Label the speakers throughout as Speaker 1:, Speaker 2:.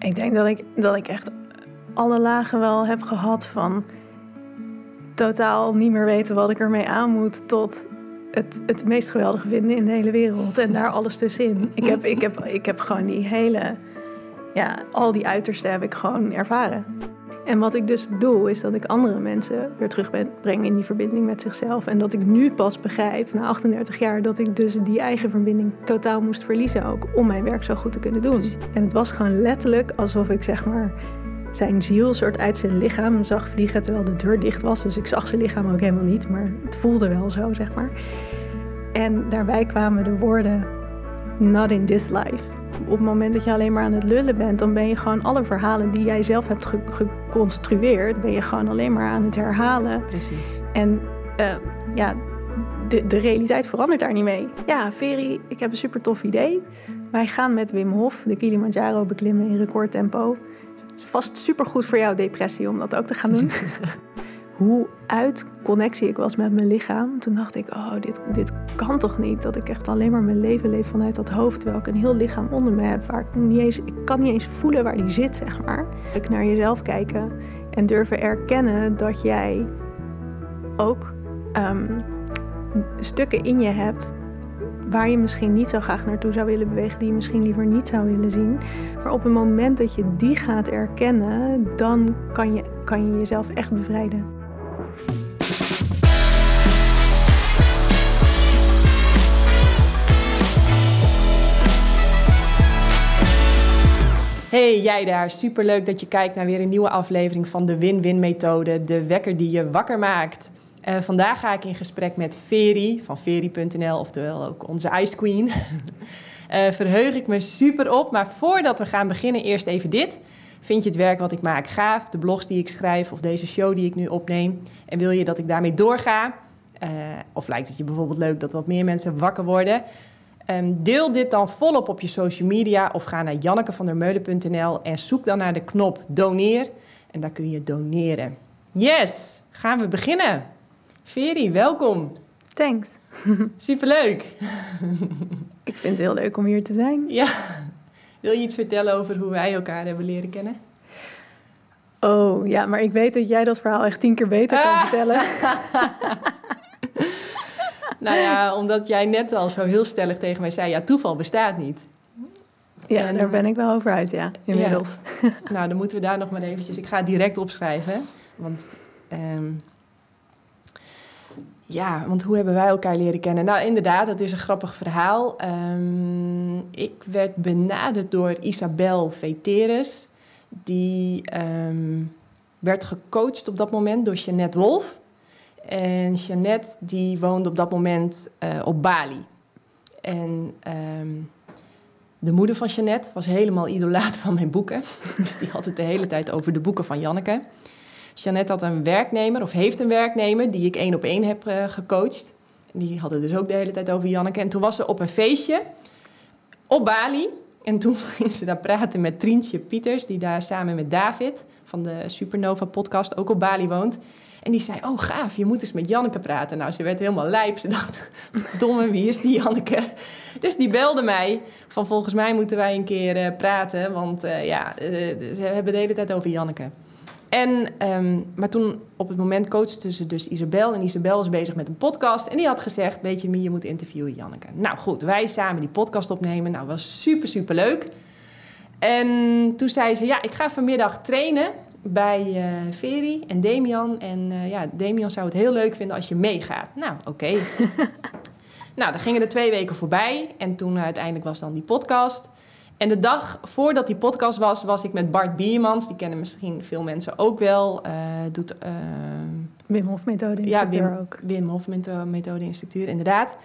Speaker 1: Ik denk dat ik, dat ik echt alle lagen wel heb gehad van totaal niet meer weten wat ik ermee aan moet tot het, het meest geweldige vinden in de hele wereld en daar alles tussenin. Ik heb, ik heb, ik heb gewoon die hele, ja, al die uitersten heb ik gewoon ervaren. En wat ik dus doe, is dat ik andere mensen weer terugbreng in die verbinding met zichzelf. En dat ik nu pas begrijp, na 38 jaar, dat ik dus die eigen verbinding totaal moest verliezen ook om mijn werk zo goed te kunnen doen. En het was gewoon letterlijk alsof ik zeg maar zijn ziel soort uit zijn lichaam zag vliegen terwijl de deur dicht was. Dus ik zag zijn lichaam ook helemaal niet, maar het voelde wel zo, zeg maar. En daarbij kwamen de woorden not in this life. Op het moment dat je alleen maar aan het lullen bent, dan ben je gewoon alle verhalen die jij zelf hebt geconstrueerd, ben je gewoon alleen maar aan het herhalen.
Speaker 2: Precies.
Speaker 1: En uh, ja, de, de realiteit verandert daar niet mee. Ja, Ferry, ik heb een super tof idee. Wij gaan met Wim Hof de Kilimanjaro beklimmen in recordtempo. Het is vast super goed voor jouw depressie om dat ook te gaan doen. Hoe uit connectie ik was met mijn lichaam. Toen dacht ik, oh, dit, dit kan toch niet? Dat ik echt alleen maar mijn leven leef vanuit dat hoofd. Terwijl ik een heel lichaam onder me heb. Waar ik, niet eens, ik kan niet eens voelen waar die zit, zeg maar. Ik naar jezelf kijken en durven erkennen dat jij ook um, stukken in je hebt waar je misschien niet zo graag naartoe zou willen bewegen, die je misschien liever niet zou willen zien. Maar op het moment dat je die gaat erkennen, dan kan je, kan je jezelf echt bevrijden.
Speaker 2: Hey jij daar, superleuk dat je kijkt naar weer een nieuwe aflevering van de Win-Win methode, de wekker die je wakker maakt. Uh, vandaag ga ik in gesprek met Veri van Veri.nl, oftewel ook onze Ice Queen. uh, verheug ik me super op, maar voordat we gaan beginnen, eerst even dit. Vind je het werk wat ik maak gaaf, de blogs die ik schrijf of deze show die ik nu opneem? En wil je dat ik daarmee doorga? Uh, of lijkt het je bijvoorbeeld leuk dat wat meer mensen wakker worden? Um, deel dit dan volop op je social media of ga naar jannekevandermeulen.nl en zoek dan naar de knop doneer. En daar kun je doneren. Yes, gaan we beginnen. Veri, welkom.
Speaker 1: Thanks.
Speaker 2: Superleuk.
Speaker 1: Ik vind het heel leuk om hier te zijn.
Speaker 2: Ja. Wil je iets vertellen over hoe wij elkaar hebben leren kennen?
Speaker 1: Oh, ja, maar ik weet dat jij dat verhaal echt tien keer beter kan ah. vertellen.
Speaker 2: nou ja, omdat jij net al zo heel stellig tegen mij zei... ja, toeval bestaat niet.
Speaker 1: Ja, en, daar ben ik wel over uit, ja, inmiddels.
Speaker 2: Ja. nou, dan moeten we daar nog maar eventjes... Ik ga het direct opschrijven, want... Um, ja, want hoe hebben wij elkaar leren kennen? Nou, inderdaad, dat is een grappig verhaal. Um, ik werd benaderd door Isabel Veteres. Die um, werd gecoacht op dat moment door Jeannette Wolf. En Jeannette die woonde op dat moment uh, op Bali. En um, de moeder van Jeannette was helemaal idolaat van mijn boeken. Dus die had het de hele tijd over de boeken van Janneke. Jeannette had een werknemer, of heeft een werknemer, die ik één op één heb uh, gecoacht. Die had het dus ook de hele tijd over Janneke. En toen was ze op een feestje op Bali. En toen ging ze daar praten met Trientje Pieters, die daar samen met David van de Supernova podcast ook op Bali woont. En die zei, oh gaaf, je moet eens met Janneke praten. Nou, ze werd helemaal lijp. Ze dacht, domme, wie is die Janneke? Dus die belde mij van volgens mij moeten wij een keer uh, praten. Want uh, ja, uh, ze hebben de hele tijd over Janneke. En, um, maar toen op het moment coachte ze dus Isabel. En Isabel was bezig met een podcast. En die had gezegd, weet je, je moet interviewen Janneke. Nou goed, wij samen die podcast opnemen. Nou, was super, super leuk. En toen zei ze, ja, ik ga vanmiddag trainen bij uh, Veri en Demian. En uh, ja, Demian zou het heel leuk vinden als je meegaat. Nou, oké. Okay. nou, dan gingen er twee weken voorbij. En toen uiteindelijk was dan die podcast. En de dag voordat die podcast was, was ik met Bart Biermans. Die kennen misschien veel mensen ook wel. Uh, doet,
Speaker 1: Wim Hof methode instructeur
Speaker 2: ja, Wim,
Speaker 1: ook.
Speaker 2: Wim Hof methode instructeur, inderdaad.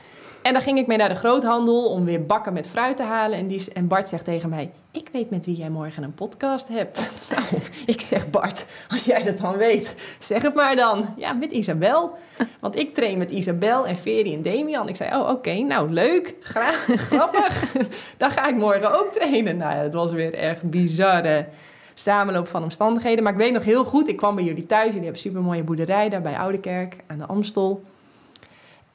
Speaker 2: En dan ging ik mee naar de groothandel om weer bakken met fruit te halen. En, die, en Bart zegt tegen mij, ik weet met wie jij morgen een podcast hebt. nou, ik zeg Bart, als jij dat dan weet, zeg het maar dan. Ja, met Isabel. Want ik train met Isabel en Veri en Damian. Ik zei, oh oké, nou leuk, graag, grappig. dan ga ik morgen ook trainen. Nou het was weer echt bizarre samenloop van omstandigheden. Maar ik weet nog heel goed, ik kwam bij jullie thuis. Jullie hebben een supermooie boerderij daar bij Oudekerk aan de Amstel.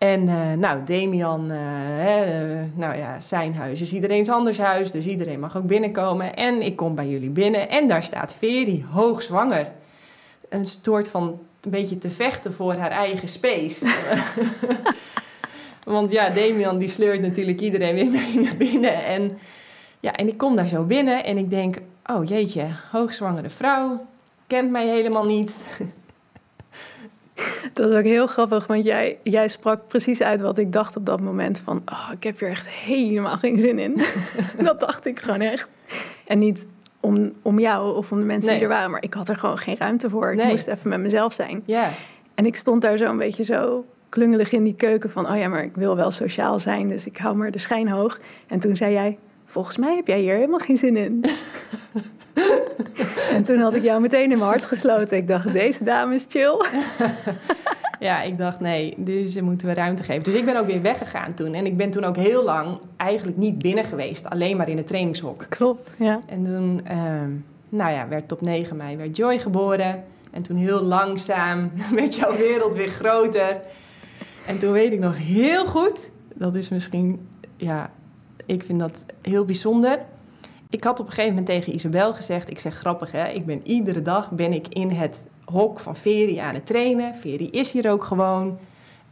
Speaker 2: En uh, nou, Damian, uh, hè, nou ja, zijn huis is iedereen's anders huis, dus iedereen mag ook binnenkomen. En ik kom bij jullie binnen en daar staat Veri, hoogzwanger. Een soort van een beetje te vechten voor haar eigen space. Want ja, Damian die sleurt natuurlijk iedereen weer mee naar binnen. En, ja, en ik kom daar zo binnen en ik denk, oh jeetje, hoogzwangere vrouw, kent mij helemaal niet.
Speaker 1: Dat is ook heel grappig, want jij, jij sprak precies uit wat ik dacht op dat moment. Van, oh, ik heb hier echt helemaal geen zin in. dat dacht ik gewoon echt. En niet om, om jou of om de mensen die er waren, maar ik had er gewoon geen ruimte voor. Ik moest even met mezelf zijn.
Speaker 2: Ja.
Speaker 1: En ik stond daar zo een beetje zo klungelig in die keuken van, oh ja, maar ik wil wel sociaal zijn, dus ik hou maar de schijn hoog. En toen zei jij, volgens mij heb jij hier helemaal geen zin in. en toen had ik jou meteen in mijn hart gesloten. Ik dacht, deze dame is chill.
Speaker 2: ja, ik dacht, nee, deze moeten we ruimte geven. Dus ik ben ook weer weggegaan toen. En ik ben toen ook heel lang eigenlijk niet binnen geweest. Alleen maar in het trainingshok.
Speaker 1: Klopt, ja.
Speaker 2: En toen, uh, nou ja, werd op 9 mei werd Joy geboren. En toen heel langzaam werd jouw wereld weer groter. En toen weet ik nog heel goed, dat is misschien, ja, ik vind dat heel bijzonder. Ik had op een gegeven moment tegen Isabel gezegd, ik zeg grappig hè, ik ben iedere dag ben ik in het hok van Veri aan het trainen. Veri is hier ook gewoon.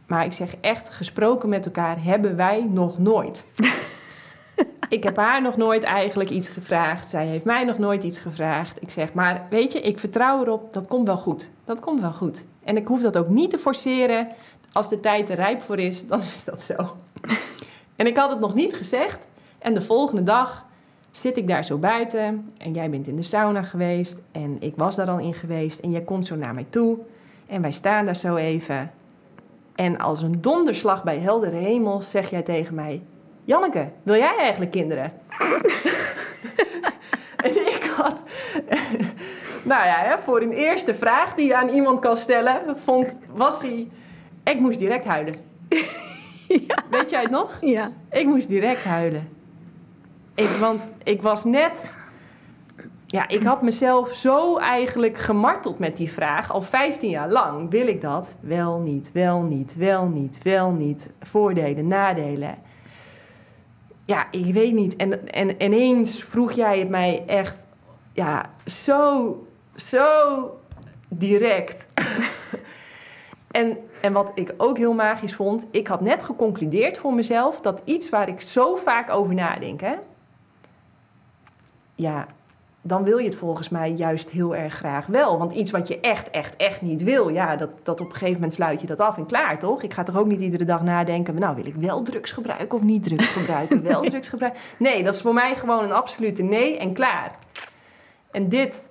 Speaker 2: Maar ik zeg echt, gesproken met elkaar hebben wij nog nooit. ik heb haar nog nooit eigenlijk iets gevraagd. Zij heeft mij nog nooit iets gevraagd. Ik zeg, maar weet je, ik vertrouw erop, dat komt wel goed. Dat komt wel goed. En ik hoef dat ook niet te forceren. Als de tijd er rijp voor is, dan is dat zo. en ik had het nog niet gezegd. En de volgende dag zit ik daar zo buiten. En jij bent in de sauna geweest. En ik was daar al in geweest. En jij komt zo naar mij toe. En wij staan daar zo even. En als een donderslag bij heldere hemel zeg jij tegen mij... Janneke, wil jij eigenlijk kinderen? en ik had... nou ja, voor een eerste vraag die je aan iemand kan stellen... Vond, was hij ik moest direct huilen. ja. Weet jij het nog?
Speaker 1: Ja.
Speaker 2: Ik moest direct huilen. Want ik was net... Ja, ik had mezelf zo eigenlijk gemarteld met die vraag. Al 15 jaar lang. Wil ik dat? Wel niet, wel niet, wel niet, wel niet. Voordelen, nadelen. Ja, ik weet niet. En, en ineens vroeg jij het mij echt... Ja, zo, zo direct. En, en wat ik ook heel magisch vond, ik had net geconcludeerd voor mezelf dat iets waar ik zo vaak over nadenk, hè, ja, dan wil je het volgens mij juist heel erg graag wel. Want iets wat je echt, echt, echt niet wil, ja, dat, dat op een gegeven moment sluit je dat af en klaar, toch? Ik ga toch ook niet iedere dag nadenken, nou, wil ik wel drugs gebruiken of niet drugs gebruiken? Wel drugs gebruiken? Nee, dat is voor mij gewoon een absolute nee en klaar. En dit,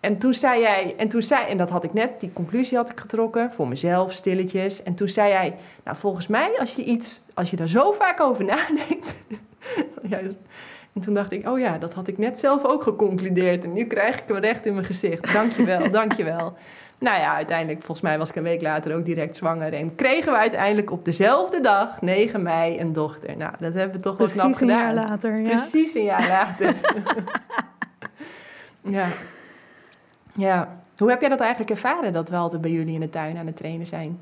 Speaker 2: en toen zei jij, en toen zei, en dat had ik net, die conclusie had ik getrokken voor mezelf, stilletjes. En toen zei jij, nou volgens mij, als je iets, als je daar zo vaak over nadenkt. en toen dacht ik, oh ja, dat had ik net zelf ook geconcludeerd. En nu krijg ik hem recht in mijn gezicht. Dankjewel, dankjewel. Nou ja, uiteindelijk, volgens mij was ik een week later ook direct zwanger. En kregen we uiteindelijk op dezelfde dag, 9 mei, een dochter. Nou, dat hebben we toch wel knap gedaan.
Speaker 1: Precies een jaar later, ja.
Speaker 2: Precies een jaar later. ja. Ja. Hoe heb jij dat eigenlijk ervaren dat we altijd bij jullie in de tuin aan het trainen zijn?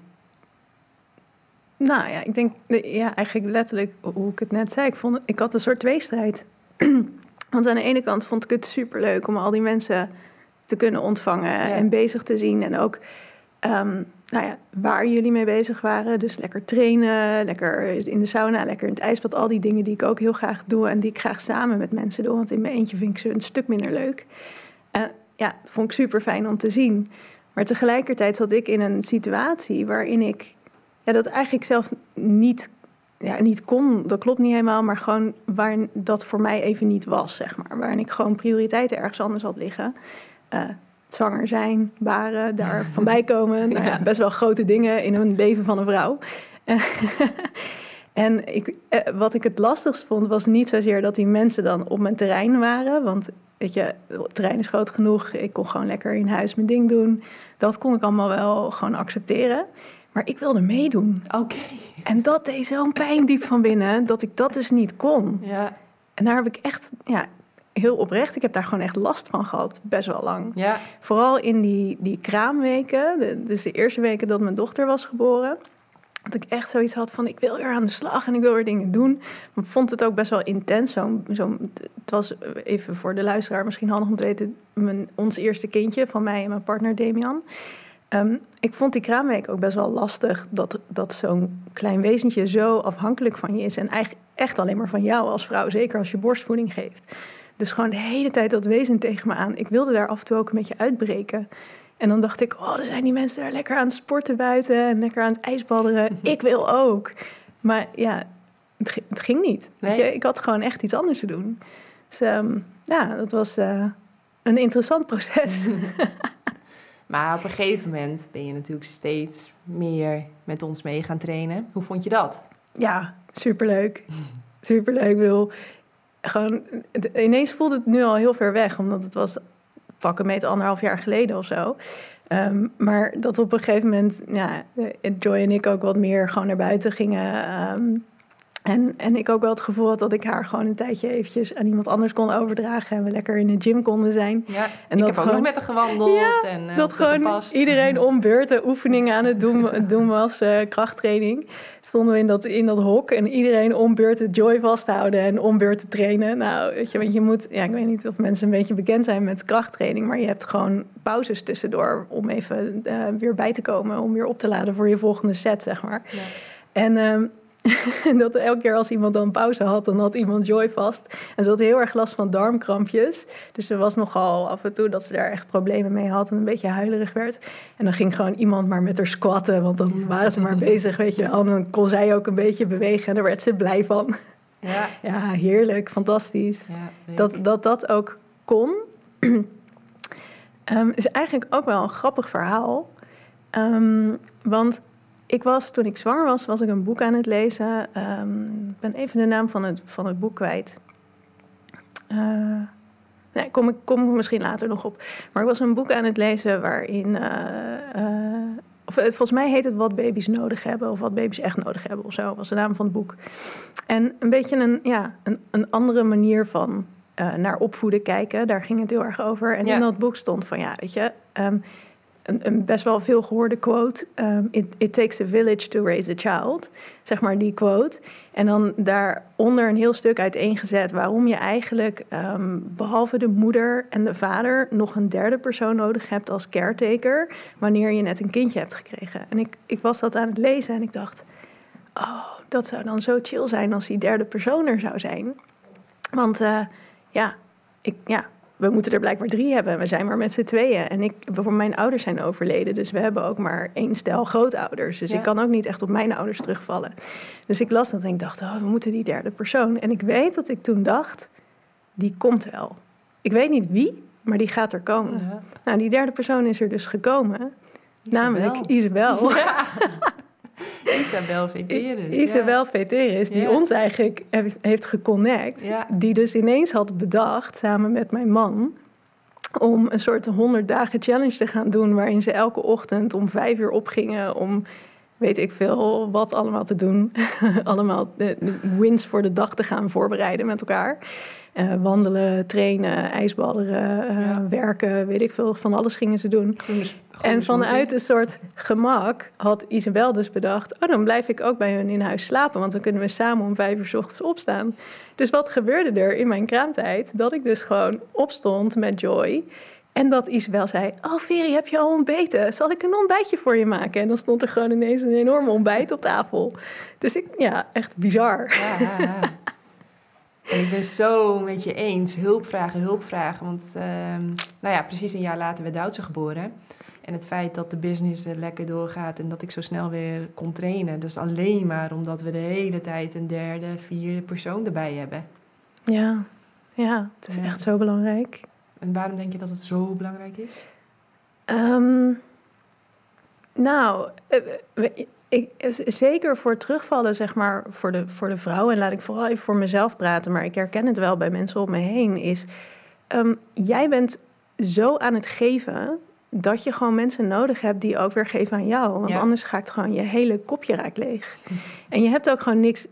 Speaker 1: Nou ja, ik denk, ja, eigenlijk letterlijk hoe ik het net zei. Ik, vond, ik had een soort tweestrijd. Want aan de ene kant vond ik het superleuk om al die mensen te kunnen ontvangen en bezig te zien. En ook um, nou ja, waar jullie mee bezig waren. Dus lekker trainen, lekker in de sauna, lekker in het ijsbad. Al die dingen die ik ook heel graag doe en die ik graag samen met mensen doe. Want in mijn eentje vind ik ze een stuk minder leuk. Uh, ja, dat vond ik super fijn om te zien. Maar tegelijkertijd zat ik in een situatie waarin ik ja, dat eigenlijk zelf niet, ja, niet kon. Dat klopt niet helemaal, maar gewoon waar dat voor mij even niet was, zeg maar. Waarin ik gewoon prioriteiten ergens anders had liggen. Uh, zwanger zijn, baren, daar van bij komen. Nou ja, best wel grote dingen in een leven van een vrouw. en ik, eh, wat ik het lastigst vond, was niet zozeer dat die mensen dan op mijn terrein waren. Want weet je, het terrein is groot genoeg. Ik kon gewoon lekker in huis mijn ding doen. Dat kon ik allemaal wel gewoon accepteren. Maar ik wilde meedoen.
Speaker 2: Oké.
Speaker 1: En dat deed zo'n pijn diep van binnen dat ik dat dus niet kon.
Speaker 2: Ja.
Speaker 1: En daar heb ik echt, ja, heel oprecht, ik heb daar gewoon echt last van gehad, best wel lang.
Speaker 2: Ja.
Speaker 1: Vooral in die, die kraamweken, dus de eerste weken dat mijn dochter was geboren. Dat ik echt zoiets had van, ik wil weer aan de slag en ik wil weer dingen doen. Maar ik vond het ook best wel intens. Zo, zo, het was even voor de luisteraar misschien handig om te weten... Mijn, ons eerste kindje van mij en mijn partner Damian. Ehm, ik vond die kraamweek ook best wel lastig. Dat, dat zo'n klein wezentje zo afhankelijk van je is. En eigenlijk echt alleen maar van jou als vrouw. Zeker als je borstvoeding geeft. Dus gewoon de hele tijd dat wezen tegen me aan. Ik wilde daar af en toe ook een beetje uitbreken. En dan dacht ik, oh, er zijn die mensen daar lekker aan het sporten buiten en lekker aan het ijsbadderen. Ik wil ook. Maar ja, het, het ging niet. Je, ik had gewoon echt iets anders te doen. Dus um, ja, dat was uh, een interessant proces.
Speaker 3: maar op een gegeven moment ben je natuurlijk steeds meer met ons mee gaan trainen. Hoe vond je dat?
Speaker 1: Ja, superleuk. Superleuk. Ik bedoel, gewoon, ineens voelt het nu al heel ver weg, omdat het was pakken met anderhalf jaar geleden of zo. Um, maar dat op een gegeven moment, ja, Joy en ik ook wat meer gewoon naar buiten gingen. Um, en, en ik ook wel het gevoel had dat ik haar gewoon een tijdje eventjes aan iemand anders kon overdragen. En we lekker in de gym konden zijn.
Speaker 3: Ja, en ik dat heb ook nog met haar gewandeld. Ja, en,
Speaker 1: uh, dat gewoon iedereen om beurten oefeningen aan het doen, doen was, uh, krachttraining. Stonden we in dat, in dat hok en iedereen om beurten joy vasthouden en om beurten trainen. Nou, weet je, want je moet, ja, ik weet niet of mensen een beetje bekend zijn met krachttraining. Maar je hebt gewoon pauzes tussendoor om even uh, weer bij te komen. Om weer op te laden voor je volgende set, zeg maar. Ja. En... Um, en dat elke keer als iemand dan pauze had, dan had iemand Joy vast. En ze had heel erg last van darmkrampjes. Dus ze was nogal af en toe dat ze daar echt problemen mee had en een beetje huilerig werd. En dan ging gewoon iemand maar met haar squatten, want dan waren ze maar bezig, weet je wel. En dan kon zij ook een beetje bewegen en daar werd ze blij van. Ja, ja heerlijk, fantastisch. Ja, dat, dat dat ook kon, um, is eigenlijk ook wel een grappig verhaal. Um, want ik was, toen ik zwanger was, was ik een boek aan het lezen. Ehm, ik ben even de naam van het, van het boek kwijt. Uh, nee, kom ik kom misschien later nog op. Maar ik was een boek aan het lezen waarin... Uh, uh, of, volgens mij heet het Wat baby's nodig hebben... of Wat baby's echt nodig hebben of zo, was de naam van het boek. En een beetje een, ja, een, een andere manier van naar opvoeden kijken. Daar ging het heel erg over. En in dat boek stond van, ja, weet je... Um, een, een, best wel veel gehoorde quote. Um, it, takes a village to raise a child. Zeg maar die quote. En dan daaronder een heel stuk uiteengezet waarom je eigenlijk um, behalve de moeder en de vader nog een derde persoon nodig hebt als caretaker wanneer je net een kindje hebt gekregen. En ik, ik was dat aan het lezen en ik dacht, oh, dat zou dan zo chill zijn als die derde persoon er zou zijn. Want uh, ja, ik, ja, we moeten er blijkbaar drie hebben. We zijn maar met z'n tweeën. En ik, voor mijn ouders zijn overleden. Dus we hebben ook maar één stel grootouders. Dus ik kan ook niet echt op mijn ouders terugvallen. Dus ik las dat en ik dacht, oh, we moeten die derde persoon. En ik weet dat ik toen dacht, die komt wel. Ik weet niet wie, maar die gaat er komen. Nou, die derde persoon is er dus gekomen. Namelijk Isabel. Ja.
Speaker 3: Isabel Veteris.
Speaker 1: Isabel ja. Veteris, die ons eigenlijk heeft geconnect. Die dus ineens had bedacht, samen met mijn man... om een soort 100 dagen challenge te gaan doen... waarin ze elke ochtend om vijf uur opgingen... om weet ik veel wat allemaal te doen. allemaal de, wins voor de dag te gaan voorbereiden met elkaar. Uh, wandelen, trainen, ijsbadderen, uh, werken, weet ik veel. Van alles gingen ze doen. en vanuit een soort gemak had Isabel dus bedacht... oh, dan blijf ik ook bij hun in huis slapen... want dan kunnen we samen om vijf uur s ochtends opstaan. Dus wat gebeurde er in mijn kraamtijd? Dat ik dus gewoon opstond met Joy... En dat Isabel zei: Oh, Veri, heb je al ontbeten? Zal ik een ontbijtje voor je maken? En dan stond er gewoon ineens een enorme ontbijt op tafel. Dus ik, ja, echt bizar. Ja.
Speaker 3: En ik ben zo met je eens. Hulp vragen, hulp vragen. Want, uh, nou ja, precies een jaar later werd Duitse geboren. En het feit dat de business lekker doorgaat en dat ik zo snel weer kon trainen. Dus alleen maar omdat we de hele tijd een derde, vierde persoon erbij hebben.
Speaker 1: Ja, ja het is echt zo belangrijk.
Speaker 3: En waarom denk je dat het zo belangrijk is?
Speaker 1: Um, nou, eh, ik, zeker voor terugvallen, zeg maar, voor de, voor de vrouw... en laat ik vooral even voor mezelf praten... maar ik herken het wel bij mensen om me heen... is um, jij bent zo aan het geven... dat je gewoon mensen nodig hebt die ook weer geven aan jou. Want anders gaat gewoon je hele kopje raakt leeg. En je hebt ook gewoon niks...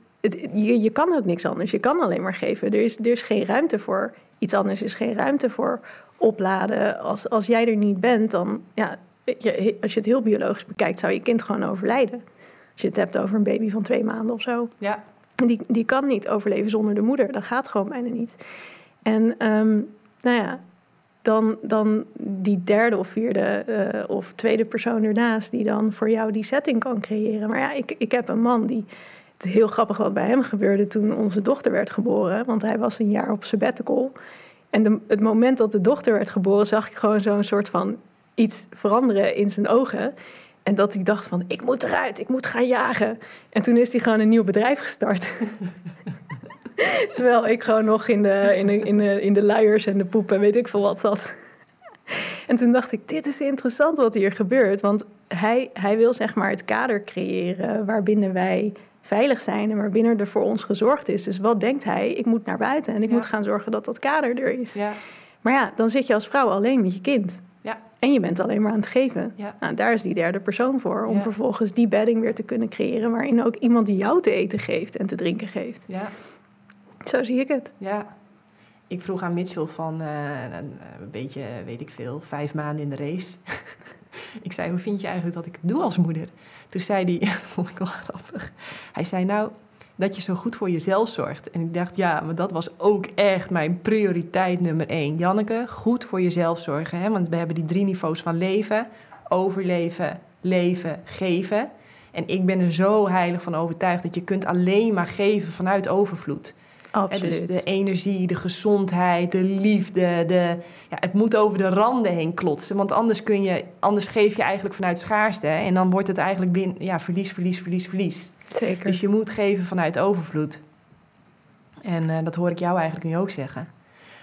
Speaker 1: je, je kan ook niks anders. Je kan alleen maar geven. Er is, er is geen ruimte voor iets anders. Er is geen ruimte voor opladen. Als, als jij er niet bent, dan... Ja, als je het heel biologisch bekijkt, zou je kind gewoon overlijden. Als je het hebt over een baby van twee maanden of zo.
Speaker 2: Ja.
Speaker 1: Die, die kan niet overleven zonder de moeder. Dat gaat gewoon bijna niet. En ehm, nou ja, dan, dan die derde of vierde eh, of tweede persoon ernaast... die dan voor jou die setting kan creëren. Maar ja, ik, ik heb een man die... Het is heel grappig wat bij hem gebeurde toen onze dochter werd geboren. Want hij was een jaar op sabbatical. En de, het moment dat de dochter werd geboren... zag ik gewoon zo'n soort van iets veranderen in zijn ogen... En dat hij dacht van, ik moet eruit, ik moet gaan jagen. En toen is hij gewoon een nieuw bedrijf gestart. Terwijl ik gewoon nog in de, in, de, in, de, in de luiers en de poep en weet ik veel wat zat. En toen dacht ik, dit is interessant wat hier gebeurt. Want hij, hij wil zeg maar het kader creëren waarbinnen wij veilig zijn en waarbinnen er voor ons gezorgd is. Dus wat denkt hij? Ik moet naar buiten en ik moet gaan zorgen dat dat kader er is.
Speaker 2: Ja.
Speaker 1: Maar ja, dan zit je als vrouw alleen met je kind. En je bent alleen maar aan het geven.
Speaker 2: Ja.
Speaker 1: Nou, daar is die derde persoon voor. Om
Speaker 2: Ja.
Speaker 1: vervolgens die bedding weer te kunnen creëren. waarin ook iemand die jou te eten geeft en te drinken geeft.
Speaker 2: Ja.
Speaker 1: Zo zie ik het.
Speaker 2: Ja. Ik vroeg aan Mitchell van eh, een, een beetje, weet ik veel, vijf maanden in de race. ik zei, hoe vind je eigenlijk dat ik het doe als moeder? Toen zei hij, vond ik wel grappig. Hij zei, nou, dat je zo goed voor jezelf zorgt. En ik dacht, ja, maar dat was ook echt mijn prioriteit nummer één. Janneke, goed voor jezelf zorgen. Hè? Want we hebben die drie niveaus van leven. Overleven, leven, geven. En ik ben er zo heilig van overtuigd... dat je kunt alleen maar geven vanuit overvloed.
Speaker 1: Absoluut.
Speaker 2: dus de energie, de gezondheid, de liefde. De, ja, het moet over de randen heen klotsen. Want anders, kun je, anders geef je eigenlijk vanuit schaarste. hè, En dan wordt het eigenlijk win, ja, verlies, verlies, verlies, verlies.
Speaker 1: Zeker.
Speaker 2: Dus je moet geven vanuit overvloed. En eh, dat hoor ik jou eigenlijk nu ook zeggen.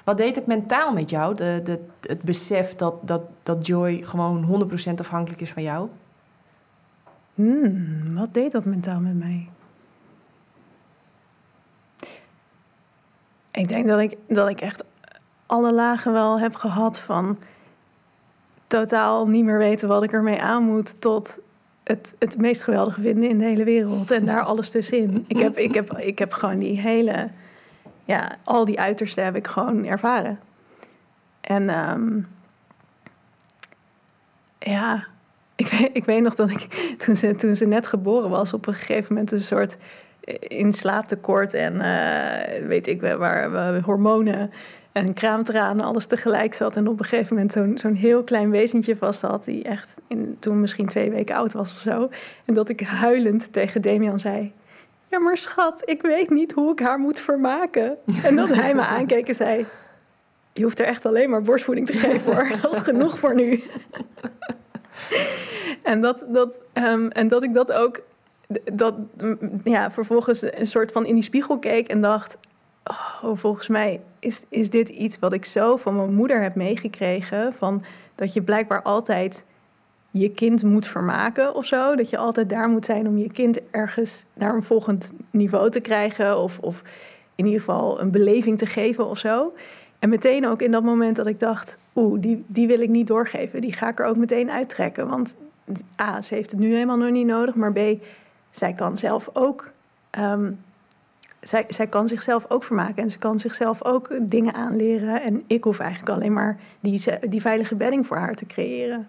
Speaker 2: Wat deed het mentaal met jou? De, de, het besef dat, dat, dat Joy gewoon 100% afhankelijk is van jou?
Speaker 1: Hmm, wat deed dat mentaal met mij? Ik denk dat ik, dat ik echt alle lagen wel heb gehad van totaal niet meer weten wat ik ermee aan moet tot het, het meest geweldige vinden in de hele wereld en daar alles tussenin. Ik heb, ik heb, ik heb gewoon die hele, ja, al die uitersten heb ik gewoon ervaren. En ehm, ja, ik weet, ik weet nog dat ik toen ze, toen ze net geboren was, op een gegeven moment een soort in slaaptekort en eh, weet ik waar we hormonen en kraamtranen, alles tegelijk zat. En op een gegeven moment zo'n zo'n heel klein wezentje vast had, die echt in, toen misschien twee weken oud was of zo. En dat ik huilend tegen Damian zei. Ja, maar schat, ik weet niet hoe ik haar moet vermaken. En dat hij me aankeek en zei: Je hoeft er echt alleen maar borstvoeding te geven hoor. Dat is genoeg voor nu. En dat, dat, ehm, en dat ik dat ook, dat, ja, vervolgens een soort van in die spiegel keek en dacht: Oh, volgens mij is, is dit iets wat ik zo van mijn moeder heb meegekregen. Van dat je blijkbaar altijd je kind moet vermaken of zo. Dat je altijd daar moet zijn om je kind ergens naar een volgend niveau te krijgen. Of, of in ieder geval een beleving te geven of zo. En meteen ook in dat moment dat ik dacht, oeh, die, die wil ik niet doorgeven. Die ga ik er ook meteen uittrekken. Want A, ze heeft het nu helemaal nog niet nodig. Maar B, zij kan zelf ook... ehm, zij, zij kan zichzelf ook vermaken en ze kan zichzelf ook dingen aanleren. En ik hoef eigenlijk alleen maar die, die veilige bedding voor haar te creëren.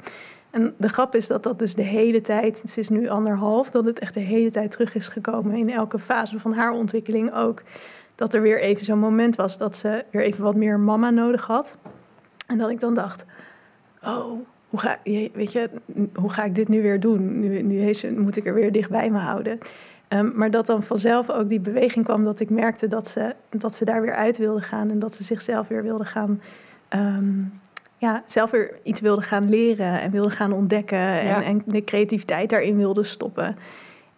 Speaker 1: En de grap is dat dat dus de hele tijd, ze is nu anderhalf, dat het echt de hele tijd terug is gekomen in elke fase van haar ontwikkeling ook. Dat er weer even zo'n moment was dat ze weer even wat meer mama nodig had. En dat ik dan dacht, oh, hoe ga, weet je, hoe ga ik dit nu weer doen? Nu, nu moet ik er weer dichtbij me houden. Ehm, maar dat dan vanzelf ook die beweging kwam dat ik merkte dat ze, dat ze daar weer uit wilde gaan. En dat ze zichzelf weer wilde gaan, ehm, ja, zelf weer iets wilde gaan leren en wilde gaan ontdekken. En,
Speaker 2: Ja.
Speaker 1: en de creativiteit daarin wilde stoppen.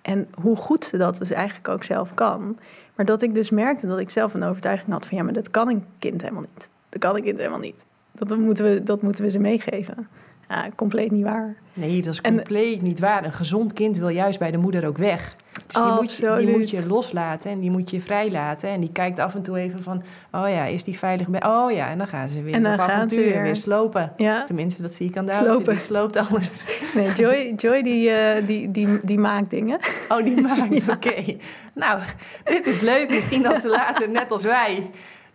Speaker 1: En hoe goed ze dat dus eigenlijk ook zelf kan. Maar dat ik dus merkte dat ik zelf een overtuiging had van ja, maar dat kan een kind helemaal niet. Dat kan een kind helemaal niet. Dat moeten we, dat moeten we ze meegeven. Ja, compleet niet waar.
Speaker 2: Nee, dat is
Speaker 1: En-
Speaker 2: compleet niet waar. Een gezond kind wil juist bij de moeder ook weg. Dus die, moet je, die moet je loslaten en die moet je vrijlaten. En die kijkt af en toe even van... oh ja, is die veilig bij... oh ja, en dan gaan ze weer
Speaker 1: En dan
Speaker 2: op
Speaker 1: gaan ze
Speaker 2: avontuur,
Speaker 1: weer.
Speaker 2: weer. slopen.
Speaker 1: Ja,
Speaker 2: Tenminste, dat zie ik aan de
Speaker 1: Slopen.
Speaker 2: Die sloopt alles.
Speaker 1: nee, Joy, Joy die, eh, die, die, die maakt dingen.
Speaker 2: Oh, die maakt, oké. Nou, dit is leuk. Misschien dat ze later, net als wij...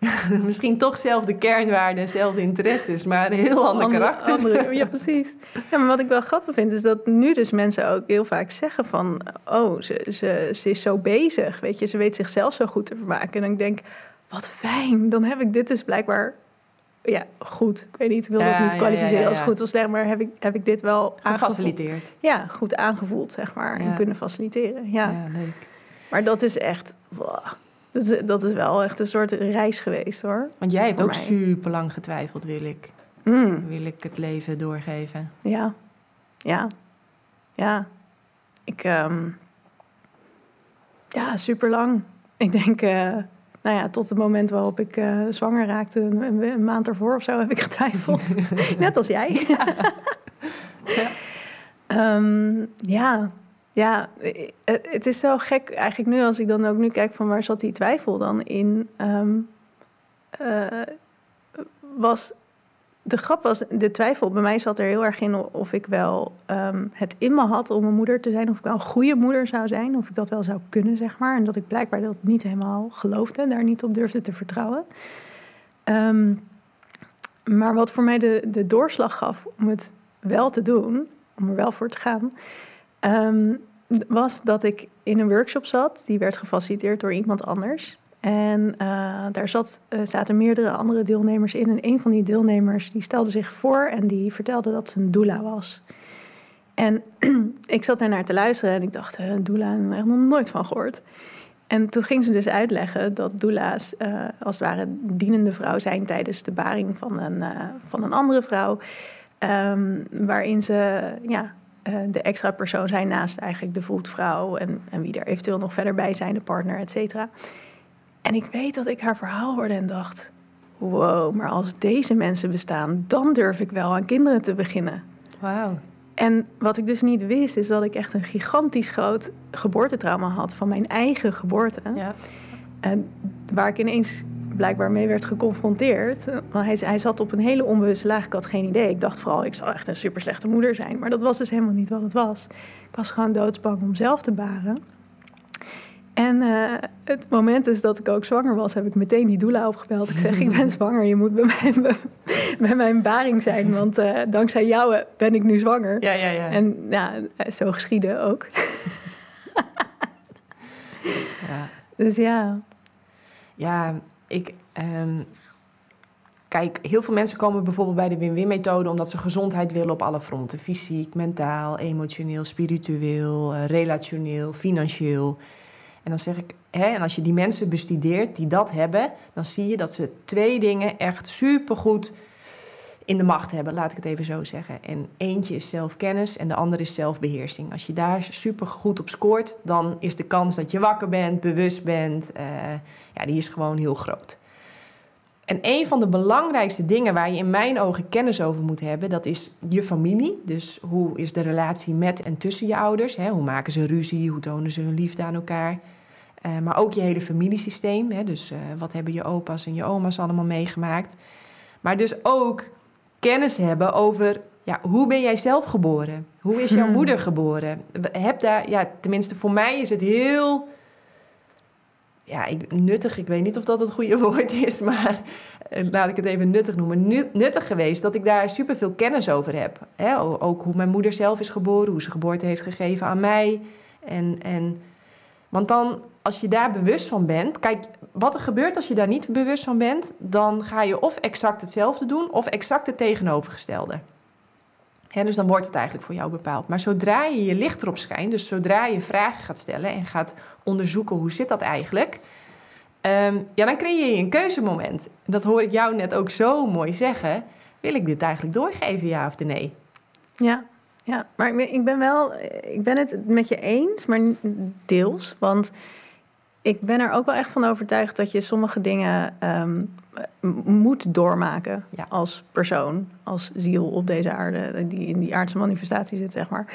Speaker 2: Misschien toch zelfde kernwaarden, dezelfde interesses, maar een heel ander
Speaker 1: Andere-
Speaker 2: karakter.
Speaker 1: andere- ja, precies. Ja, maar wat ik wel grappig vind, is dat nu dus mensen ook heel vaak zeggen van... oh, ze, ze, ze is zo bezig, weet je. Ze weet zichzelf zo goed te vermaken. En ik denk, wat fijn. Dan heb ik dit dus blijkbaar... Ja, goed. Ik weet niet, ik wil
Speaker 2: Ja,
Speaker 1: dat niet kwalificeren
Speaker 2: ja,
Speaker 1: als goed of slecht... maar heb ik, heb ik dit wel aangevoeld?
Speaker 2: Gefaciliteerd.
Speaker 1: Ja, goed aangevoeld, zeg maar. En kunnen faciliteren, ja.
Speaker 2: Ja, leuk.
Speaker 1: Maar dat is echt... wow. Dat is, dat is wel echt een soort reis geweest, hoor.
Speaker 2: Want jij hebt ook
Speaker 1: mij.
Speaker 2: super lang getwijfeld, wil ik.
Speaker 1: Mm.
Speaker 2: Wil ik het leven doorgeven?
Speaker 1: Ja, ja, ja. Ik, ehm, ja, super lang. Ik denk, eh, nou ja, tot het moment waarop ik eh, zwanger raakte, een, maand ervoor of zo, heb ik getwijfeld. Net als jij. Ehm, ja, ja, eh, het is zo gek eigenlijk nu als ik dan ook nu kijk van waar zat die twijfel dan in. Ehm, eh, was de grap was, de twijfel bij mij zat er heel erg in of ik wel ehm, het in me had om een moeder te zijn. Of ik wel een goede moeder zou zijn. Of ik dat wel zou kunnen, zeg maar. En dat ik blijkbaar dat niet helemaal geloofde. Daar niet op durfde te vertrouwen. Ehm, maar wat voor mij de, de doorslag gaf om het wel te doen. Om er wel voor te gaan. Ehm, was dat ik in een workshop zat. Die werd gefaciliteerd door iemand anders. En eh, daar zat, eh, zaten meerdere andere deelnemers in. En een van die deelnemers die stelde zich voor en die vertelde dat ze een doula was. En ik zat ernaar te luisteren en ik dacht, eh, doula, daar heb ik nog nooit van gehoord. En toen ging ze dus uitleggen dat doula's eh, als het ware dienende vrouw zijn tijdens de baring van een, van een andere vrouw. Ehm, waarin ze ja, eh, de extra persoon zijn naast eigenlijk de voetvrouw en, en wie er eventueel nog verder bij zijn, de partner, et cetera. En ik weet dat ik haar verhaal hoorde en dacht: wow, maar als deze mensen bestaan, dan durf ik wel aan kinderen te beginnen.
Speaker 2: Wauw.
Speaker 1: En wat ik dus niet wist, is dat ik echt een gigantisch groot geboortetrauma had van mijn eigen geboorte.
Speaker 2: Ja.
Speaker 1: En waar ik ineens blijkbaar mee werd geconfronteerd. Want hij, hij zat op een hele onbewuste laag. Ik had geen idee. Ik dacht vooral, ik zou echt een super slechte moeder zijn. Maar dat was dus helemaal niet wat het was. Ik was gewoon doodsbang om zelf te baren. En eh, het moment dus dat ik ook zwanger was, heb ik meteen die doula opgebeld. Ik zeg, ik ben zwanger, je moet bij, mij, bij mijn baring zijn. Want eh, dankzij jou eh, ben ik nu zwanger.
Speaker 2: Ja, ja, ja.
Speaker 1: En ja, zo geschieden ook.
Speaker 2: ja.
Speaker 1: Dus ja,
Speaker 2: Ja, ik. ehm, kijk, heel veel mensen komen bijvoorbeeld bij de win-win-methode omdat ze gezondheid willen op alle fronten: fysiek, mentaal, emotioneel, spiritueel, eh, relationeel, financieel. En dan zeg ik, en als je die mensen bestudeert die dat hebben, dan zie je dat ze twee dingen echt supergoed in de macht hebben, laat ik het even zo zeggen. En eentje is zelfkennis en de andere is zelfbeheersing. Als je daar super goed op scoort, dan is de kans dat je wakker bent, bewust bent, eh, ja, die is gewoon heel groot. En een van de belangrijkste dingen waar je in mijn ogen kennis over moet hebben, dat is je familie. Dus hoe is de relatie met en tussen je ouders? Hè? Hoe maken ze ruzie? Hoe tonen ze hun liefde aan elkaar? Eh, maar ook je hele familiesysteem. Hè? Dus eh, wat hebben je opa's en je oma's allemaal meegemaakt? Maar dus ook kennis hebben over ja, hoe ben jij zelf geboren? Hoe is jouw
Speaker 1: Hmm.
Speaker 2: moeder geboren? Heb daar, ja, tenminste voor mij is het heel ja, ik, nuttig, ik weet niet of dat het goede woord is, maar eh, laat ik het even nuttig noemen. Nu- nuttig geweest dat ik daar superveel kennis over heb. Hè? Ook hoe mijn moeder zelf is geboren, hoe ze geboorte heeft gegeven aan mij. En, en, want dan, als je daar bewust van bent, kijk, wat er gebeurt als je daar niet bewust van bent, dan ga je of exact hetzelfde doen of exact het tegenovergestelde. Dus dan wordt het eigenlijk voor jou bepaald. Maar zodra je je licht erop schijnt, dus zodra je vragen gaat stellen en gaat onderzoeken hoe zit dat eigenlijk, ehm, ja, dan creëer je een keuzemoment. Dat hoor ik jou net ook zo mooi zeggen. Wil ik dit eigenlijk doorgeven, ja of nee?
Speaker 1: Ja, ja. maar ik ben, wel, ik ben het met je eens, maar deels. Want ik ben er ook wel echt van overtuigd dat je sommige dingen ehm, moet doormaken
Speaker 2: Ja.
Speaker 1: als persoon, als ziel op deze aarde, die in die aardse manifestatie zit, zeg maar.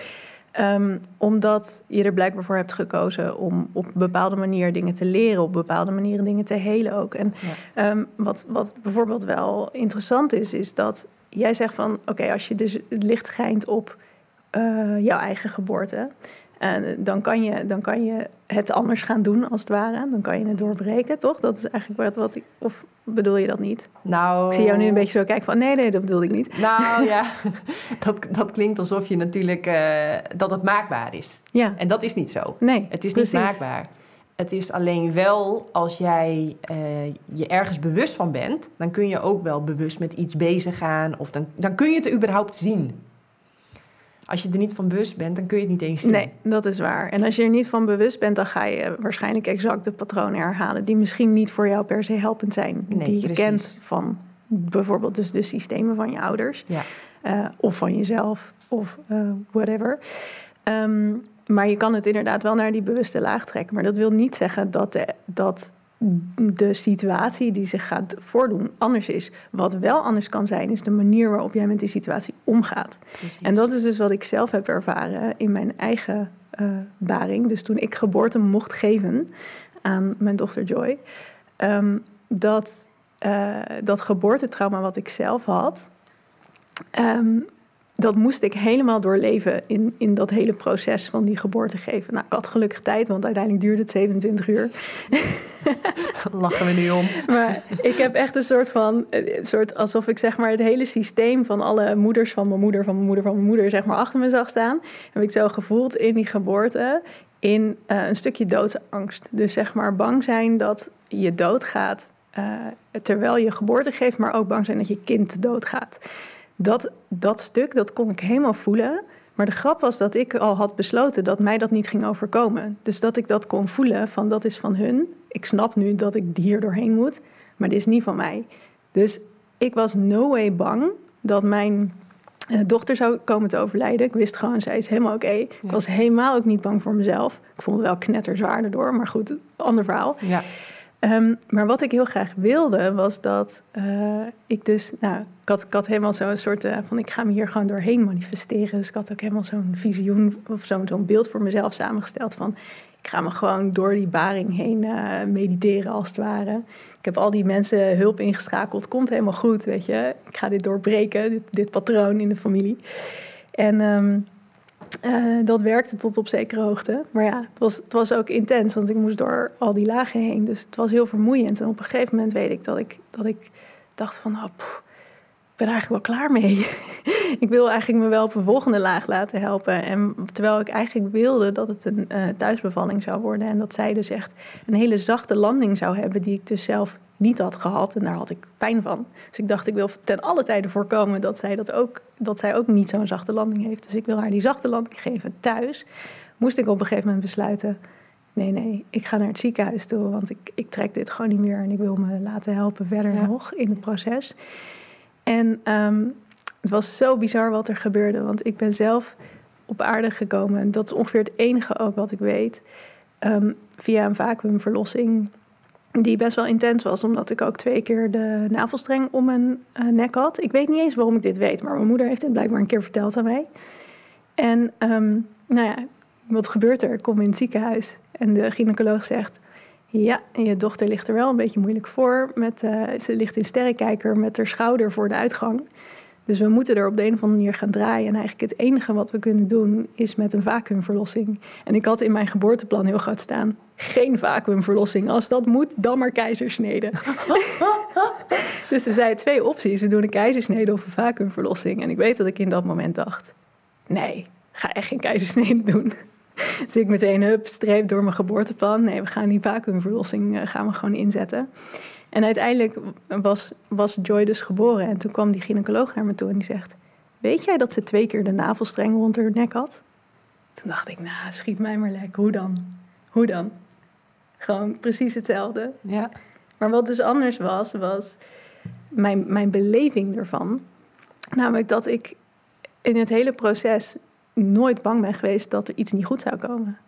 Speaker 1: Ehm, omdat je er blijkbaar voor hebt gekozen om op bepaalde manier dingen te leren, op bepaalde manieren dingen te helen ook. En
Speaker 2: Ja.
Speaker 1: Ehm, wat, wat bijvoorbeeld wel interessant is, is dat jij zegt van oké, als je dus het licht schijnt op eh, jouw eigen geboorte, En dan kan, je, dan kan je het anders gaan doen, als het ware. Dan kan je het doorbreken, toch? Dat is eigenlijk wat, wat ik... Of bedoel je dat niet?
Speaker 3: Nou...
Speaker 1: Ik zie jou nu een beetje zo kijken van... Nee, nee, dat bedoel ik niet.
Speaker 3: Nou ja, dat, dat klinkt alsof je natuurlijk... Uh, dat het maakbaar is.
Speaker 1: Ja.
Speaker 3: En dat is niet zo.
Speaker 1: Nee,
Speaker 3: Het is
Speaker 1: precies.
Speaker 3: niet maakbaar. Het is alleen wel als jij uh, je ergens bewust van bent... dan kun je ook wel bewust met iets bezig gaan. Of dan, dan kun je het überhaupt zien als je er niet van bewust bent, dan kun je het niet eens zien.
Speaker 1: Nee, dat is waar. En als je er niet van bewust bent, dan ga je waarschijnlijk exact de patronen herhalen die misschien niet voor jou per se helpend zijn.
Speaker 3: Nee,
Speaker 1: die je
Speaker 3: precies.
Speaker 1: kent van bijvoorbeeld dus de systemen van je ouders.
Speaker 3: Ja.
Speaker 1: Uh, of van jezelf, of uh, whatever. Um, maar je kan het inderdaad wel naar die bewuste laag trekken. Maar dat wil niet zeggen dat, de, dat de situatie die zich gaat voordoen anders is. Wat wel anders kan zijn, is de manier waarop jij met die situatie omgaat.
Speaker 3: Precies.
Speaker 1: En dat is dus wat ik zelf heb ervaren in mijn eigen uh, baring. Dus toen ik geboorte mocht geven aan mijn dochter Joy, um, dat, uh, dat geboortetrauma wat ik zelf had. Um, dat moest ik helemaal doorleven in, in dat hele proces van die geboorte geven. Nou, ik had gelukkig tijd, want uiteindelijk duurde het 27 uur.
Speaker 3: Lachen we nu om.
Speaker 1: Maar ik heb echt een soort van, een soort alsof ik zeg maar het hele systeem van alle moeders van mijn moeder, van mijn moeder, van mijn moeder, zeg maar achter me zag staan. Heb ik zo gevoeld in die geboorte in uh, een stukje doodsangst. Dus zeg maar bang zijn dat je doodgaat uh, terwijl je geboorte geeft, maar ook bang zijn dat je kind doodgaat. Dat, dat stuk, dat kon ik helemaal voelen. Maar de grap was dat ik al had besloten dat mij dat niet ging overkomen. Dus dat ik dat kon voelen van dat is van hun. Ik snap nu dat ik hier doorheen moet, maar dit is niet van mij. Dus ik was no way bang dat mijn uh, dochter zou komen te overlijden. Ik wist gewoon, zij is helemaal oké. Okay. Ja. Ik was helemaal ook niet bang voor mezelf. Ik vond het wel knetterzwaarder door, maar goed, ander verhaal.
Speaker 3: Ja.
Speaker 1: Um, maar wat ik heel graag wilde, was dat uh, ik dus... Nou, ik had, ik had helemaal zo'n soort uh, van... ik ga me hier gewoon doorheen manifesteren. Dus ik had ook helemaal zo'n visioen of zo'n zo'n beeld voor mezelf samengesteld van... ik ga me gewoon door die baring heen uh, mediteren als het ware. Ik heb al die mensen hulp ingeschakeld. Komt helemaal goed, weet je. Ik ga dit doorbreken, dit, dit patroon in de familie. En... Um, uh, dat werkte tot op zekere hoogte. Maar ja, het was, het was ook intens, want ik moest door al die lagen heen. Dus het was heel vermoeiend. En op een gegeven moment weet ik dat ik, dat ik dacht van... Oh, ik ben eigenlijk wel klaar mee. ik wil eigenlijk me wel op een volgende laag laten helpen. En terwijl ik eigenlijk wilde dat het een uh, thuisbevalling zou worden. En dat zij dus echt een hele zachte landing zou hebben... die ik dus zelf niet had gehad. En daar had ik pijn van. Dus ik dacht, ik wil ten alle tijden voorkomen dat zij, dat ook, dat zij ook niet zo'n zachte landing heeft. Dus ik wil haar die zachte landing geven thuis. Moest ik op een gegeven moment besluiten... nee, nee, ik ga naar het ziekenhuis toe... want ik, ik trek dit gewoon niet meer... en ik wil me laten helpen verder ja. nog in het proces. En um, het was zo bizar wat er gebeurde... want ik ben zelf op aarde gekomen... en dat is ongeveer het enige ook wat ik weet... Um, via een vacuümverlossing die best wel intens was, omdat ik ook twee keer de navelstreng om mijn uh, nek had. Ik weet niet eens waarom ik dit weet, maar mijn moeder heeft het blijkbaar een keer verteld aan mij. En um, nou ja, wat gebeurt er? Ik kom in het ziekenhuis en de gynaecoloog zegt... ja, je dochter ligt er wel een beetje moeilijk voor. Met, uh, ze ligt in sterrenkijker met haar schouder voor de uitgang. Dus we moeten er op de een of andere manier gaan draaien. En eigenlijk het enige wat we kunnen doen is met een vacuümverlossing. En ik had in mijn geboorteplan heel groot staan... geen vacuümverlossing. Als dat moet, dan maar keizersnede. dus er zijn twee opties. We doen een keizersnede of een vacuümverlossing. En ik weet dat ik in dat moment dacht... nee, ga echt geen keizersnede doen. Dus ik meteen, hup, streep door mijn geboorteplan. Nee, we gaan die vacuümverlossing uh, gaan we gewoon inzetten. En uiteindelijk was, was Joy dus geboren. En toen kwam die gynaecoloog naar me toe en die zegt... Weet jij dat ze twee keer de navelstreng rond haar nek had? Toen dacht ik, nou, schiet mij maar lek. Hoe dan? Hoe dan? Gewoon precies hetzelfde.
Speaker 3: Ja.
Speaker 1: Maar wat dus anders was, was mijn, mijn beleving ervan. Namelijk dat ik in het hele proces nooit bang ben geweest dat er iets niet goed zou komen.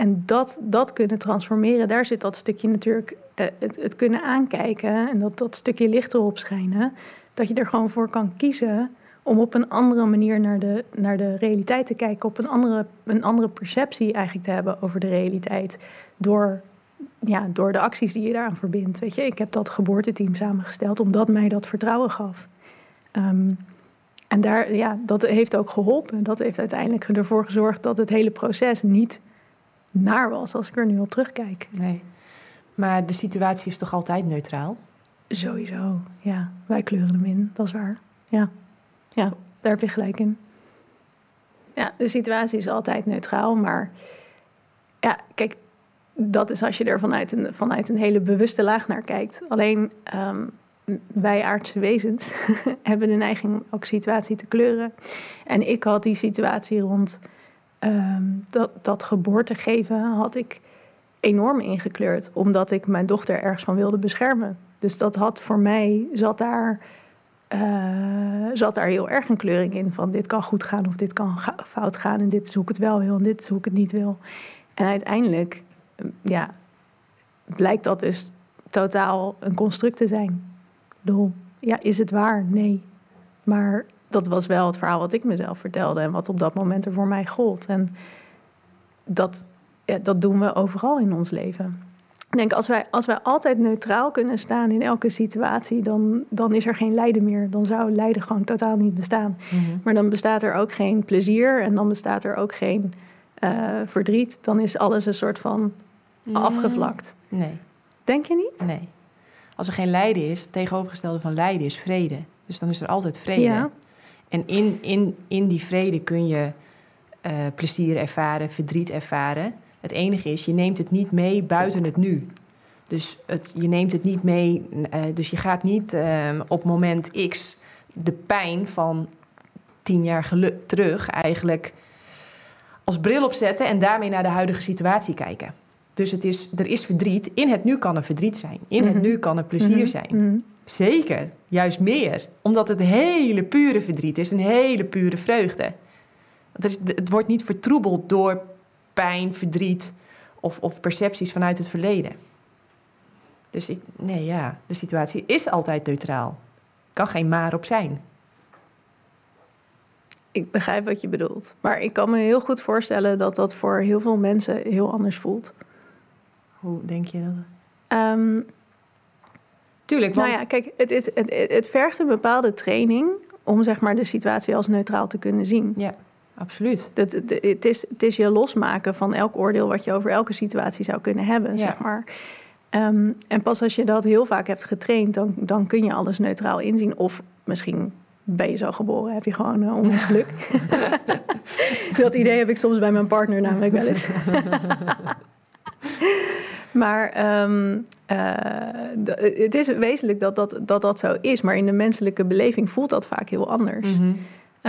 Speaker 1: En dat, dat kunnen transformeren, daar zit dat stukje natuurlijk, uh, het, het, kunnen aankijken en dat, dat stukje licht erop schijnen. Dat je er gewoon voor kan kiezen om op een andere manier naar de, naar de realiteit te kijken, op een andere, een andere perceptie eigenlijk te hebben over de realiteit. Door, ja, door de acties die je daaraan verbindt. Weet je, ik heb dat geboorteteam samengesteld omdat mij dat vertrouwen gaf. Um, En daar, ja, dat heeft ook geholpen. Dat heeft uiteindelijk ervoor gezorgd dat het hele proces niet naar was als ik er nu op terugkijk.
Speaker 2: Nee. Maar de situatie is toch altijd neutraal?
Speaker 1: Sowieso, ja. Wij kleuren hem in, dat is waar. Ja, ja daar heb je gelijk in. Ja, de situatie is altijd neutraal, maar ja, kijk, dat is als je er vanuit een, vanuit een hele bewuste laag naar kijkt. Alleen ehm, wij aardse wezens hebben de neiging om ook situatie te kleuren. En ik had die situatie rond ehm, dat, dat geboorte geven, had ik enorm ingekleurd. Omdat ik mijn dochter ergens van wilde beschermen. Dus dat had voor mij, zat daar, uh, zat daar heel erg een kleuring in. Van dit kan goed gaan of dit kan fout gaan. En dit is hoe ik het wel wil en dit is hoe ik het niet wil. En uiteindelijk, ja, blijkt dat dus totaal een construct te zijn bedoel, ja, is het waar? Nee. Maar dat was wel het verhaal wat ik mezelf vertelde en wat op dat moment er voor mij gold. En dat, ja, dat doen we overal in ons leven. Ik denk, als wij, als wij altijd neutraal kunnen staan in elke situatie, dan, dan is er geen lijden meer. Dan zou lijden gewoon totaal niet bestaan. Mhm. Maar dan bestaat er ook geen plezier en dan bestaat er ook geen uh, verdriet. Dan is alles een soort van mm. afgevlakt.
Speaker 2: Nee.
Speaker 1: Denk je niet?
Speaker 2: Nee. Als er geen lijden is, het tegenovergestelde van lijden is vrede. Dus dan is er altijd vrede. Ja. En in, in, in die vrede kun je uh, plezier ervaren, verdriet ervaren. Het enige is, je neemt het niet mee buiten het nu. Dus het, je neemt het niet mee. Uh, dus je gaat niet uh, op moment X de pijn van tien jaar terug eigenlijk als bril opzetten en daarmee naar de huidige situatie kijken. Dus het is, er is verdriet. In het nu kan er verdriet zijn. In het mhm. nu kan er plezier mhm. zijn. Mhm. Zeker, juist meer. Omdat het hele pure verdriet is, een hele pure vreugde. is, het wordt niet vertroebeld door pijn, verdriet of, of percepties vanuit het verleden. Dus ik, nee, ja, de situatie is altijd neutraal. Kan geen maar op zijn.
Speaker 1: Ik begrijp wat je bedoelt. Maar ik kan me heel goed voorstellen dat dat voor heel veel mensen heel anders voelt.
Speaker 2: Hoe denk je dat?
Speaker 1: Um,
Speaker 2: Tuurlijk.
Speaker 1: Nou ja, kijk, het, is, het, het vergt een bepaalde training om zeg maar de situatie als neutraal te kunnen zien.
Speaker 2: Ja, absoluut.
Speaker 1: Het, het, het, is, het is je losmaken van elk oordeel wat je over elke situatie zou kunnen hebben, zeg maar. Um, en pas als je dat heel vaak hebt getraind, dan, dan kun je alles neutraal inzien. Of misschien ben je zo geboren, heb je gewoon uh, ongeluk. dat idee heb ik soms bij mijn partner namelijk wel eens. Maar um, uh, het is wezenlijk dat dat, dat dat zo is. Maar in de menselijke beleving voelt dat vaak heel anders. Mm
Speaker 2: -hmm.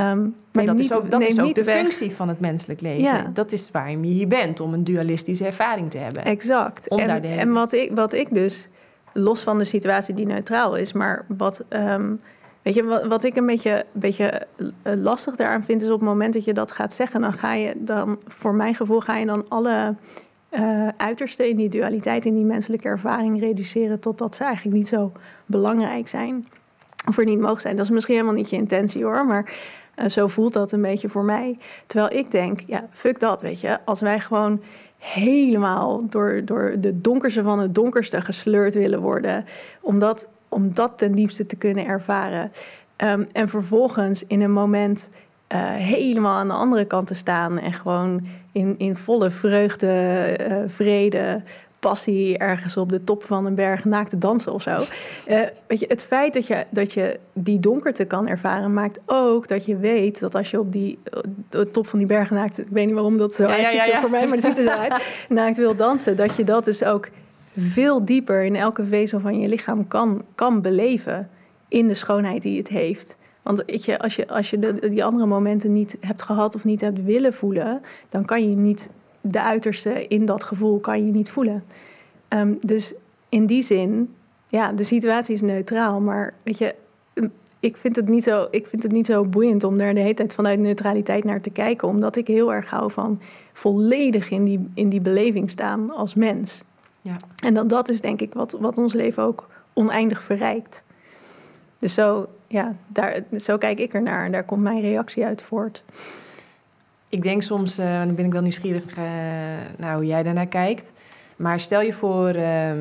Speaker 2: um, maar dat is ook, dat is ook de functie van het menselijk leven. Ja. Dat is waarom je hier bent, om een dualistische ervaring te hebben.
Speaker 1: Exact. En, en, wat, ik, wat ik dus, los van de situatie die neutraal is, maar wat... Um, Weet je, wat, wat ik een beetje, beetje eh, lastig daaraan vind, is op het moment dat je dat gaat zeggen, dan ga je dan, voor mijn gevoel, ga je dan alle uh, uiterste in die dualiteit, in die menselijke ervaring reduceren totdat ze eigenlijk niet zo belangrijk zijn. Of er niet mogen zijn. Dat is misschien helemaal niet je intentie hoor, maar uh, zo voelt dat een beetje voor mij. Terwijl ik denk, ja, fuck dat, weet je. Als wij gewoon helemaal door, door de donkerste van het donkerste gesleurd willen worden, om dat, om dat ten diepste te kunnen ervaren. Um, en vervolgens in een moment uh, helemaal aan de andere kant te staan en gewoon in, in volle vreugde, uh, vrede, passie ergens op de top van een berg naakt te dansen of zo. Uh, weet je, het feit dat je, dat je die donkerte kan ervaren, maakt ook dat je weet dat als je op die de top van die berg naakt, ik weet niet waarom dat zo ja, uitziet ja, ja, voor mij, maar het ziet er zo uit, naakt wil dansen, dat je dat dus ook veel dieper in elke vezel van je lichaam kan, kan beleven in de schoonheid die het heeft. Want weet je, als je, als je de, die andere momenten niet hebt gehad of niet hebt willen voelen, dan kan je niet de uiterste in dat gevoel kan je niet voelen. Um, dus in die zin, ja, de situatie is neutraal, maar weet je, ik vind het niet zo, ik vind het niet zo boeiend om daar de hele tijd vanuit neutraliteit naar te kijken, omdat ik heel erg hou van volledig in die, in die beleving staan als mens.
Speaker 2: Ja.
Speaker 1: En dat, dat is denk ik wat, wat ons leven ook oneindig verrijkt. Dus zo, ja, daar, zo kijk ik ernaar en daar komt mijn reactie uit voort.
Speaker 2: Ik denk soms, uh, dan ben ik wel nieuwsgierig uh, naar hoe jij daarnaar kijkt. Maar stel je voor, uh,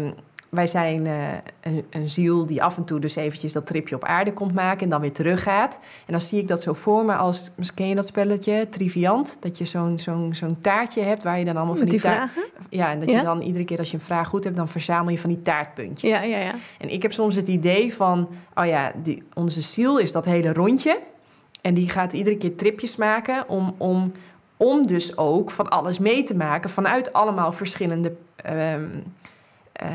Speaker 2: wij zijn eh, een, een, ziel die af en toe dus eventjes dat tripje op aarde komt maken en dan weer teruggaat. En dan zie ik dat zo voor me als, ken je dat spelletje, Triviant? Dat je zo'n zo'n zo'n taartje hebt waar je dan allemaal van
Speaker 1: die,
Speaker 2: die
Speaker 1: vragen?
Speaker 2: Ja, en dat je dan iedere keer als je een vraag goed hebt, dan verzamel je van die taartpuntjes.
Speaker 1: Ja, ja, ja.
Speaker 2: En ik heb soms het idee van, oh ja, die, onze ziel is dat hele rondje. En die gaat iedere keer tripjes maken om, om, om dus ook van alles mee te maken vanuit allemaal verschillende ehm, uh,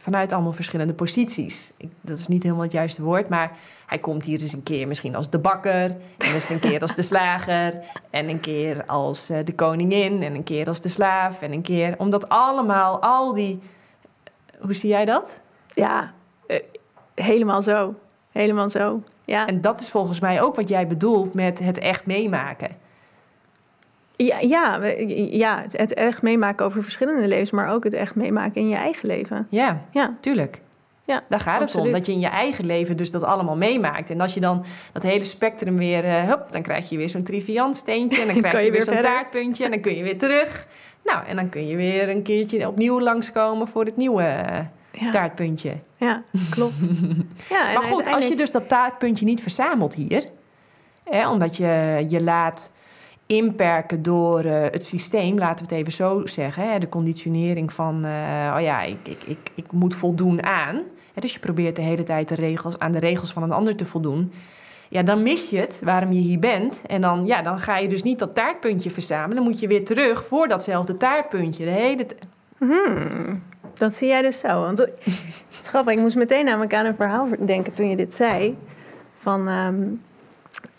Speaker 2: vanuit allemaal verschillende posities. Ik, dat is niet helemaal het juiste woord, maar hij komt hier dus een keer misschien als de bakker, en eens een keer als de slager, en een keer als uh, de koningin, en een keer als de slaaf, en een keer. Omdat allemaal, al die. Hoe zie jij dat?
Speaker 1: Ja, uh, helemaal zo. Helemaal zo. Ja.
Speaker 2: En dat is volgens mij ook wat jij bedoelt met het echt meemaken.
Speaker 1: Ja, ja, ja, het echt meemaken over verschillende levens, maar ook het echt meemaken in je eigen leven.
Speaker 2: Ja, ja. tuurlijk. Ja, Daar gaat het om. Dat je in je eigen leven dus dat allemaal meemaakt. En als je dan dat hele spectrum weer... Uh, hup, dan krijg je weer zo'n triviant steentje... en dan krijg je, je, weer zo'n taartpuntje... en dan kun je weer terug. Nou, en dan kun je weer een keertje opnieuw langskomen... voor het nieuwe uh, taartpuntje.
Speaker 1: Ja, klopt.
Speaker 2: ja, maar goed, als je dus dat taartpuntje niet verzamelt hier... Hè, omdat je je laat inperken door uh, het systeem, laten we het even zo zeggen. Hè, de conditionering van, uh, oh ja, ik, ik, ik, ik moet voldoen aan. Hè, dus je probeert de hele tijd de regels, aan de regels van een ander te voldoen. Ja, dan mis je het waarom je hier bent. En dan, ja, dan ga je dus niet dat taartpuntje verzamelen. Dan moet je weer terug voor datzelfde taartpuntje. De hele
Speaker 1: hmm, dat zie jij dus zo. Want het grappig, ik moest meteen namelijk aan een verhaal denken toen je dit zei. Van, um,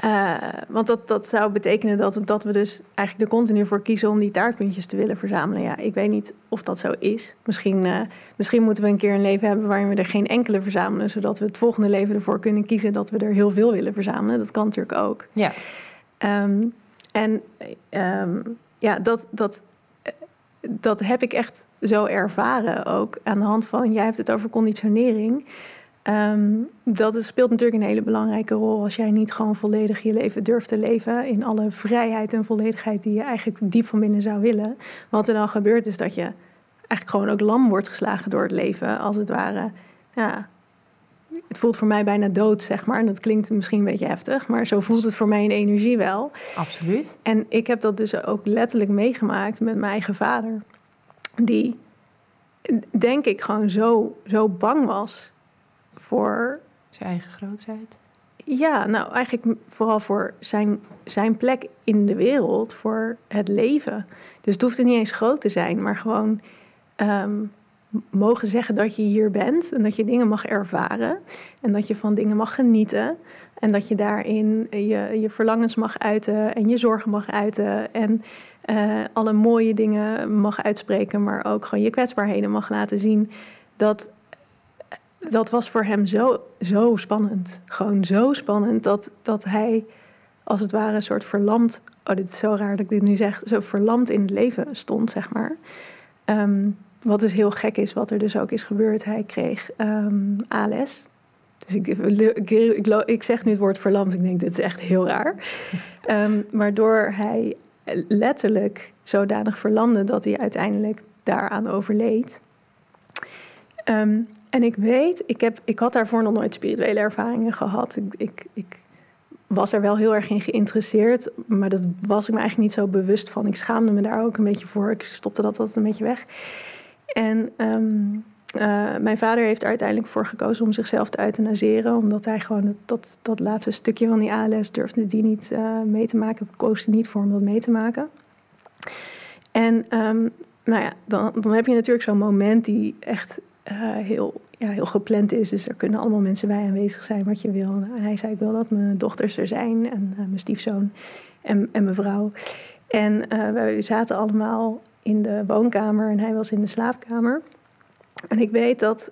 Speaker 1: uh, want dat, dat zou betekenen dat, dat we dus eigenlijk er continu voor kiezen om die taartpuntjes te willen verzamelen. Ja, ik weet niet of dat zo is. Misschien, uh, misschien moeten we een keer een leven hebben waarin we er geen enkele verzamelen, zodat we het volgende leven ervoor kunnen kiezen dat we er heel veel willen verzamelen. Dat kan natuurlijk ook.
Speaker 2: Ja.
Speaker 1: Um, en um, ja, dat, dat, dat heb ik echt zo ervaren ook aan de hand van, jij hebt het over conditionering. Um, dat speelt natuurlijk een hele belangrijke rol als jij niet gewoon volledig je leven durft te leven in alle vrijheid en volledigheid die je eigenlijk diep van binnen zou willen. Wat er dan gebeurt is dat je eigenlijk gewoon ook lam wordt geslagen door het leven, als het ware. Ja, het voelt voor mij bijna dood, zeg maar. En dat klinkt misschien een beetje heftig, maar zo voelt het voor mij in energie wel.
Speaker 2: Absoluut.
Speaker 1: En ik heb dat dus ook letterlijk meegemaakt met mijn eigen vader, die denk ik gewoon zo, zo bang was voor...
Speaker 2: Zijn eigen grootheid?
Speaker 1: Ja, nou eigenlijk vooral voor zijn, zijn plek in de wereld, voor het leven. Dus het hoeft er niet eens groot te zijn, maar gewoon um, mogen zeggen dat je hier bent en dat je dingen mag ervaren en dat je van dingen mag genieten en dat je daarin je, je verlangens mag uiten en je zorgen mag uiten en uh, alle mooie dingen mag uitspreken, maar ook gewoon je kwetsbaarheden mag laten zien. Dat dat was voor hem zo, zo spannend. Gewoon zo spannend dat, dat hij als het ware een soort verlamd. Oh, dit is zo raar dat ik dit nu zeg. Zo verlamd in het leven stond, zeg maar. Um, wat dus heel gek is, wat er dus ook is gebeurd. Hij kreeg um, ALS. Dus ik, ik, ik, ik, zeg nu het woord verlamd. Ik denk, dit is echt heel raar. Um, waardoor hij letterlijk zodanig verlamde dat hij uiteindelijk daaraan overleed. Um, en ik weet, ik, heb, ik had daarvoor nog nooit spirituele ervaringen gehad. Ik, ik, ik was er wel heel erg in geïnteresseerd, maar dat was ik me eigenlijk niet zo bewust van. Ik schaamde me daar ook een beetje voor. Ik stopte dat altijd een beetje weg. En um, uh, mijn vader heeft er uiteindelijk voor gekozen om zichzelf te euthanaseren, omdat hij gewoon dat, dat, laatste stukje van die ALS durfde die niet uh, mee te maken, koos er niet voor om dat mee te maken. En um, nou ja, dan, dan heb je natuurlijk zo'n moment die echt heel, ja, heel gepland is. Dus er kunnen allemaal mensen bij aanwezig zijn wat je wil. En hij zei, ik wil dat mijn dochters er zijn en uh, mijn stiefzoon en, en mijn vrouw. En uh, wij zaten allemaal in de woonkamer en hij was in de slaapkamer. En ik weet dat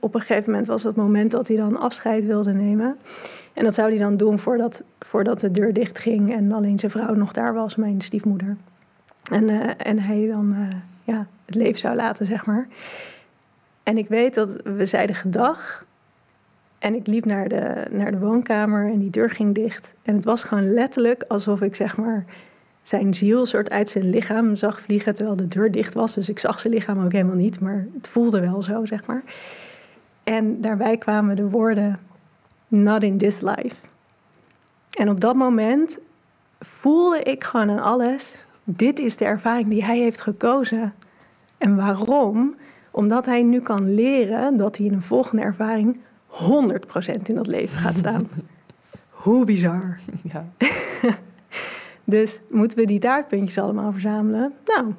Speaker 1: op een gegeven moment was het moment dat hij dan afscheid wilde nemen. En dat zou hij dan doen voordat, voordat de deur dicht ging en alleen zijn vrouw nog daar was, mijn stiefmoeder. En, en hij dan ja, het leven zou laten, zeg maar. En ik weet dat we zeiden gedag. En ik liep naar de, naar de woonkamer en die deur ging dicht. En het was gewoon letterlijk alsof ik zeg maar zijn ziel soort uit zijn lichaam zag vliegen terwijl de deur dicht was. Dus ik zag zijn lichaam ook helemaal niet, maar het voelde wel zo, zeg maar. En daarbij kwamen de woorden: Not in this life. En op dat moment voelde ik gewoon aan alles: dit is de ervaring die hij heeft gekozen. En waarom? Omdat hij nu kan leren dat hij in een volgende ervaring 100% in dat leven gaat staan. Hoe bizar.
Speaker 2: Ja.
Speaker 1: Dus moeten we die taartpuntjes allemaal verzamelen? Nou,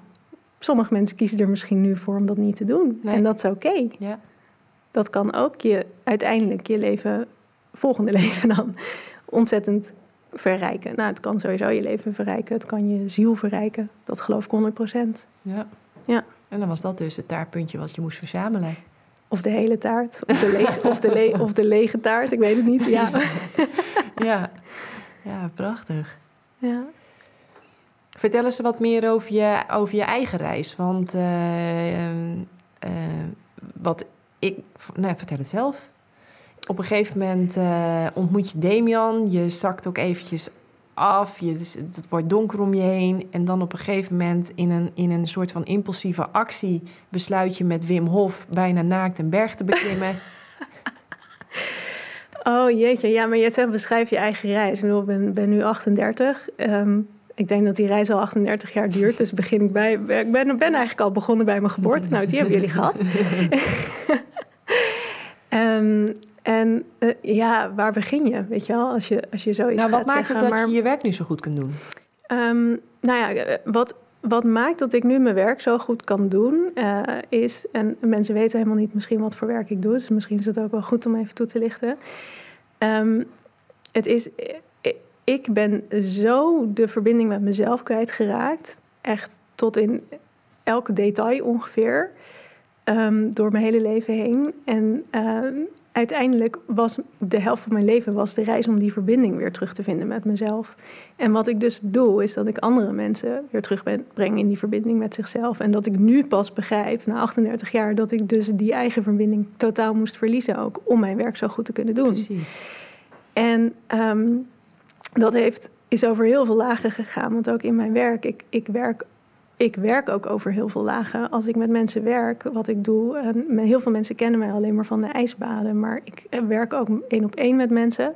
Speaker 1: sommige mensen kiezen er misschien nu voor om dat niet te doen.
Speaker 2: Nee.
Speaker 1: En dat is oké.
Speaker 2: Ja.
Speaker 1: Dat kan ook je uiteindelijk je leven, volgende leven dan, ontzettend verrijken. Nou, het kan sowieso je leven verrijken. Het kan je ziel verrijken. Dat geloof ik 100%.
Speaker 2: ja.
Speaker 1: Ja.
Speaker 2: En dan was dat dus het taartpuntje wat je moest verzamelen.
Speaker 1: Of de hele taart. Of de, lege, of, de le- of de lege taart. Ik weet het niet. Ja.
Speaker 2: Ja, ja prachtig.
Speaker 1: ja.
Speaker 2: Vertel eens wat meer over je, over je eigen reis. Want eh, eh, wat ik. Nee, vertel het zelf. Op een gegeven moment eh, ontmoet je Damian. Je zakt ook eventjes af. Je, het wordt donker om je heen. En dan op een gegeven moment in een, in een soort van impulsieve actie... besluit je met Wim Hof bijna naakt een berg te beklimmen.
Speaker 1: Oh jeetje, ja, maar je zegt beschrijf je eigen reis. Ik bedoel, ik ben, ben nu 38. Ehm, ik denk dat die reis al 38 jaar duurt. Dus begin ik bij. Ik ben, ben eigenlijk al begonnen bij mijn geboorte. Nou, die hebben jullie gehad. Ehm, en eh, ja, waar begin je? Weet je wel, als je, als je zoiets
Speaker 2: nou, wat maakt het dat
Speaker 1: maar-
Speaker 2: je je werk nu zo goed kunt doen?
Speaker 1: Ehm, nou ja, wat, wat maakt dat ik nu mijn werk zo goed kan doen, eh, is, en mensen weten helemaal niet misschien wat voor werk ik doe, dus misschien is het ook wel goed om even toe te lichten. Ehm, het is, eh, ik ben zo de verbinding met mezelf kwijtgeraakt, echt tot in elke detail ongeveer, ehm, door mijn hele leven heen. En uiteindelijk was de helft van mijn leven was de reis om die verbinding weer terug te vinden met mezelf. En wat ik dus doe, is dat ik andere mensen weer terugbreng in die verbinding met zichzelf. En dat ik nu pas begrijp, na 38 jaar, dat ik dus die eigen verbinding totaal moest verliezen ook om mijn werk zo goed te kunnen doen.
Speaker 2: Precies.
Speaker 1: En ehm, dat heeft, is over heel veel lagen gegaan. Want ook in mijn werk, ik, ik, werk, ik werk ook over heel veel lagen. Als ik met mensen werk, wat ik doe. Heel veel mensen kennen mij alleen maar van de ijsbaden. Maar ik eh, werk ook één op één met mensen.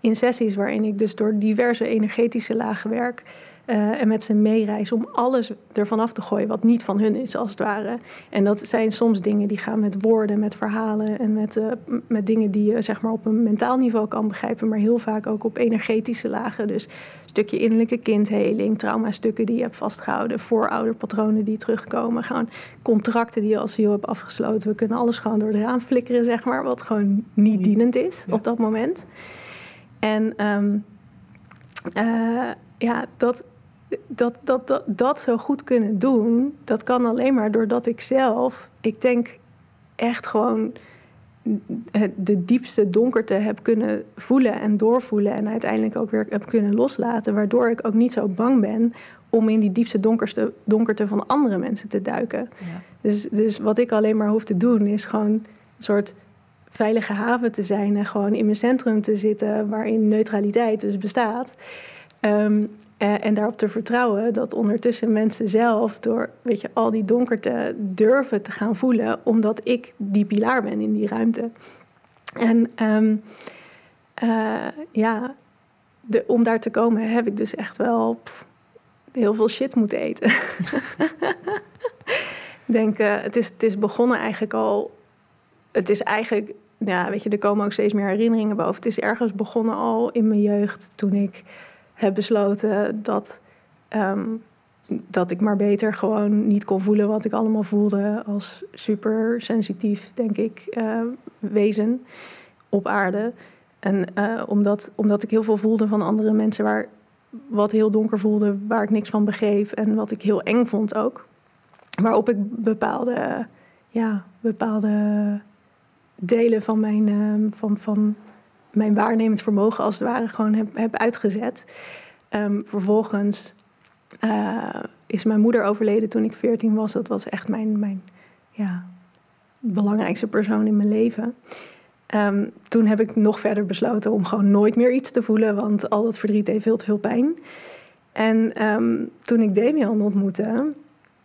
Speaker 1: In sessies waarin ik dus door diverse energetische lagen werk. Eh, en met ze meereis om alles ervan af te gooien wat niet van hun is, als het ware. En dat zijn soms dingen die gaan met woorden, met verhalen en met, eh, met dingen die je zeg maar, op een mentaal niveau kan begrijpen, maar heel vaak ook op energetische lagen. Dus een stukje innerlijke kindheling, traumastukken die je hebt vastgehouden, voorouderpatronen die terugkomen, gewoon contracten die je als ziel hebt afgesloten. We kunnen alles gewoon door het raam flikkeren, zeg maar, wat gewoon niet dienend is
Speaker 2: ja.
Speaker 1: op dat moment. En ehm, eh, ja, dat, dat, dat, dat, dat zo goed kunnen doen, dat kan alleen maar doordat ik zelf, ik denk echt gewoon de diepste donkerte heb kunnen voelen en doorvoelen en uiteindelijk ook weer heb kunnen loslaten, waardoor ik ook niet zo bang ben om in die diepste donkerste, donkerte van andere mensen te duiken.
Speaker 2: Ja.
Speaker 1: Dus, dus wat ik alleen maar hoef te doen is gewoon een soort veilige haven te zijn en gewoon in mijn centrum te zitten waarin neutraliteit dus bestaat. Ehm, eh, en daarop te vertrouwen dat ondertussen mensen zelf door weet je, al die donkerte durven te gaan voelen, omdat ik die pilaar ben in die ruimte. En ehm, eh, ja, de, om daar te komen heb ik dus echt wel heel veel shit moeten eten. Denk, eh, het, is, het is begonnen eigenlijk al. Het is eigenlijk, ja, weet je, er komen ook steeds meer herinneringen boven. Het is ergens begonnen al in mijn jeugd toen ik heb besloten dat, ehm, dat ik maar beter gewoon niet kon voelen wat ik allemaal voelde als super sensitief, denk ik, eh, wezen op aarde. En eh, omdat, omdat ik heel veel voelde van andere mensen waar wat heel donker voelde, waar ik niks van begreep en wat ik heel eng vond ook. Waarop ik bepaalde, ja, bepaalde delen van mijn, ehm, van, van mijn waarnemend vermogen als het ware gewoon heb, heb uitgezet. Ehm, vervolgens eh, is mijn moeder overleden toen ik 14 was. Dat was echt mijn, mijn ja, belangrijkste persoon in mijn leven. Ehm, toen heb ik nog verder besloten om gewoon nooit meer iets te voelen, want al dat verdriet deed veel te veel pijn. En ehm, toen ik Damian ontmoette,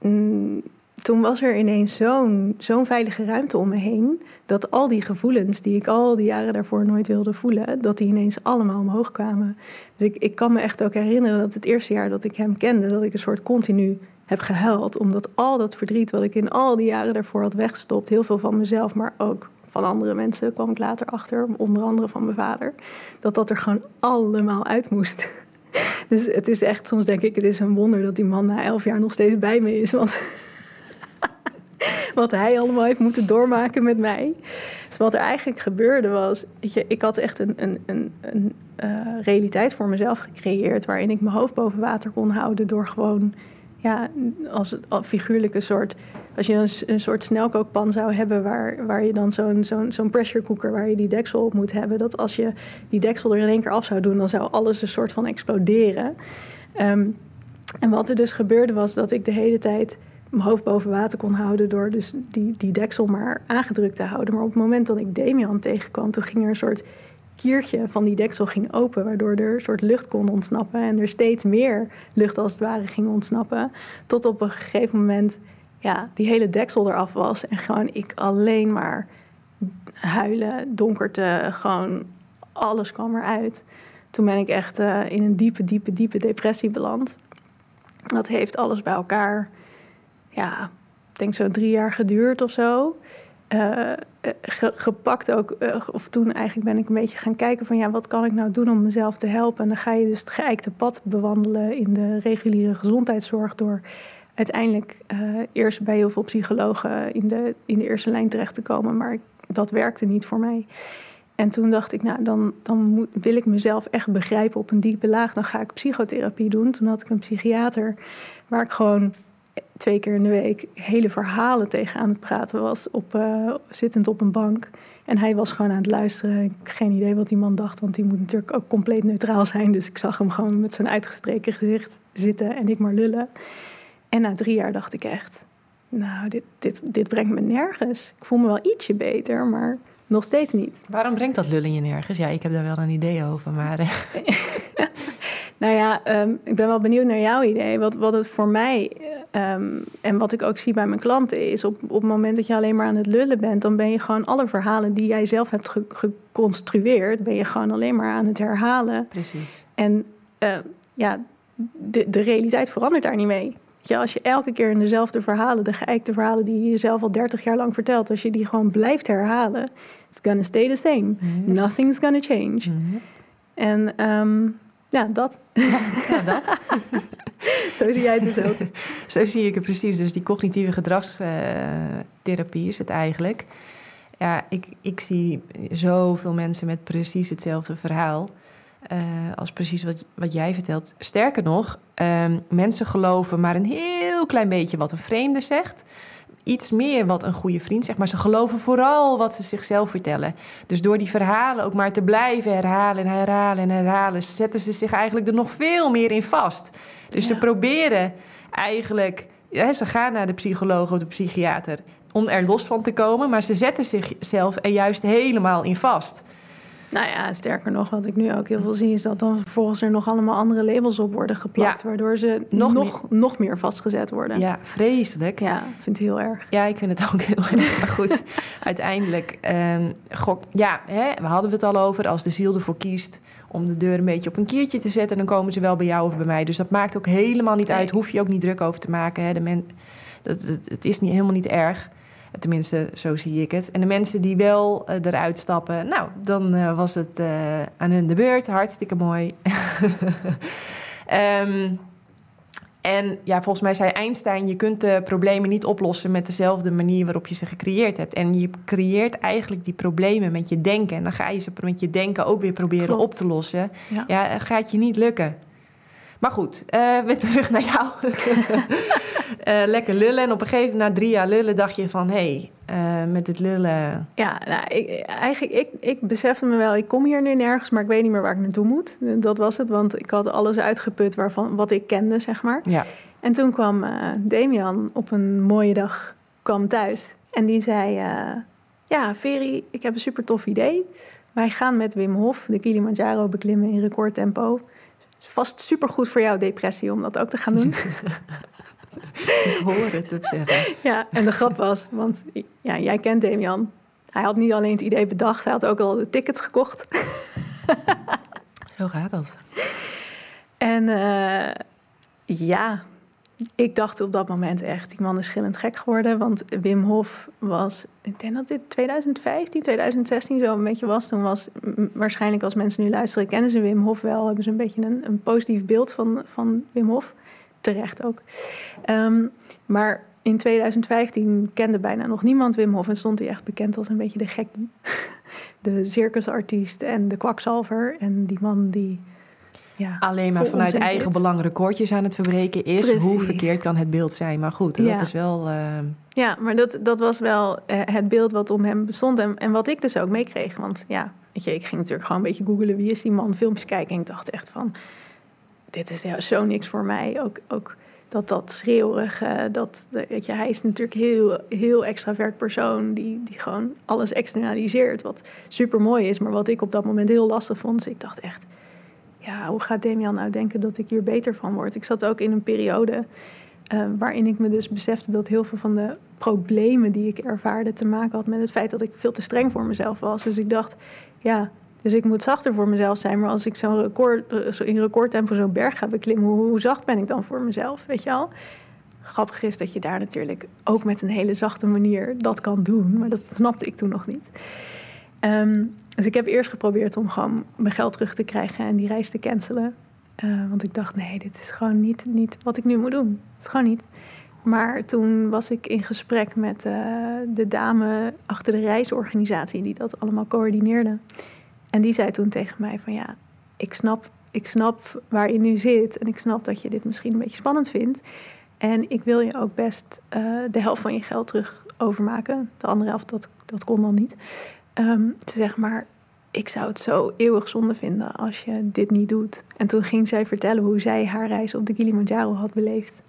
Speaker 1: mm, toen was er ineens zo'n zo'n veilige ruimte om me heen. Dat al die gevoelens die ik al die jaren daarvoor nooit wilde voelen, dat die ineens allemaal omhoog kwamen. Dus ik, ik kan me echt ook herinneren dat het eerste jaar dat ik hem kende, dat ik een soort continu heb gehuild. Omdat al dat verdriet wat ik in al die jaren daarvoor had weggestopt, heel veel van mezelf, maar ook van andere mensen, kwam ik later achter, onder andere van mijn vader, dat dat er gewoon allemaal uit moest. Dus het is echt, soms denk ik, het is een wonder dat die man na elf jaar nog steeds bij me is. Want wat hij allemaal heeft moeten doormaken met mij. Dus wat er eigenlijk gebeurde was, weet je, ik had echt een, een, een, een uh, realiteit voor mezelf gecreëerd waarin ik mijn hoofd boven water kon houden door gewoon, ja, als, als figuurlijke soort, als je een, een soort snelkookpan zou hebben waar, waar je dan zo'n zo'n pressure cooker waar je die deksel op moet hebben, dat als je die deksel er in één keer af zou doen, dan zou alles een soort van exploderen. Um, en wat er dus gebeurde was dat ik de hele tijd mijn hoofd boven water kon houden door dus die, die deksel maar aangedrukt te houden. Maar op het moment dat ik Damian tegenkwam, toen ging er een soort kiertje van die deksel ging open, waardoor er een soort lucht kon ontsnappen en er steeds meer lucht als het ware ging ontsnappen. Tot op een gegeven moment ja, die hele deksel eraf was en gewoon ik alleen maar huilen, donkerte, gewoon alles kwam eruit. Toen ben ik echt uh, in een diepe, diepe, diepe depressie beland. Dat heeft alles bij elkaar ja, ik denk zo drie jaar geduurd of zo. Uh, gepakt ook, uh, of toen eigenlijk ben ik een beetje gaan kijken van ja, wat kan ik nou doen om mezelf te helpen? En dan ga je dus het geëikte pad bewandelen in de reguliere gezondheidszorg door uiteindelijk eerst bij heel veel psychologen in de, in de eerste lijn terecht te komen. Maar dat werkte niet voor mij. En toen dacht ik, nou, dan, dan moet, wil ik mezelf echt begrijpen op een diepe laag. Dan ga ik psychotherapie doen. Toen had ik een psychiater waar ik gewoon twee keer in de week hele verhalen tegen aan het praten was, op, uh, zittend op een bank. En hij was gewoon aan het luisteren. Ik heb geen idee wat die man dacht, want die moet natuurlijk ook compleet neutraal zijn. Dus ik zag hem gewoon met zo'n uitgestreken gezicht zitten en ik maar lullen. En na drie jaar dacht ik echt, nou, dit, dit, dit brengt me nergens. Ik voel me wel ietsje beter, maar nog steeds niet.
Speaker 2: Waarom brengt dat lullen je nergens? Ja, ik heb daar wel een idee over, maar... Eh.
Speaker 1: nou ja, um, ik ben wel benieuwd naar jouw idee. Wat, wat het voor mij Um, en wat ik ook zie bij mijn klanten is, op, op het moment dat je alleen maar aan het lullen bent, dan ben je gewoon alle verhalen die jij zelf hebt ge geconstrueerd, ben je gewoon alleen maar aan het herhalen.
Speaker 2: Precies.
Speaker 1: En uh, ja, de, de realiteit verandert daar niet mee. Ja, als je elke keer in dezelfde verhalen, de geëikte verhalen die je jezelf al 30 jaar lang vertelt, als je die gewoon blijft herhalen, it's gonna stay the same. Yes. Nothing's gonna change. Mm -hmm. En um, ja, dat. Ja, dat. Zo zie jij het dus ook.
Speaker 2: Zo zie ik het precies. Dus die cognitieve gedragstherapie is het eigenlijk. Ja, ik, ik zie zoveel mensen met precies hetzelfde verhaal. Uh, als precies wat, wat jij vertelt. Sterker nog, um, mensen geloven maar een heel klein beetje wat een vreemde zegt iets meer wat een goede vriend zegt. Maar ze geloven vooral wat ze zichzelf vertellen. Dus door die verhalen ook maar te blijven herhalen en herhalen en herhalen, zetten ze zich eigenlijk er nog veel meer in vast. Dus ze proberen eigenlijk, ja, ze gaan naar de psycholoog of de psychiater om er los van te komen, maar ze zetten zichzelf er juist helemaal in vast.
Speaker 1: Nou ja, sterker nog, wat ik nu ook heel veel zie, is dat dan vervolgens er nog allemaal andere labels op worden geplakt, waardoor ze nog, nog, meer. nog meer vastgezet worden.
Speaker 2: Ja, vreselijk.
Speaker 1: Ja, ik vind het heel erg.
Speaker 2: Ja, ik vind het ook heel erg. Maar goed, uiteindelijk, um, gok, ja, hè, we hadden het al over, als de ziel ervoor kiest om de deur een beetje op een kiertje te zetten, dan komen ze wel bij jou of bij mij. Dus dat maakt ook helemaal niet uit, hoef je ook niet druk over te maken. Hè. De men, dat, het is niet, helemaal niet erg. Tenminste, zo zie ik het. En de mensen die wel uh, eruit stappen, nou, dan uh, was het uh, aan hun de beurt. Hartstikke mooi. um, en ja, volgens mij zei Einstein: je kunt de problemen niet oplossen met dezelfde manier waarop je ze gecreëerd hebt. En je creëert eigenlijk die problemen met je denken. En dan ga je ze met je denken ook weer proberen Klopt. op te lossen. Ja. ja, gaat je niet lukken. Maar goed, uh, weer terug naar jou. uh, lekker lullen. En op een gegeven moment, na drie jaar lullen, dacht je van... hé, hey, uh, met dit lullen...
Speaker 1: Ja, nou, ik, eigenlijk, ik, ik besefte me wel... ik kom hier nu nergens, maar ik weet niet meer waar ik naartoe moet. Dat was het, want ik had alles uitgeput waarvan, wat ik kende, zeg maar.
Speaker 2: Ja.
Speaker 1: En toen kwam Damian op een mooie dag kwam thuis. En die zei... ja, Veri, ik heb een super tof idee. Wij gaan met Wim Hof de Kilimanjaro beklimmen in recordtempo is vast supergoed voor jouw depressie om dat ook te gaan doen.
Speaker 2: Ik hoor het het zeggen.
Speaker 1: ja, en de grap was, want ja, jij kent Damian. Hij had niet alleen het idee bedacht, hij had ook al de tickets gekocht.
Speaker 2: Zo gaat dat.
Speaker 1: En uh, ja, ik dacht op dat moment echt, die man is schillend gek geworden. Want Wim Hof was, ik denk dat dit 2015, 2016 zo een beetje was. Toen was waarschijnlijk als mensen nu luisteren, kennen ze Wim Hof wel. Hebben ze een beetje een, een positief beeld van, van Wim Hof. Terecht ook. Um, maar in 2015 kende bijna nog niemand Wim Hof en stond hij echt bekend als een beetje de gekkie. De circusartiest en de kwakzalver. En die man die
Speaker 2: ja, alleen maar vanuit eigen zit. belang recordjes aan het verbreken is. Hoe verkeerd kan het beeld zijn? Maar goed, dat is wel. Uh...
Speaker 1: Ja, maar dat, dat was wel uh, het beeld wat om hem bestond. En, en wat ik dus ook meekreeg. Want ja, weet je, ik ging natuurlijk gewoon een beetje googelen wie is die man, filmpjes kijken. En ik dacht echt van: dit is ja, zo niks voor mij. Ook. ook dat dat schreeuwige, dat, weet je, hij is natuurlijk heel, heel extravert persoon die, die gewoon alles externaliseert, wat super mooi is, maar wat ik op dat moment heel lastig vond. Dus ik dacht echt, ja, hoe gaat Damian nou denken dat ik hier beter van word? Ik zat ook in een periode uh, waarin ik me dus besefte dat heel veel van de problemen die ik ervaarde te maken had met het feit dat ik veel te streng voor mezelf was. Dus ik dacht, ja, dus ik moet zachter voor mezelf zijn. Maar als ik zo'n record, eh, in recordtempo zo'n berg ga beklimmen, hoe, hoe zacht ben ik dan voor mezelf? Weet je al? Grappig is dat je daar natuurlijk ook met een hele zachte manier dat kan doen. Maar dat snapte ik toen nog niet. Um, dus ik heb eerst geprobeerd om gewoon mijn geld terug te krijgen en die reis te cancelen. Uh, want ik dacht, nee, dit is gewoon niet, niet wat ik nu moet doen. Het is gewoon niet. Maar toen was ik in gesprek met uh, de dame achter de reisorganisatie die dat allemaal coördineerde. En die zei toen tegen mij van ja, ik snap, ik snap waar je nu zit en ik snap dat je dit misschien een beetje spannend vindt. En ik wil je ook best uh, de helft van je geld terug overmaken. De andere helft, dat, dat kon dan niet. Um, ze zegt maar, ik zou het zo eeuwig zonde vinden als je dit niet doet. En toen ging zij vertellen hoe zij haar reis op de Kilimanjaro had beleefd.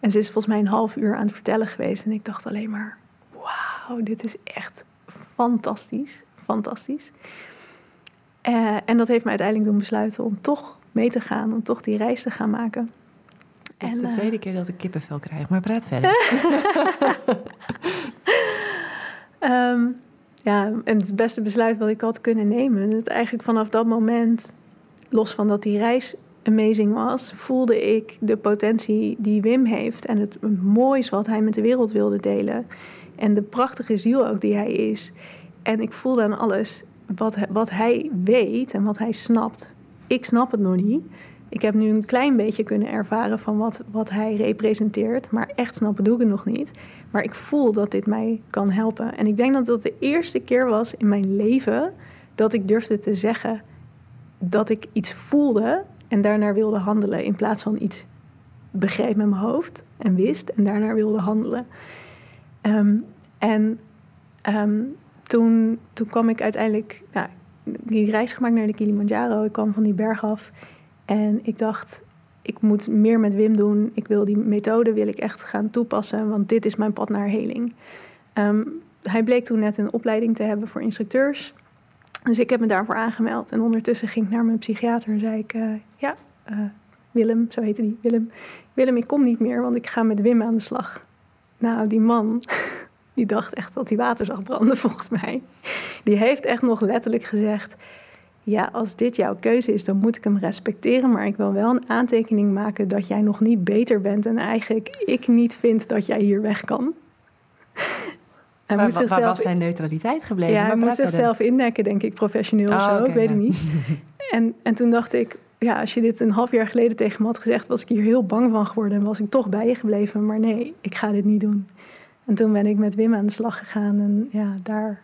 Speaker 1: En ze is volgens mij een half uur aan het vertellen geweest. En ik dacht alleen maar, wauw, dit is echt fantastisch. Fantastisch. Uh, en dat heeft me uiteindelijk doen besluiten om toch mee te gaan, om toch die reis te gaan maken.
Speaker 2: Het is de tweede keer dat ik kippenvel krijg, maar praat verder.
Speaker 1: um, ja, en het beste besluit wat ik had kunnen nemen. Dat eigenlijk vanaf dat moment, los van dat die reis amazing was, voelde ik de potentie die Wim heeft en het moois wat hij met de wereld wilde delen. En de prachtige ziel ook die hij is. En ik voelde aan alles wat, wat hij weet en wat hij snapt. Ik snap het nog niet. Ik heb nu een klein beetje kunnen ervaren van wat, wat hij representeert. Maar echt snappen doe ik het nog niet. Maar ik voel dat dit mij kan helpen. En ik denk dat dat de eerste keer was in mijn leven dat ik durfde te zeggen dat ik iets voelde en daarnaar wilde handelen. In plaats van iets begreep met mijn hoofd en wist en daarnaar wilde handelen. Um, en um, toen, toen kwam ik uiteindelijk nou, die reis gemaakt naar de Kilimanjaro. Ik kwam van die berg af. En ik dacht, ik moet meer met Wim doen. Ik wil die methode wil ik echt gaan toepassen, want dit is mijn pad naar heling. Um, hij bleek toen net een opleiding te hebben voor instructeurs. Dus ik heb me daarvoor aangemeld. En ondertussen ging ik naar mijn psychiater en zei ik... Uh, ja, uh, Willem, zo heette die, Willem. Willem, ik kom niet meer, want ik ga met Wim aan de slag. Nou, die man, die dacht echt dat hij water zag branden, volgens mij. Die heeft echt nog letterlijk gezegd ja, als dit jouw keuze is, dan moet ik hem respecteren. Maar ik wil wel een aantekening maken dat jij nog niet beter bent. En eigenlijk ik niet vind dat jij hier weg kan.
Speaker 2: Hij waar, zichzelf... waar, was zijn neutraliteit gebleven?
Speaker 1: Ja, hij moest zichzelf indekken, denk ik, professioneel oh, zo. ik weet het niet. en, en toen dacht ik, ja, als je dit een half jaar geleden tegen me had gezegd... was ik hier heel bang van geworden en was ik toch bij je gebleven. Maar nee, ik ga dit niet doen. En toen ben ik met Wim aan de slag gegaan. En ja, daar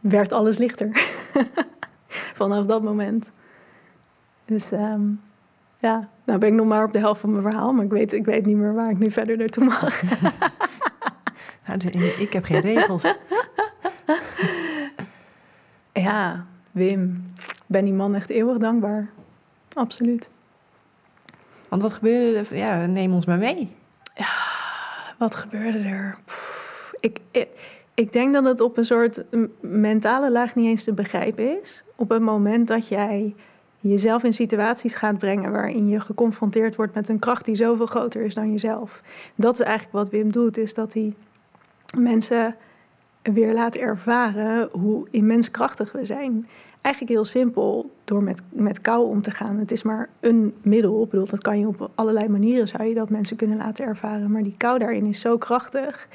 Speaker 1: werd alles lichter. vanaf dat moment. Dus um, ja, nou ben ik nog maar op de helft van mijn verhaal, maar ik weet, ik weet niet meer waar ik nu verder naartoe mag.
Speaker 2: nou, ik heb geen regels.
Speaker 1: ja, Wim, ben die man echt eeuwig dankbaar. Absoluut.
Speaker 2: Want wat gebeurde er? Ja, neem ons maar mee.
Speaker 1: Ja, wat gebeurde er? ik, ik, ik denk dat het op een soort mentale laag niet eens te begrijpen is op het moment dat jij jezelf in situaties gaat brengen waarin je geconfronteerd wordt met een kracht die zoveel groter is dan jezelf. Dat is eigenlijk wat Wim doet, is dat hij mensen weer laat ervaren hoe immens krachtig we zijn. Eigenlijk heel simpel door met, met kou om te gaan. Het is maar een middel. Ik bedoel, dat kan je op allerlei manieren zou je dat mensen kunnen laten ervaren. Maar die kou daarin is zo krachtig.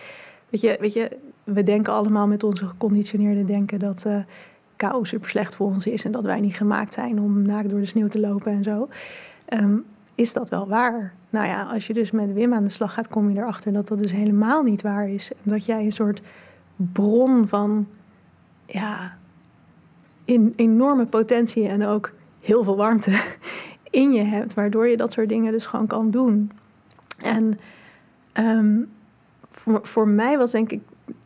Speaker 1: Weet je, weet je we denken allemaal met onze geconditioneerde denken dat kou super slecht voor ons is en dat wij niet gemaakt zijn om naakt door de sneeuw te lopen en zo. Ehm, is dat wel waar? Nou ja, als je dus met Wim aan de slag gaat, kom je erachter dat dat dus helemaal niet waar is. En dat jij een soort bron van ja, in, enorme potentie en ook heel veel warmte in je hebt, waardoor je dat soort dingen dus gewoon kan doen. En ehm, voor, mij was denk ik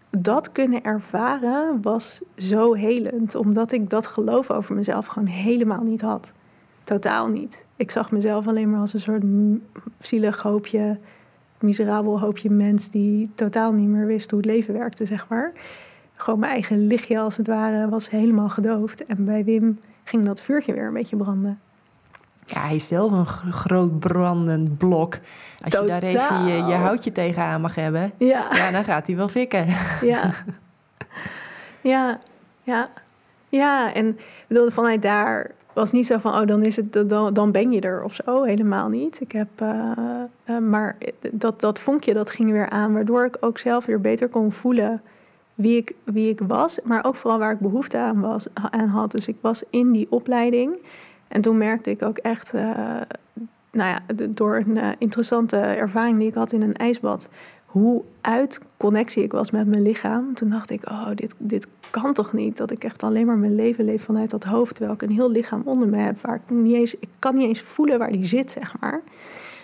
Speaker 1: dat kunnen ervaren was zo helend, omdat ik dat geloof over mezelf gewoon helemaal niet had. Totaal niet. Ik zag mezelf alleen maar als een soort zielig hoopje, miserabel hoopje mens die totaal niet meer wist hoe het leven werkte, zeg maar. Gewoon mijn eigen lichtje als het ware was helemaal gedoofd. En bij Wim ging dat vuurtje weer een beetje branden.
Speaker 2: Ja, hij is zelf een groot brandend blok. Als je daar even je, je houtje tegenaan mag hebben, ja. ja, dan gaat hij wel fikken.
Speaker 1: Ja, ja, ja. Ja, en bedoel, vanuit daar was niet zo van, oh, dan, is het, dan, dan ben je er of zo. Helemaal niet. Ik heb, uh, uh, maar dat, dat vonkje, dat ging weer aan, waardoor ik ook zelf weer beter kon voelen wie ik, wie ik was, maar ook vooral waar ik behoefte aan, was, aan had. Dus ik was in die opleiding. En toen merkte ik ook echt, uh, nou ja, door een uh, interessante ervaring die ik had in een ijsbad, hoe uit connectie ik was met mijn lichaam. Toen dacht ik, oh, dit, dit kan toch niet? Dat ik echt alleen maar mijn leven leef vanuit dat hoofd, terwijl ik een heel lichaam onder me heb, waar ik niet eens, ik kan niet eens voelen waar die zit, zeg maar.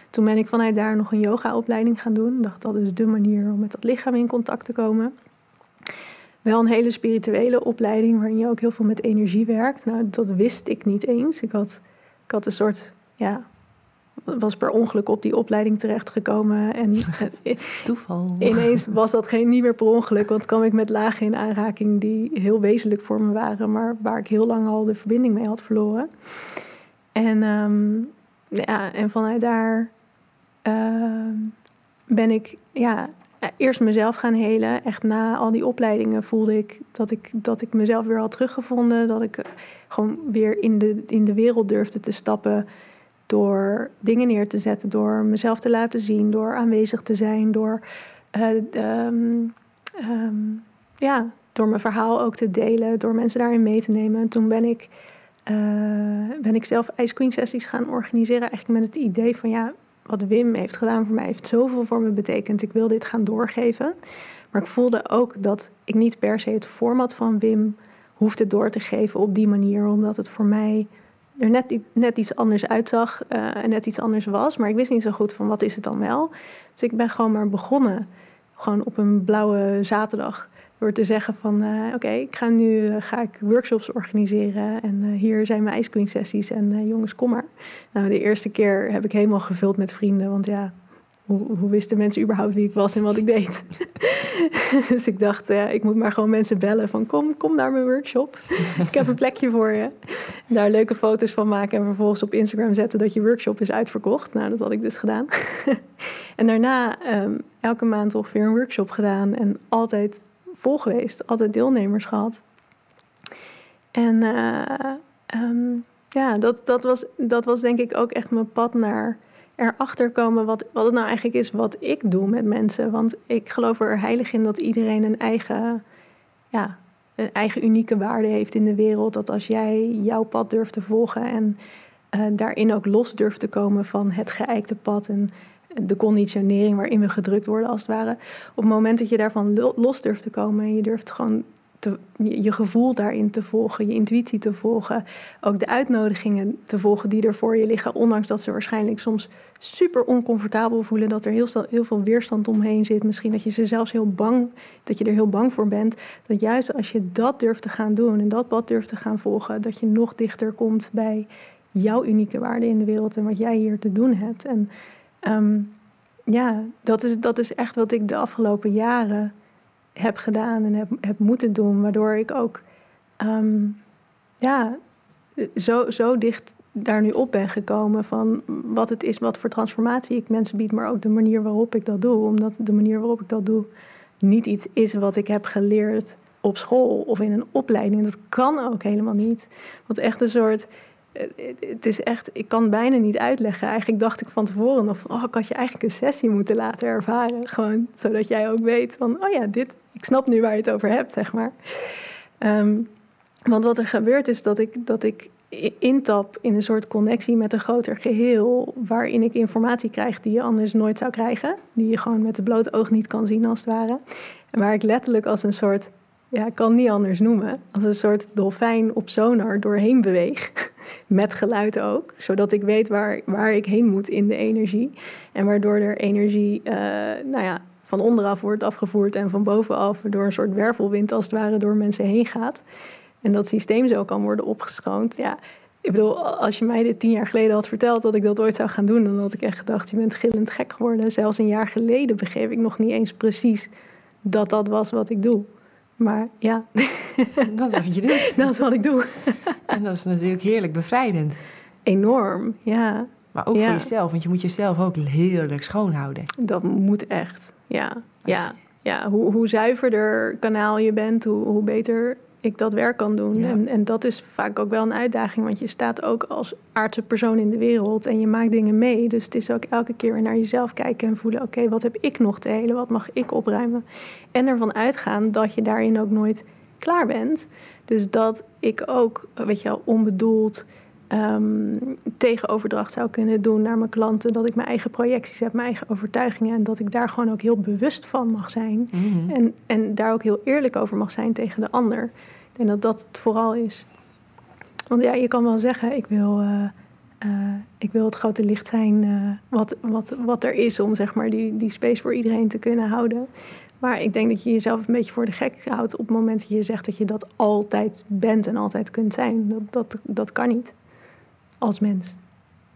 Speaker 1: Toen ben ik vanuit daar nog een yogaopleiding gaan doen. Dacht, dat is de manier om met dat lichaam in contact te komen wel een hele spirituele opleiding waarin je ook heel veel met energie werkt. Nou, dat wist ik niet eens. Ik had, ik had een soort, ja, was per ongeluk op die opleiding terechtgekomen. En
Speaker 2: Toeval.
Speaker 1: Ineens was dat geen, niet meer per ongeluk, want kwam ik met lagen in aanraking die heel wezenlijk voor me waren, maar waar ik heel lang al de verbinding mee had verloren. En, um, ja, en vanuit daar uh, ben ik ja, eerst mezelf gaan helen. Echt na al die opleidingen voelde ik dat ik, dat ik mezelf weer had teruggevonden. Dat ik eh, gewoon weer in de, in de wereld durfde te stappen. Door dingen neer te zetten, door mezelf te laten zien, door aanwezig te zijn, door, uh, um, ja, door mijn verhaal ook te delen, door mensen daarin mee te nemen. En toen ben ik, uh, ben ik zelf Ice Queen sessies gaan organiseren. Eigenlijk met het idee van ja, wat Wim heeft gedaan voor mij heeft zoveel voor me betekend. Ik wil dit gaan doorgeven. Maar ik voelde ook dat ik niet per se het format van Wim hoefde door te geven op die manier, omdat het voor mij er net, net iets anders uitzag uh, en net iets anders was. Maar ik wist niet zo goed van wat is het dan wel. Dus ik ben gewoon maar begonnen. Gewoon op een blauwe zaterdag. Door te zeggen van uh, oké, ik ga nu uh, ga ik workshops organiseren. En uh, hier zijn mijn Ice Queen sessies. En jongens, kom maar. Nou, de eerste keer heb ik helemaal gevuld met vrienden. Want ja, hoe, hoe wisten mensen überhaupt wie ik was en wat ik deed? dus ik dacht, ja, ik moet maar gewoon mensen bellen van kom, kom naar mijn workshop. ik heb een plekje voor je. Daar leuke foto's van maken en vervolgens op Instagram zetten dat je workshop is uitverkocht. Nou, dat had ik dus gedaan. en daarna um, elke maand ongeveer een workshop gedaan. En altijd vol geweest, altijd deelnemers gehad. En uh, um, ja, dat, dat, was, dat was denk ik ook echt mijn pad naar erachter komen wat, wat het nou eigenlijk is wat ik doe met mensen. Want ik geloof er heilig in dat iedereen een eigen, ja, een eigen unieke waarde heeft in de wereld. Dat als jij jouw pad durft te volgen en uh, daarin ook los durft te komen van het geëikte pad en de conditionering waarin we gedrukt worden, als het ware. Op het moment dat je daarvan los durft te komen en je durft gewoon te, je gevoel daarin te volgen, je intuïtie te volgen, ook de uitnodigingen te volgen die er voor je liggen, ondanks dat ze waarschijnlijk soms super oncomfortabel voelen, dat er heel, heel veel weerstand omheen zit, misschien dat je ze zelfs heel bang, dat je er heel bang voor bent, dat juist als je dat durft te gaan doen en dat pad durft te gaan volgen, dat je nog dichter komt bij jouw unieke waarde in de wereld en wat jij hier te doen hebt. En Um, ja, dat is, dat is echt wat ik de afgelopen jaren heb gedaan en heb, heb moeten doen. Waardoor ik ook um, ja, zo, zo dicht daar nu op ben gekomen van wat het is, wat voor transformatie ik mensen bied, maar ook de manier waarop ik dat doe. Omdat de manier waarop ik dat doe niet iets is wat ik heb geleerd op school of in een opleiding. Dat kan ook helemaal niet. Want echt een soort. Het is echt, ik kan bijna niet uitleggen. Eigenlijk dacht ik van tevoren nog van, oh, ik had je eigenlijk een sessie moeten laten ervaren. Gewoon, zodat jij ook weet van, oh ja, dit, ik snap nu waar je het over hebt, zeg maar. Ehm, want wat er gebeurt is dat ik, dat ik intap in een soort connectie met een groter geheel, waarin ik informatie krijg die je anders nooit zou krijgen, die je gewoon met het blote oog niet kan zien als het ware. En waar ik letterlijk als een soort, ja, ik kan niet anders noemen, als een soort dolfijn op sonar doorheen beweeg, met geluid ook, zodat ik weet waar, waar ik heen moet in de energie. En waardoor er energie, uh, nou ja, van onderaf wordt afgevoerd en van bovenaf door een soort wervelwind als het ware door mensen heen gaat. En dat systeem zo kan worden opgeschoond. Ja, ik bedoel, als je mij dit tien jaar geleden had verteld dat ik dat ooit zou gaan doen, dan had ik echt gedacht, je bent gillend gek geworden. Zelfs een jaar geleden begreep ik nog niet eens precies dat dat was wat ik doe. Maar ja.
Speaker 2: Dat is wat je doet.
Speaker 1: Dat is wat ik doe.
Speaker 2: En dat is natuurlijk heerlijk bevrijdend.
Speaker 1: Enorm, ja.
Speaker 2: Maar ook voor jezelf, want je moet jezelf ook heerlijk schoonhouden.
Speaker 1: Dat moet echt, ja. Ja, ja. Hoe, hoe zuiverder kanaal je bent, hoe, hoe beter ik dat werk kan doen. En, en dat is vaak ook wel een uitdaging, want je staat ook als aardse persoon in de wereld en je maakt dingen mee. Dus het is ook elke keer weer naar jezelf kijken en voelen: oké, wat heb ik nog te helen? Wat mag ik opruimen? En ervan uitgaan dat je daarin ook nooit klaar bent. Dus dat ik ook, weet je wel, onbedoeld um, tegenoverdracht zou kunnen doen naar mijn klanten. Dat ik mijn eigen projecties heb, mijn eigen overtuigingen. En dat ik daar gewoon ook heel bewust van mag zijn. Mhm. en, en daar ook heel eerlijk over mag zijn tegen de ander. Ik denk dat dat het vooral is. Want ja, je kan wel zeggen, ik wil, uh, uh, ik wil het grote licht zijn uh, wat, wat, wat er is om zeg maar, die, die space voor iedereen te kunnen houden. Maar ik denk dat je jezelf een beetje voor de gek houdt op het moment dat je zegt dat je dat altijd bent en altijd kunt zijn. Dat, dat, dat kan niet als mens.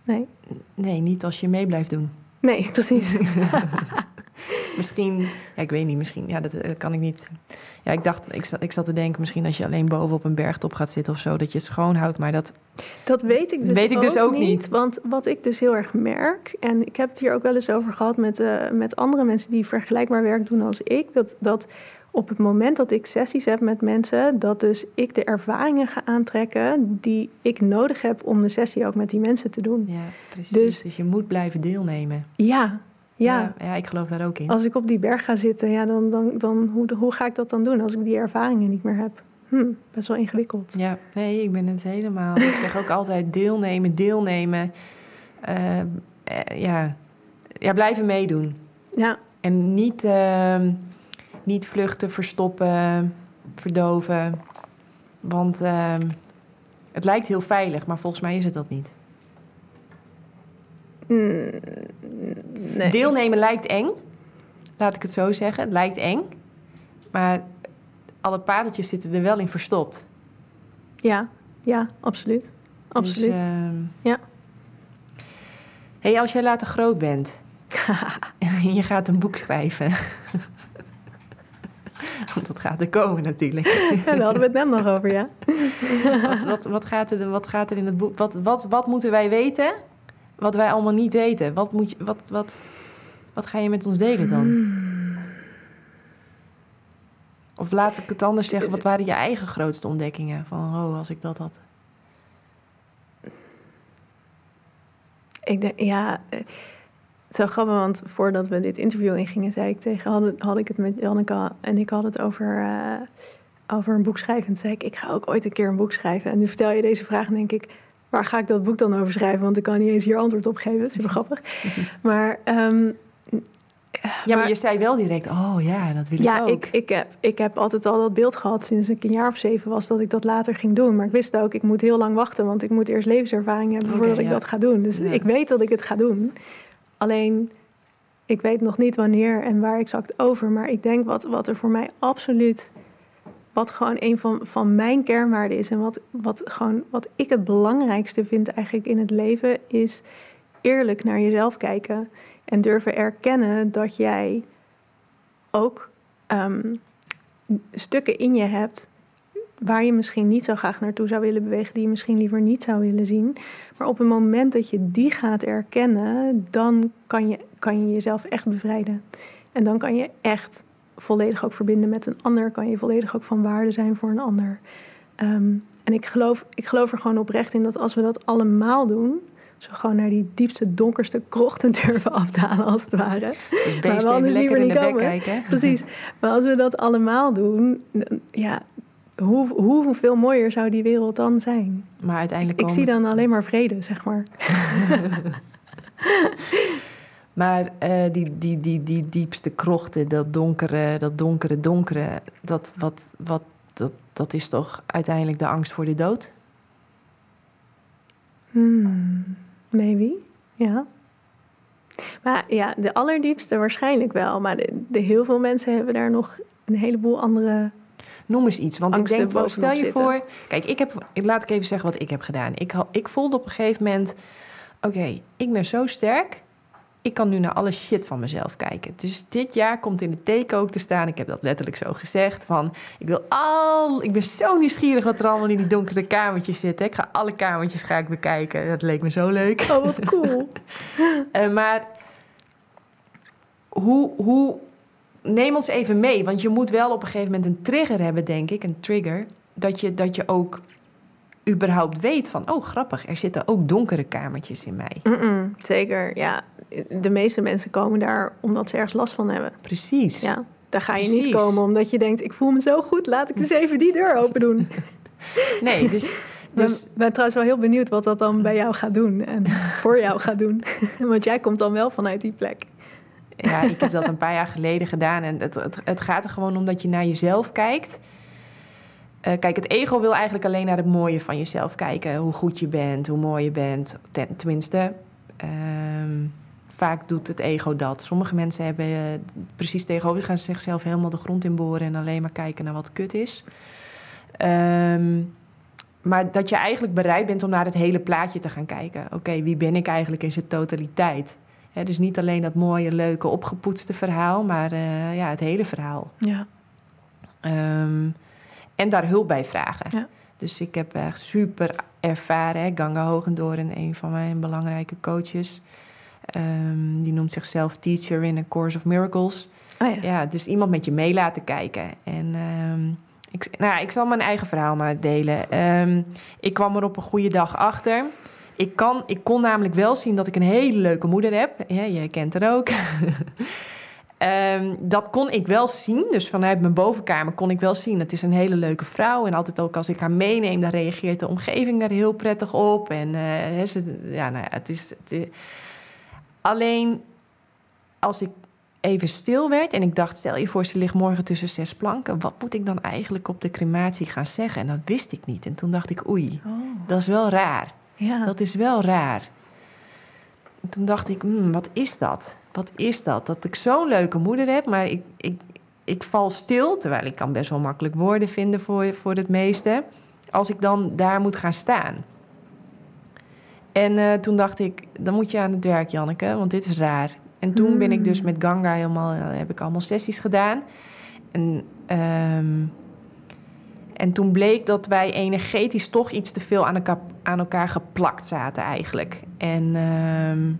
Speaker 1: Nee.
Speaker 2: Nee, niet als je mee blijft doen.
Speaker 1: Nee, precies.
Speaker 2: misschien, ja, ik weet niet, misschien, ja, dat, eh, kan ik niet. Ja, ik dacht, ik, ik zat te denken, misschien als je alleen boven op een bergtop gaat zitten of zo, dat je het schoon houdt, maar dat.
Speaker 1: Dat weet ik dus,
Speaker 2: weet ik
Speaker 1: ook,
Speaker 2: dus ook
Speaker 1: niet,
Speaker 2: niet,
Speaker 1: Want wat ik dus heel erg merk, en ik heb het hier ook wel eens over gehad met, uh, met andere mensen die vergelijkbaar werk doen als ik, dat, dat op het moment dat ik sessies heb met mensen, dat dus ik de ervaringen ga aantrekken die ik nodig heb om de sessie ook met die mensen te doen.
Speaker 2: Ja, precies. Dus, dus je moet blijven deelnemen.
Speaker 1: Ja, ja.
Speaker 2: ja. Ja, ik geloof daar ook in.
Speaker 1: Als ik op die berg ga zitten, ja, dan, dan, dan hoe, hoe ga ik dat dan doen als ik die ervaringen niet meer heb? Hm, best wel ingewikkeld.
Speaker 2: Ja, nee, ik ben het helemaal. ik zeg ook altijd deelnemen, deelnemen. Uh, ja. ja, blijven meedoen.
Speaker 1: Ja.
Speaker 2: En niet. Uh, niet vluchten, verstoppen, verdoven. Want uh, het lijkt heel veilig, maar volgens mij is het dat niet.
Speaker 1: Mm, nee.
Speaker 2: Deelnemen lijkt eng. Laat ik het zo zeggen. Het lijkt eng. Maar alle padeltjes zitten er wel in verstopt.
Speaker 1: Ja, ja, absoluut. Absoluut. Dus, uh, ja.
Speaker 2: hey, als jij later groot bent en je gaat een boek schrijven. Want dat gaat er komen natuurlijk.
Speaker 1: Ja, daar hadden we het net nog over, ja.
Speaker 2: wat, wat, wat, gaat er, wat gaat er in het boek? Wat, wat, wat moeten wij weten? Wat wij allemaal niet weten? Wat, moet je, wat, wat, wat ga je met ons delen dan? Hmm. Of laat ik het anders zeggen, wat waren je eigen grootste ontdekkingen? Van, oh, als ik dat had.
Speaker 1: Ik denk, ja, eh, zo grappig, want voordat we dit interview ingingen, zei ik tegen, had, had ik het met Janneke en ik had het over, uh, over een boek schrijven. En zei ik, ik ga ook ooit een keer een boek schrijven. En nu vertel je deze vraag en denk ik, waar ga ik dat boek dan over schrijven? Want ik kan niet eens hier antwoord op geven. Super grappig. maar um,
Speaker 2: ja, maar, je zei wel direct, oh ja, dat wil
Speaker 1: ja,
Speaker 2: ik
Speaker 1: ook. Ja, ik, ik, heb, ik heb altijd al dat beeld gehad sinds ik een jaar of zeven was... dat ik dat later ging doen. Maar ik wist ook, ik moet heel lang wachten... want ik moet eerst levenservaring hebben voordat ik dat ga doen. Dus ik weet dat ik het ga doen. Alleen, ik weet nog niet wanneer en waar exact over. Maar ik denk wat, wat er voor mij absoluut, wat gewoon een van, van mijn kernwaarden is. En wat, wat, gewoon, wat ik het belangrijkste vind eigenlijk in het leven, is eerlijk naar jezelf kijken. En durven erkennen dat jij ook um, stukken in je hebt waar je misschien niet zo graag naartoe zou willen bewegen, die je misschien liever niet zou willen zien. Maar op het moment dat je die gaat erkennen, dan kan je, kan je jezelf echt bevrijden. En dan kan je echt volledig ook verbinden met een ander, kan je volledig ook van waarde zijn voor een ander. Ehm, en ik geloof, ik geloof er gewoon oprecht in dat als we dat allemaal doen, zo gewoon naar die diepste, donkerste krochten durven afdalen, als het ware.
Speaker 2: Het maar we liever niet komen. Kijken.
Speaker 1: Precies. Maar als we dat allemaal doen, ja, hoe, hoeveel mooier zou die wereld dan zijn?
Speaker 2: Maar uiteindelijk.
Speaker 1: Ik, zie dan alleen maar vrede, zeg maar.
Speaker 2: maar uh, die, die, die, die diepste krochten, dat donkere, dat donkere, donkere, dat, wat, wat, dat, dat is toch uiteindelijk de angst voor de dood?
Speaker 1: Hmm. Maybe, ja. Maar ja, de allerdiepste waarschijnlijk wel. Maar de, heel veel mensen hebben daar nog een heleboel andere.
Speaker 2: Noem eens iets. Want ik denk, wel, stel je voor. Kijk, ik heb, laat ik even zeggen wat ik heb gedaan. Ik, ik voelde op een gegeven moment: oké, ik ben zo sterk ik kan nu naar alle shit van mezelf kijken. Dus dit jaar komt in de teken ook te staan. Ik heb dat letterlijk zo gezegd. Van, ik wil al. Ik ben zo nieuwsgierig wat er allemaal in die donkere kamertjes zit. Ik ga alle kamertjes ga ik bekijken. Dat leek me zo leuk.
Speaker 1: Oh, wat cool.
Speaker 2: uh, maar hoe, hoe. Neem ons even mee. Want je moet wel op een gegeven moment een trigger hebben, denk ik. Een trigger. Dat je, dat je ook überhaupt weet van, oh grappig, er zitten ook donkere kamertjes in mij.
Speaker 1: Mm -mm, zeker, ja de meeste mensen komen daar omdat ze ergens last van hebben.
Speaker 2: Precies.
Speaker 1: Ja, daar ga je niet komen omdat je denkt: ik voel me zo goed, laat ik eens even die deur open doen.
Speaker 2: nee, dus.
Speaker 1: Dus... Ik ben trouwens wel heel benieuwd wat dat dan bij jou gaat doen en voor jou gaat doen. Want jij komt dan wel vanuit die plek.
Speaker 2: Ja, ik heb dat een paar jaar geleden gedaan. En het, het, gaat er gewoon om dat je naar jezelf kijkt. Uh, kijk, het ego wil eigenlijk alleen naar het mooie van jezelf kijken. Hoe goed je bent, hoe mooi je bent. Ten, tenminste, uh, vaak doet het ego dat. Sommige mensen hebben uh, precies tegenover gaan zichzelf helemaal de grond in boren en alleen maar kijken naar wat kut is. Um, maar dat je eigenlijk bereid bent om naar het hele plaatje te gaan kijken. Oké, wie ben ik eigenlijk in zijn totaliteit? Dus niet alleen dat mooie, leuke, opgepoetste verhaal, maar uh, ja, het hele verhaal.
Speaker 1: Ja.
Speaker 2: Um, en daar hulp bij vragen. Ja. Dus ik heb echt super ervaren. Hè? Ganga Hogendoorn, een van mijn belangrijke coaches. Um, die noemt zichzelf Teacher in a Course of Miracles.
Speaker 1: Oh ja.
Speaker 2: ja, dus iemand met je mee laten kijken. En um, ik, nou, ik zal mijn eigen verhaal maar delen. Ik kwam er op een goede dag achter. Ik, kan, ik kon namelijk wel zien dat ik een hele leuke moeder heb. Ja, jij kent haar ook. Um, dat kon ik wel zien. Dus vanuit mijn bovenkamer kon ik wel zien. Het is een hele leuke vrouw. En altijd ook als ik haar meeneem, dan reageert de omgeving daar heel prettig op. En uh, ze, ja, nou ja, het is, het is Alleen als ik even stil werd en ik dacht, stel je voor, ze ligt morgen tussen zes planken. Wat moet ik dan eigenlijk op de crematie gaan zeggen? En dat wist ik niet. En toen dacht ik, oei, oh. dat is wel raar.
Speaker 1: Ja.
Speaker 2: Dat is wel raar. En toen dacht ik, hmm, wat is dat? Wat is dat? Dat ik zo'n leuke moeder heb, maar ik, ik, ik val stil. Terwijl ik kan best wel makkelijk woorden vinden voor, voor het meeste. Als ik dan daar moet gaan staan. En uh, toen dacht ik, dan moet je aan het werk, Janneke, want dit is raar. En toen ben ik dus hmm. met Ganga helemaal, uh, heb ik allemaal sessies gedaan. En, um, en toen bleek dat wij energetisch toch iets te veel aan elkaar, aan elkaar geplakt zaten eigenlijk. En um,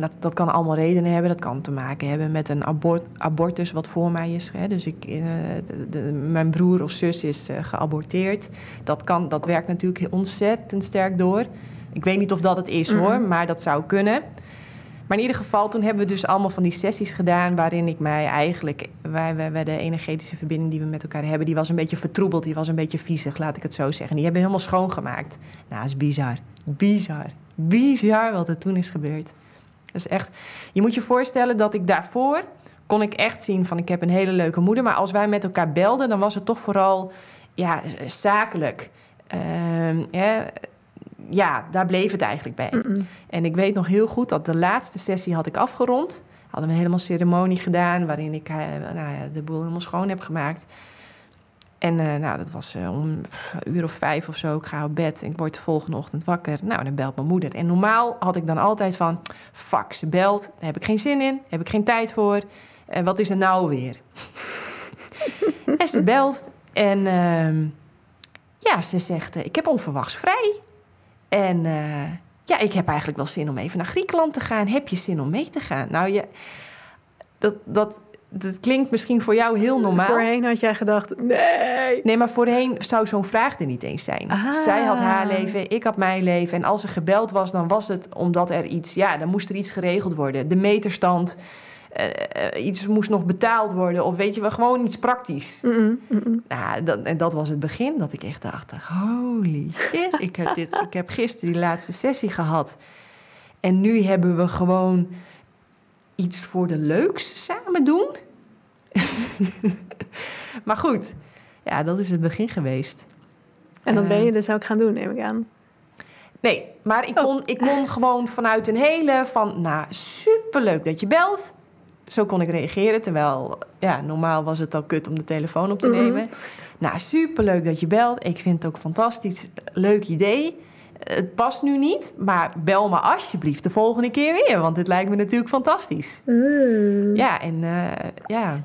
Speaker 2: dat, dat kan allemaal redenen hebben. Dat kan te maken hebben met een abort, abortus wat voor mij is. Hè. Dus ik, uh, de, de, mijn broer of zus is uh, geaborteerd. Dat, kan, dat werkt natuurlijk ontzettend sterk door. Ik weet niet of dat het is mm. hoor, maar dat zou kunnen. Maar in ieder geval, toen hebben we dus allemaal van die sessies gedaan... waarin ik mij eigenlijk... Wij, wij, de energetische verbinding die we met elkaar hebben... die was een beetje vertroebeld, die was een beetje viezig, laat ik het zo zeggen. Die hebben we helemaal schoongemaakt. Nou, dat is bizar. Bizar. Bizar wat er toen is gebeurd. Dat is echt. Je moet je voorstellen dat ik daarvoor kon ik echt zien van ik heb een hele leuke moeder. Maar als wij met elkaar belden, dan was het toch vooral ja, zakelijk. Ja, ja, daar bleef het eigenlijk bij. En ik weet nog heel goed dat de laatste sessie had ik afgerond. Hadden we helemaal ceremonie gedaan waarin ik uh, nou ja, de boel helemaal schoon heb gemaakt. En uh, nou, dat was uh, om een uur of vijf of zo. Ik ga op bed en ik word de volgende ochtend wakker. Nou, dan belt mijn moeder. En normaal had ik dan altijd van... Fuck, ze belt. Daar heb ik geen zin in. heb ik geen tijd voor. En wat is er nou weer? en ze belt. En ehm, ja, ze zegt, eh, ik heb onverwachts vrij. En eh, ja, ik heb eigenlijk wel zin om even naar Griekenland te gaan. Heb je zin om mee te gaan? Nou, je, dat, dat, dat klinkt misschien voor jou heel normaal.
Speaker 1: Voorheen had jij gedacht, nee.
Speaker 2: Nee, maar voorheen zou zo'n vraag er niet eens zijn.
Speaker 1: Ah.
Speaker 2: Zij had haar leven, ik had mijn leven. En als er gebeld was, dan was het omdat er iets... Ja, dan moest er iets geregeld worden. De meterstand, eh, eh, iets moest nog betaald worden. Of weet je wel, gewoon iets praktisch. Nou, dat, en dat was het begin dat ik echt dacht... Holy shit, ik heb, dit, ik heb gisteren die laatste sessie gehad. En nu hebben we gewoon iets voor de leuks samen doen. maar goed, ja, dat is het begin geweest.
Speaker 1: En dat ben
Speaker 2: Eh.
Speaker 1: je dus ook gaan doen, neem ik aan.
Speaker 2: Nee, maar ik kon, ik kon gewoon vanuit een hele van... Nou, superleuk dat je belt. Zo kon ik reageren, terwijl... Ja, normaal was het al kut om de telefoon op te
Speaker 1: Mhm.
Speaker 2: nemen. Nou, superleuk dat je belt. Ik vind het ook fantastisch. Leuk idee. Het past nu niet, maar bel me alsjeblieft de volgende keer weer. Want dit lijkt me natuurlijk fantastisch.
Speaker 1: Mm.
Speaker 2: Ja, en eh, ja.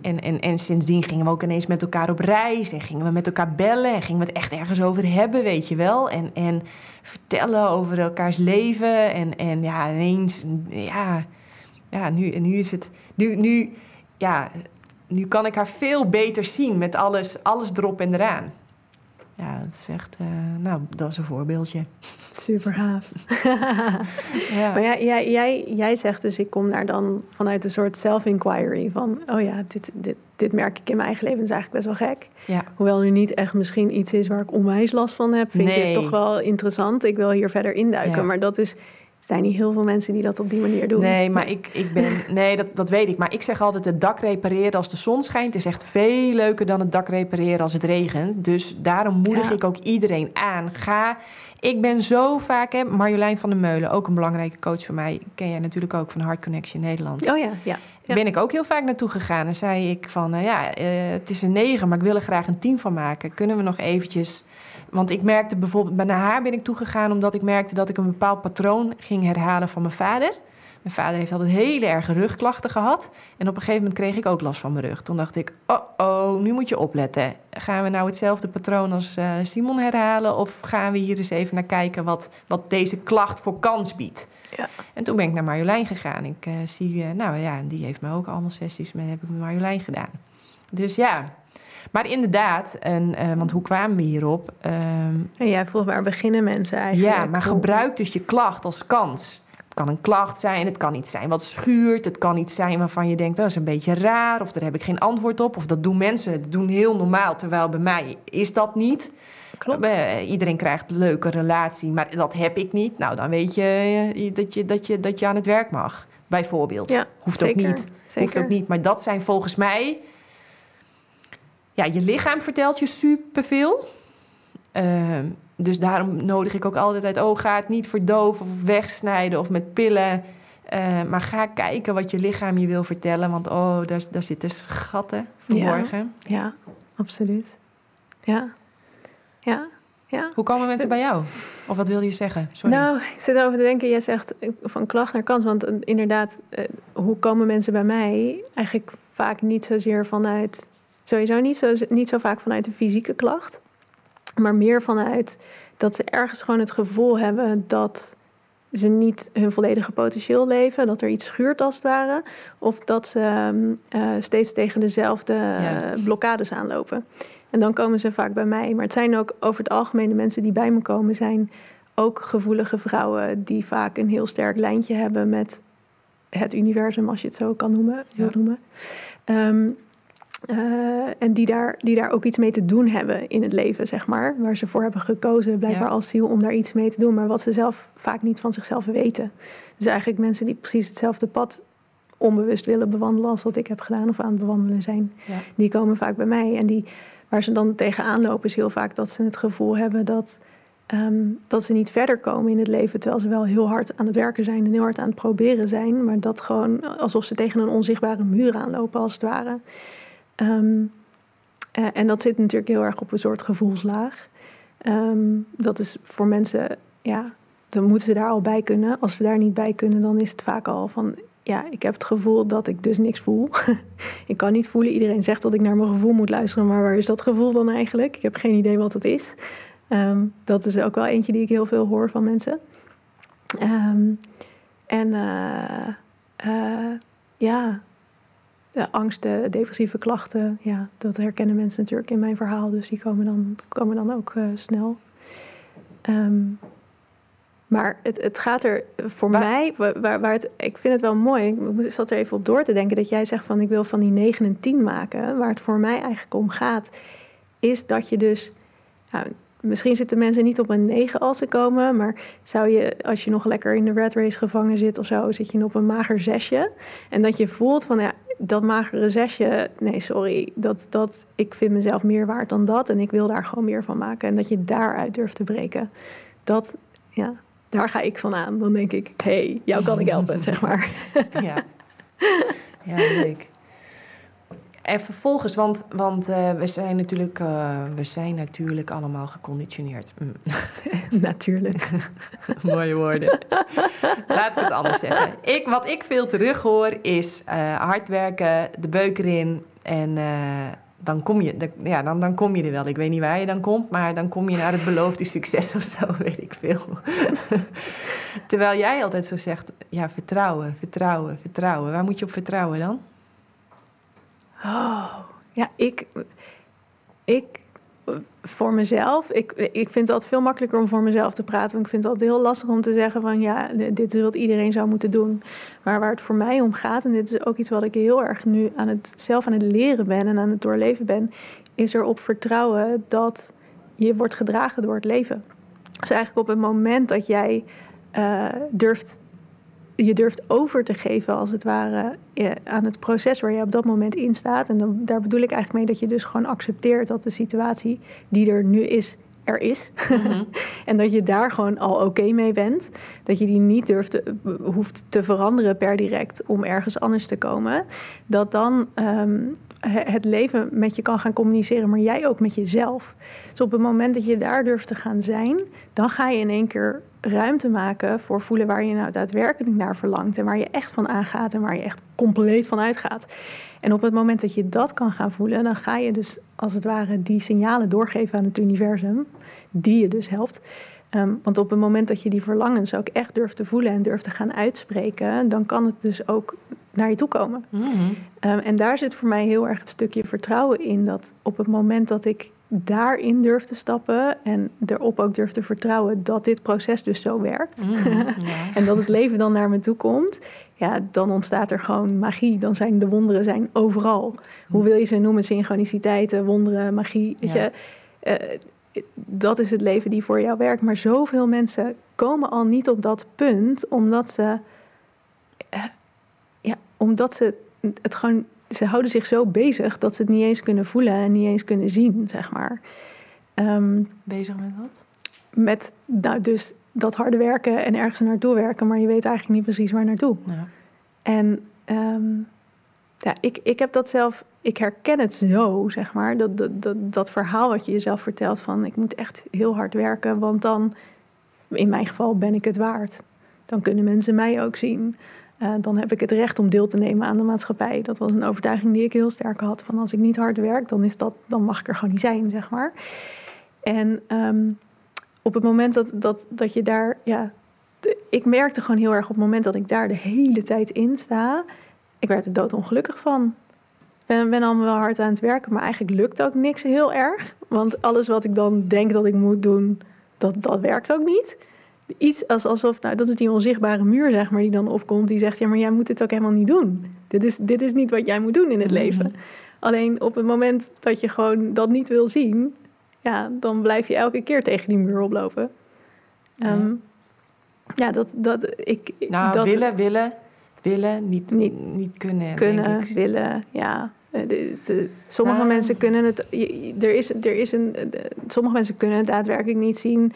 Speaker 2: En, en, en sindsdien gingen we ook ineens met elkaar op reis. En gingen we met elkaar bellen. En gingen we het echt ergens over hebben, weet je wel. En, en vertellen over elkaars leven. En, en ja, ineens... Ja, ja nu, en nu is het... Nu, nu, ja, nu kan ik haar veel beter zien met alles, alles erop en eraan. Ja, dat is echt... eh, nou, dat is een voorbeeldje.
Speaker 1: Super gaaf.
Speaker 2: Ja.
Speaker 1: Maar ja, jij, jij, jij zegt dus, ik kom daar dan vanuit een soort self-inquiry van, oh ja, dit, dit, dit merk ik in mijn eigen leven, dat is eigenlijk best wel gek.
Speaker 2: ja.
Speaker 1: Hoewel nu niet echt misschien iets is waar ik onwijs last van heb, vind ik dit toch wel interessant. Ik wil hier verder induiken,
Speaker 2: Ja.
Speaker 1: maar dat is, zijn niet heel veel mensen die dat op die manier doen.
Speaker 2: Nee, maar ik, ik ben. Nee, dat, dat weet ik. Maar ik zeg altijd: het dak repareren als de zon schijnt is echt veel leuker dan het dak repareren als het regent. Dus daarom moedig
Speaker 1: Ja.
Speaker 2: ik ook iedereen aan. Ga. Ik ben zo vaak, hè, Marjolein van der Meulen, ook een belangrijke coach voor mij. Ken jij natuurlijk ook van Heart Connection Nederland.
Speaker 1: Oh ja, ja. ja.
Speaker 2: Ben ik ook heel vaak naartoe gegaan en zei ik van, nou ja, eh, het is een negen, maar ik wil er graag een tien van maken. Kunnen we nog eventjes... Want ik merkte bijvoorbeeld, bij naar haar ben ik toegegaan omdat ik merkte dat ik een bepaald patroon ging herhalen van mijn vader. Mijn vader heeft altijd hele erge rugklachten gehad. En op een gegeven moment kreeg ik ook last van mijn rug. Toen dacht ik, oh oh, nu moet je opletten. Gaan we nou hetzelfde patroon als eh, Simon herhalen? Of gaan we hier eens even naar kijken wat, wat deze klacht voor kans biedt?
Speaker 1: Ja.
Speaker 2: En toen ben ik naar Marjolein gegaan. Ik eh, zie, eh, nou ja, en die heeft me ook allemaal sessies met, heb ik met Marjolein gedaan. Dus ja, maar inderdaad, en, eh, want hoe kwamen we hierop?
Speaker 1: En jij vroeg waar beginnen mensen eigenlijk?
Speaker 2: ja, maar gebruik dus je klacht als kans. Het kan een klacht zijn, het kan iets zijn wat schuurt, het kan iets zijn waarvan je denkt "Oh, dat is een beetje raar, of daar heb ik geen antwoord op, of dat doen mensen dat doen heel normaal, terwijl bij mij is dat niet.
Speaker 1: Klopt.
Speaker 2: Eh, iedereen krijgt een leuke relatie, maar dat heb ik niet. Nou, dan weet je eh, dat je, dat je, dat je aan het werk mag, bijvoorbeeld.
Speaker 1: Ja,
Speaker 2: Hoeft
Speaker 1: zeker,
Speaker 2: ook niet.
Speaker 1: Zeker.
Speaker 2: Hoeft ook niet, maar dat zijn volgens mij... Ja, je lichaam vertelt je superveel. Ehm dus daarom nodig ik ook altijd uit... oh, ga het niet verdoven of wegsnijden of met pillen. Eh, maar ga kijken wat je lichaam je wil vertellen. Want oh, daar, daar zitten schatten verborgen.
Speaker 1: Ja, absoluut. Ja. Ja. Ja.
Speaker 2: Hoe komen mensen bij jou? Of wat wil je zeggen? Sorry.
Speaker 1: Nou, ik zit erover te denken. Jij zegt eh, van klacht naar kans. Want eh, inderdaad, eh, hoe komen mensen bij mij? Eigenlijk vaak niet zozeer vanuit... Sowieso niet zo, niet zo vaak vanuit de fysieke klacht. Maar meer vanuit dat ze ergens gewoon het gevoel hebben... dat ze niet hun volledige potentieel leven. Dat er iets schuurt als het ware. Of dat ze ehm, eh, steeds tegen dezelfde
Speaker 2: Ja.
Speaker 1: eh, blokkades aanlopen. En dan komen ze vaak bij mij. Maar het zijn ook over het algemeen de mensen die bij me komen... zijn ook gevoelige vrouwen die vaak een heel sterk lijntje hebben met het universum, als je het zo kan noemen, wil
Speaker 2: Ja.
Speaker 1: noemen. Ehm, eh, en die daar, die daar ook iets mee te doen hebben in het leven, zeg maar. Waar ze voor hebben gekozen, blijkbaar
Speaker 2: Ja.
Speaker 1: als ziel, om daar iets mee te doen. Maar wat ze zelf vaak niet van zichzelf weten. Dus eigenlijk mensen die precies hetzelfde pad onbewust willen bewandelen als dat ik heb gedaan of aan het bewandelen zijn
Speaker 2: Ja.
Speaker 1: die komen vaak bij mij. En die, waar ze dan tegenaan lopen is heel vaak dat ze het gevoel hebben dat, ehm, dat ze niet verder komen in het leven. Terwijl ze wel heel hard aan het werken zijn en heel hard aan het proberen zijn. Maar dat gewoon alsof ze tegen een onzichtbare muur aanlopen als het ware. Ehm, eh, en dat zit natuurlijk heel erg op een soort gevoelslaag. Ehm, dat is voor mensen, ja, dan moeten ze daar al bij kunnen. Als ze daar niet bij kunnen, dan is het vaak al van ja, ik heb het gevoel dat ik dus niks voel. ik kan niet voelen. Iedereen zegt dat ik naar mijn gevoel moet luisteren, maar waar is dat gevoel dan eigenlijk? Ik heb geen idee wat het is. Ehm, dat is ook wel eentje die ik heel veel hoor van mensen. En uh, uh, ja, de angsten, depressieve klachten, ja, dat herkennen mensen natuurlijk in mijn verhaal, dus die komen dan, komen dan ook uh, snel. Um, maar het, het gaat er voor mij, waar, waar het, ik vind het wel mooi, ik zat er even op door te denken, dat jij zegt van ik wil van die 9 en 10 maken. Waar het voor mij eigenlijk om gaat, is dat je dus, nou, misschien zitten mensen niet op een 9 als ze komen, maar zou je, als je nog lekker in de red race gevangen zit of zo, zit je op een mager zesje. En dat je voelt van ja, dat magere zesje, nee sorry, dat, dat, ik vind mezelf meer waard dan dat en ik wil daar gewoon meer van maken. En dat je daaruit durft te breken. Dat, ja, daar ga ik van aan. Dan denk ik, hé, hey, jou kan ik helpen, zeg maar.
Speaker 2: ja, ja leuk. En vervolgens, want, want uh, we, zijn natuurlijk, uh, we zijn natuurlijk allemaal geconditioneerd. Mm.
Speaker 1: natuurlijk.
Speaker 2: Mooie woorden. Laat ik het anders zeggen. Ik, wat ik veel terug hoor is uh, hard werken, de beuk erin en dan kom, je, ja, dan, dan kom je er wel. Ik weet niet waar je dan komt, maar dan kom je naar het beloofde succes of zo, weet ik veel. Terwijl jij altijd zo zegt, ja, vertrouwen, vertrouwen, vertrouwen. Waar moet je op vertrouwen dan?
Speaker 1: Oh, ja, ik, ik voor mezelf, ik, ik vind het altijd veel makkelijker om voor mezelf te praten. Want ik vind het altijd heel lastig om te zeggen van ja, dit is wat iedereen zou moeten doen. Maar waar het voor mij om gaat, en dit is ook iets wat ik heel erg nu aan het, zelf aan het leren ben en aan het doorleven ben, is erop vertrouwen dat je wordt gedragen door het leven. Dus eigenlijk op het moment dat jij uh, durft je durft over te geven, als het ware, aan het proces waar je op dat moment in staat. En dan, daar bedoel ik eigenlijk mee dat je dus gewoon accepteert dat de situatie die er nu is, er is. Mhm. en dat je daar gewoon al oké mee bent. Dat je die niet durft te, hoeft te veranderen per direct om ergens anders te komen. Dat dan ehm, het leven met je kan gaan communiceren, maar jij ook met jezelf. Dus op het moment dat je daar durft te gaan zijn, dan ga je in één keer ruimte maken voor voelen waar je nou daadwerkelijk naar verlangt en waar je echt van aangaat en waar je echt compleet van uitgaat. En op het moment dat je dat kan gaan voelen, dan ga je dus als het ware die signalen doorgeven aan het universum, die je dus helpt. Ehm, want op het moment dat je die verlangens ook echt durft te voelen en durft te gaan uitspreken, dan kan het dus ook naar je toe komen. Mhm. Ehm, en daar zit voor mij heel erg het stukje vertrouwen in. Dat op het moment dat ik daarin durf te stappen en erop ook durf te vertrouwen dat dit proces dus zo werkt. Mhm, en dat het leven dan naar me toe komt. Ja, dan ontstaat er gewoon magie. Dan zijn de wonderen zijn overal. Hoe wil je ze noemen? Synchroniciteiten, wonderen, magie. Weet je, uh, dat is het leven die voor jou werkt. Maar zoveel mensen komen al niet op dat punt omdat ze, omdat ze het gewoon ze houden zich zo bezig dat ze het niet eens kunnen voelen en niet eens kunnen zien, zeg maar.
Speaker 2: Ehm, bezig met wat?
Speaker 1: Met nou, dus dat harde werken en ergens naartoe werken, maar je weet eigenlijk niet precies waar naartoe. Ja. En ehm, ja, ik, ik heb dat zelf, ik herken het zo, zeg maar. Dat, dat, dat, dat verhaal wat je jezelf vertelt van ik moet echt heel hard werken, want dan, in mijn geval, ben ik het waard. Dan kunnen mensen mij ook zien. Uh, dan heb ik het recht om deel te nemen aan de maatschappij. Dat was een overtuiging die ik heel sterk had. Van als ik niet hard werk, dan, is dat, dan mag ik er gewoon niet zijn, zeg maar. En um, op het moment dat, dat, dat je daar, ja, ik merkte gewoon heel erg op het moment dat ik daar de hele tijd in sta, ik werd er doodongelukkig van. Ik ben, ben allemaal wel hard aan het werken, maar eigenlijk lukt ook niks heel erg. Want alles wat ik dan denk dat ik moet doen, dat, dat werkt ook niet iets als, alsof, nou, dat is die onzichtbare muur, zeg maar, die dan opkomt, die zegt: Ja, maar jij moet dit ook helemaal niet doen. Dit is, dit is niet wat jij moet doen in het mhm. leven. Alleen op het moment dat je gewoon dat niet wil zien, ja, dan blijf je elke keer tegen die muur oplopen. ja, ehm, ja dat, dat ik.
Speaker 2: Nou,
Speaker 1: dat,
Speaker 2: willen, willen, willen, niet, niet, niet kunnen.
Speaker 1: Kunnen, willen, ja. Eh, de, de, sommige nou. mensen kunnen het. Er is, er is een, sommige mensen kunnen het daadwerkelijk niet zien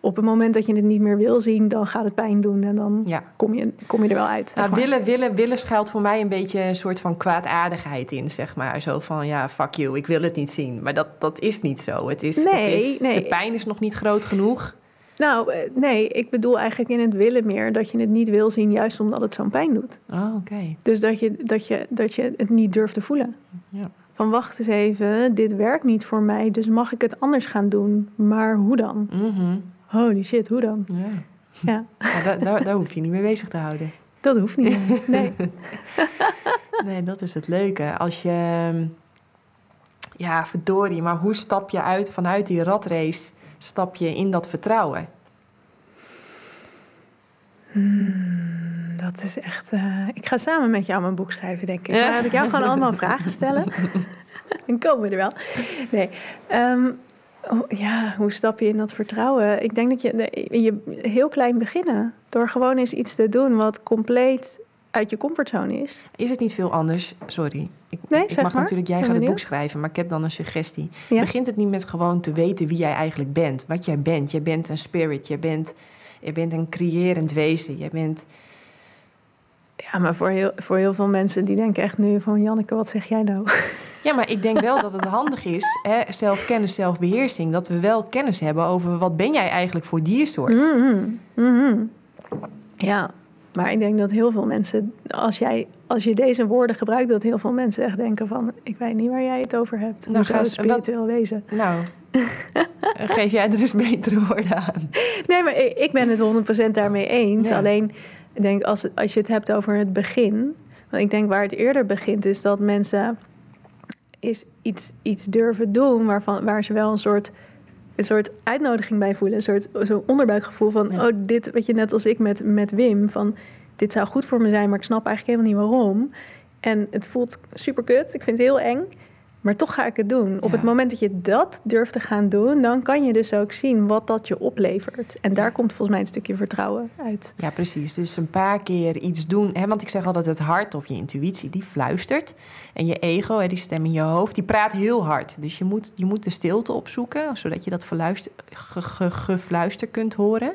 Speaker 1: op het moment dat je het niet meer wil zien, dan gaat het pijn doen en dan kom, je, kom je er wel uit.
Speaker 2: Nou, willen, willen, willen schuilt voor mij een beetje een soort van kwaadaardigheid in, zeg maar. Zo van, ja, fuck you, ik wil het niet zien. Maar dat, dat is niet zo. Het is,
Speaker 1: nee,
Speaker 2: het is,
Speaker 1: nee.
Speaker 2: De pijn is nog niet groot genoeg.
Speaker 1: Nou, eh, nee, ik bedoel eigenlijk in het willen meer dat je het niet wil zien, juist omdat het zo'n pijn doet.
Speaker 2: Oh, oké.
Speaker 1: Dus dat je, dat, je, dat je het niet durft te voelen.
Speaker 2: Ja.
Speaker 1: Van wacht eens even, dit werkt niet voor mij, dus mag ik het anders gaan doen? Maar hoe dan?
Speaker 2: Mhm.
Speaker 1: Holy shit, hoe dan?
Speaker 2: Ja.
Speaker 1: Ja,
Speaker 2: daar, daar, daar hoef je niet mee bezig te houden.
Speaker 1: dat hoeft niet. Nee.
Speaker 2: Nee, dat is het leuke. Als je... Ja, verdorie, maar hoe stap je uit vanuit die ratrace? Stap je in dat vertrouwen?
Speaker 1: Dat is echt. eh, ik ga samen met jou mijn boek schrijven, denk ik.
Speaker 2: Ja.
Speaker 1: Dan ik jou gewoon allemaal vragen stellen. Dan komen we er wel. Nee. ehm, oh, ja, hoe stap je in dat vertrouwen? Ik denk dat je, je heel klein beginnen. Door gewoon eens iets te doen wat compleet uit je comfortzone is.
Speaker 2: Is het niet veel anders? Sorry. Ik,
Speaker 1: Nee,
Speaker 2: ik mag
Speaker 1: maar.
Speaker 2: natuurlijk, jij gaat het boek schrijven, maar ik heb dan een suggestie.
Speaker 1: Ja.
Speaker 2: Begint het niet met gewoon te weten wie jij eigenlijk bent? Wat jij bent. Jij bent een spirit. Je bent, je bent een creërend wezen. Je bent...
Speaker 1: Ja, maar voor heel, voor heel veel mensen die denken echt nu van... Janneke, wat zeg jij nou?
Speaker 2: Ja, maar ik denk wel dat het handig is, hè, zelfkennis, zelfbeheersing, dat we wel kennis hebben over wat ben jij eigenlijk voor diersoort.
Speaker 1: Mhm, mhm. Ja, maar ik denk dat heel veel mensen, als, jij, als je deze woorden gebruikt, dat heel veel mensen echt denken van, ik weet niet waar jij het over hebt.
Speaker 2: Nou, ga
Speaker 1: spiritueel wezen.
Speaker 2: Nou, geef jij er eens betere woorden aan.
Speaker 1: Nee, maar ik, ik ben het 100% daarmee eens.
Speaker 2: Ja.
Speaker 1: Alleen, ik denk als, het- als je het hebt over het begin, want ik denk waar het eerder begint, is dat mensen is iets, iets durven doen waarvan, waar ze wel een soort, een soort uitnodiging bij voelen. Een soort zo'n onderbuikgevoel van,
Speaker 2: Ja.
Speaker 1: oh, dit, weet je, net als ik met, met Wim, van dit zou goed voor me zijn, maar ik snap eigenlijk helemaal niet waarom. En het voelt super kut, ik vind het heel eng. Maar toch ga ik het doen. Op het moment dat je dat durft te gaan doen, dan kan je dus ook zien wat dat je oplevert. En daar komt volgens mij een stukje vertrouwen uit.
Speaker 2: Ja, precies. Dus een paar keer iets doen. Hè, want ik zeg altijd, het hart of je intuïtie, die fluistert. En je ego, hè, die stem in je hoofd, die praat heel hard. Dus je moet, je moet de stilte opzoeken, zodat je dat verluister, ge, ge- gefluister kunt horen.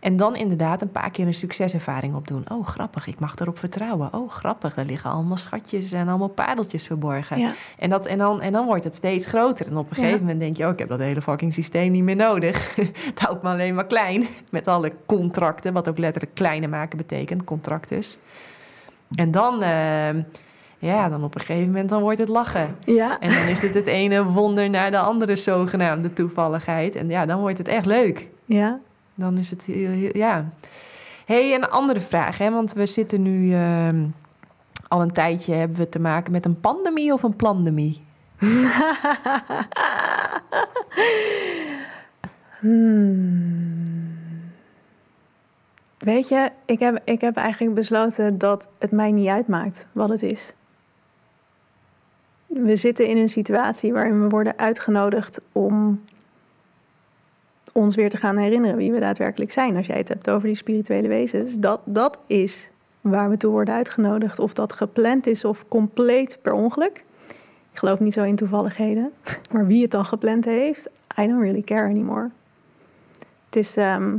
Speaker 2: En dan inderdaad een paar keer een succeservaring opdoen. Oh, grappig, ik mag erop vertrouwen. Oh, grappig, daar liggen allemaal schatjes en allemaal padeltjes verborgen.
Speaker 1: Ja.
Speaker 2: En, dat, en, dan, en dan wordt het steeds groter. En op een
Speaker 1: Ja.
Speaker 2: gegeven moment denk je, oh, ik heb dat hele fucking systeem niet meer nodig. het houdt me alleen maar klein. Met alle contracten, wat ook letterlijk kleiner maken betekent, contractus. En dan, eh, ja, dan op een gegeven moment dan wordt het lachen.
Speaker 1: Ja.
Speaker 2: En dan is het het ene wonder naar de andere zogenaamde toevalligheid. En ja, dan wordt het echt leuk.
Speaker 1: Ja.
Speaker 2: Dan is het, heel- ja. hey, een andere vraag, hè? want we zitten nu ehm, al een tijdje, hebben we te maken met een pandemie of een plandemie?
Speaker 1: Hmm. Weet je, ik heb, ik heb eigenlijk besloten dat het mij niet uitmaakt wat het is. We zitten in een situatie waarin we worden uitgenodigd om ons weer te gaan herinneren wie we daadwerkelijk zijn. Als jij het hebt over die spirituele wezens, dat, dat is waar we toe worden uitgenodigd. Of dat gepland is of compleet per ongeluk. Ik geloof niet zo in toevalligheden. Maar wie het dan gepland heeft, I don't really care anymore. Het is, ehm,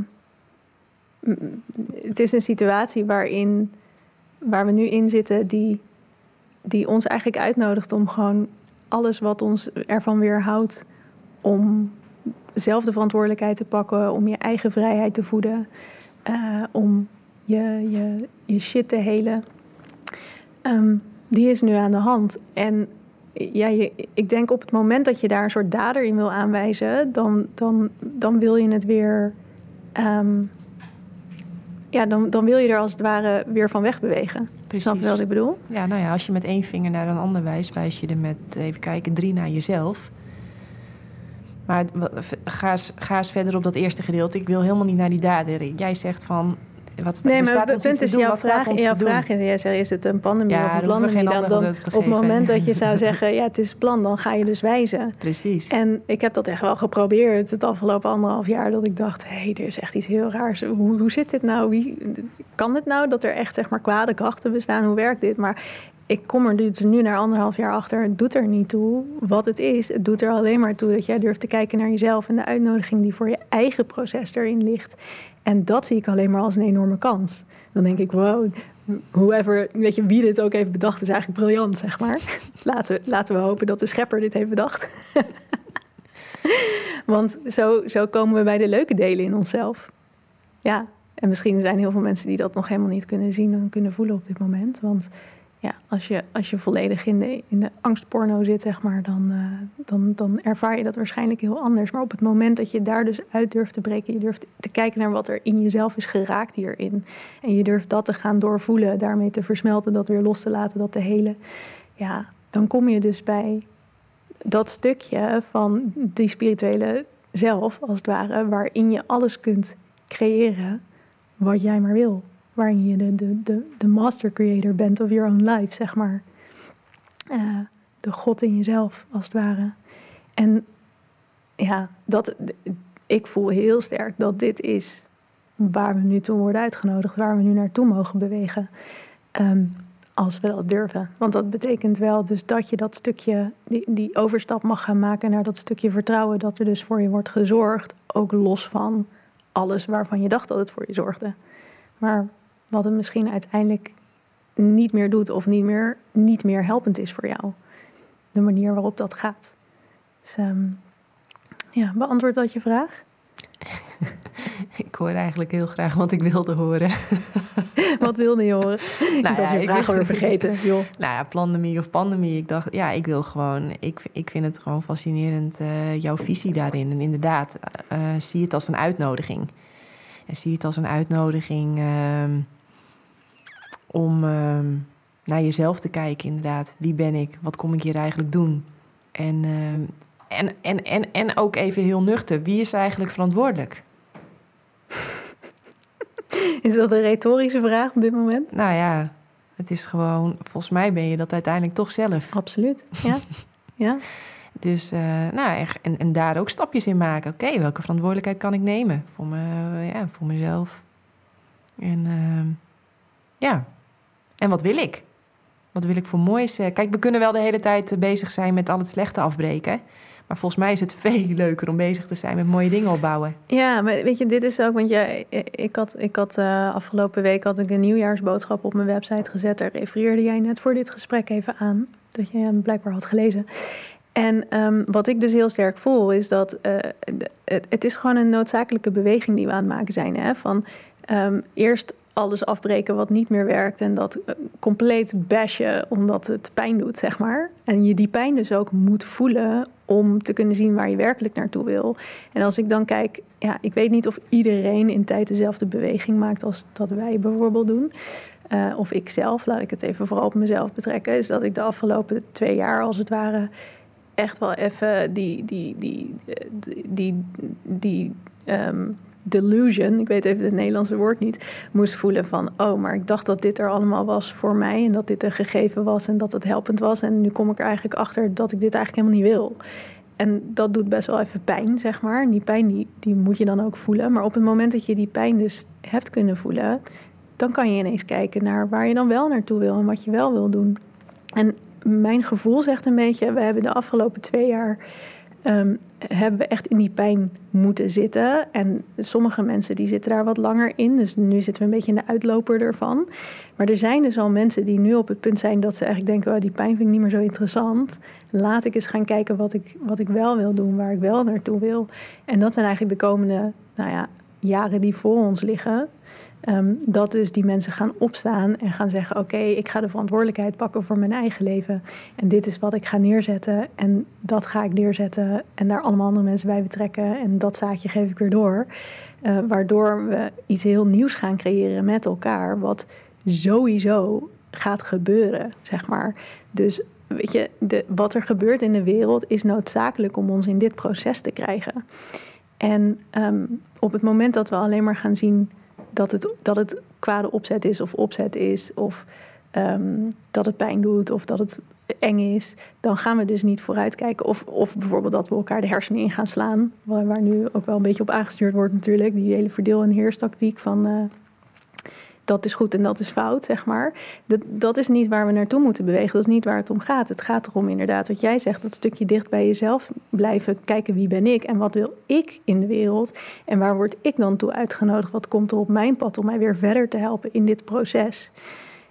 Speaker 1: het is een situatie waarin, waar we nu in zitten, die, die ons eigenlijk uitnodigt om gewoon alles wat ons ervan weerhoudt om zelf de verantwoordelijkheid te pakken, om je eigen vrijheid te voeden, eh, om je, je, je shit te helen. Ehm, die is nu aan de hand. En ja, je, ik denk op het moment dat je daar een soort dader in wil aanwijzen, dan, dan, dan wil je het weer. ehm, ja, dan, dan wil je er als het ware weer van wegbewegen. Snap je wat ik bedoel?
Speaker 2: Ja, nou ja, als je met één vinger naar een ander wijst, wijs je er met, even kijken, drie naar jezelf. Maar ga eens, ga eens verder op dat eerste gedeelte. Ik wil helemaal niet naar die dader. Jij zegt van, wat
Speaker 1: Nee, maar het punt is,
Speaker 2: doen,
Speaker 1: jouw vraag, jouw vraag is, jij zegt, is het een pandemie
Speaker 2: Ja,
Speaker 1: of een pandemie? Dan,
Speaker 2: antwoord
Speaker 1: dan,
Speaker 2: op
Speaker 1: het moment dat je zou zeggen, ja, het is plan, dan ga je dus wijzen.
Speaker 2: Precies.
Speaker 1: En ik heb dat echt wel geprobeerd het afgelopen anderhalf jaar. Dat ik dacht, hé, hey, er is echt iets heel raars. Hoe, hoe zit dit nou? Wie, kan het nou dat er echt zeg maar kwade krachten bestaan? Hoe werkt dit? Maar ik kom er dus nu na anderhalf jaar achter. Het doet er niet toe wat het is. Het doet er alleen maar toe dat jij durft te kijken naar jezelf... en de uitnodiging die voor je eigen proces erin ligt. En dat zie ik alleen maar als een enorme kans. Dan denk ik, wow, whoever, weet je, wie dit ook heeft bedacht... is eigenlijk briljant, zeg maar. Laten we, laten we hopen dat de schepper dit heeft bedacht. Want zo, zo komen we bij de leuke delen in onszelf. Ja, en misschien zijn heel veel mensen die dat nog helemaal niet kunnen zien en kunnen voelen op dit moment. Want ja, als je, als je volledig in de, in de angstporno zit, zeg maar, dan, uh, dan, dan ervaar je dat waarschijnlijk heel anders. Maar op het moment dat je daar dus uit durft te breken, je durft te kijken naar wat er in jezelf is geraakt hierin. En je durft dat te gaan doorvoelen, daarmee te versmelten, dat weer los te laten, dat te helen. Ja, dan kom je dus bij dat stukje van die spirituele zelf, als het ware, waarin je alles kunt creëren wat jij maar wil. Waarin je de, de, de, master creator bent of your own life, zeg maar. Uh, de God in jezelf, als het ware. En ja, dat, ik voel heel sterk dat dit is waar we nu toe worden uitgenodigd, waar we nu naartoe mogen bewegen. Um, als we dat durven. Want dat betekent wel dus dat je dat stukje, die, die overstap mag gaan maken naar dat stukje vertrouwen dat er dus voor je wordt gezorgd. Ook los van alles waarvan je dacht dat het voor je zorgde. Maar wat het misschien uiteindelijk niet meer doet of niet meer, niet meer helpend is voor jou. De manier waarop dat gaat. Dus um, ja, beantwoord dat je vraag?
Speaker 2: ik hoor eigenlijk heel graag wat ik wilde horen.
Speaker 1: wat wilde je horen? Nou ik was je vraag alweer vergeten. Joh.
Speaker 2: Nou ja, pandemie of pandemie. Ik dacht, ja, ik wil gewoon... Ik, ik vind het gewoon fascinerend, uh, jouw visie daarin. En inderdaad, uh, zie het als een uitnodiging. En zie het als een uitnodiging uh, om ehm, naar jezelf te kijken, inderdaad. Wie ben ik? Wat kom ik hier eigenlijk doen? En, ehm, en, en, en, en ook even heel nuchter. Wie is eigenlijk verantwoordelijk?
Speaker 1: Is dat een retorische vraag op dit moment?
Speaker 2: Nou ja, het is gewoon, volgens mij ben je dat uiteindelijk toch zelf.
Speaker 1: Absoluut, ja. ja.
Speaker 2: Dus uh, nou, en, en daar ook stapjes in maken. Oké, welke verantwoordelijkheid kan ik nemen voor, me, ja, voor mezelf? En uh, ja, en wat wil ik? Wat wil ik voor moois? Uh, kijk, we kunnen wel de hele tijd bezig zijn met al het slechte afbreken. Maar volgens mij is het veel leuker om bezig te zijn met mooie dingen opbouwen.
Speaker 1: Ja, maar weet je, dit is ook, want jij, ik had, ik had afgelopen week had ik een nieuwjaarsboodschap op mijn website gezet. Daar refereerde jij net voor dit gesprek even aan, dat je hem blijkbaar had gelezen. En um, wat ik dus heel sterk voel, is dat het, het, is gewoon een noodzakelijke beweging die we aan het maken zijn. Hè? Van um, eerst alles afbreken wat niet meer werkt en dat uh, compleet bashen omdat het pijn doet, zeg maar. En je die pijn dus ook moet voelen om te kunnen zien waar je werkelijk naartoe wil. En als ik dan kijk, ja, ik weet niet of iedereen in tijd dezelfde beweging maakt als dat wij bijvoorbeeld doen. Uh, of ik zelf, laat ik het even vooral op mezelf betrekken, is dat ik de afgelopen twee jaar als het ware echt wel even die, die, die, die, die, die um, delusion, ik weet even het Nederlandse woord niet, moest voelen van, oh, maar ik dacht dat dit er allemaal was voor mij en dat dit een gegeven was en dat het helpend was. En nu kom ik er eigenlijk achter dat ik dit eigenlijk helemaal niet wil. En dat doet best wel even pijn, zeg maar. En die pijn die, die moet je dan ook voelen. Maar op het moment dat je die pijn dus hebt kunnen voelen, dan kan je ineens kijken naar waar je dan wel naartoe wil en wat je wel wil doen. En mijn gevoel zegt een beetje, we hebben de afgelopen twee jaar um, hebben we echt in die pijn moeten zitten. En sommige mensen die zitten daar wat langer in. Dus nu zitten we een beetje in de uitloper ervan. Maar er zijn dus al mensen die nu op het punt zijn dat ze eigenlijk denken: oh, die pijn vind ik niet meer zo interessant. Laat ik eens gaan kijken wat ik, wat ik wel wil doen, waar ik wel naartoe wil. En dat zijn eigenlijk de komende nou ja, jaren die voor ons liggen. Um, dat dus die mensen gaan opstaan en gaan zeggen: Oké, ik ga de verantwoordelijkheid pakken voor mijn eigen leven. En dit is wat ik ga neerzetten. En dat ga ik neerzetten. En daar allemaal andere mensen bij betrekken. En dat zaadje geef ik weer door. Uh, waardoor we iets heel nieuws gaan creëren met elkaar. Wat sowieso gaat gebeuren, zeg maar. Dus weet je, de, wat er gebeurt in de wereld is noodzakelijk om ons in dit proces te krijgen. En um, op het moment dat we alleen maar gaan zien dat het, dat het kwade opzet is of opzet is, of um, dat het pijn doet of dat het eng is, dan gaan we dus niet vooruitkijken. Of, of bijvoorbeeld dat we elkaar de hersenen in gaan slaan, waar, nu ook wel een beetje op aangestuurd wordt natuurlijk, die hele verdeel- en heerstactiek van uh, dat is goed en dat is fout, zeg maar. Dat, dat is niet waar we naartoe moeten bewegen. Dat is niet waar het om gaat. Het gaat erom inderdaad, wat jij zegt, dat stukje dicht bij jezelf blijven. Kijken wie ben ik en wat wil ik in de wereld. En waar word ik dan toe uitgenodigd? Wat komt er op mijn pad om mij weer verder te helpen in dit proces?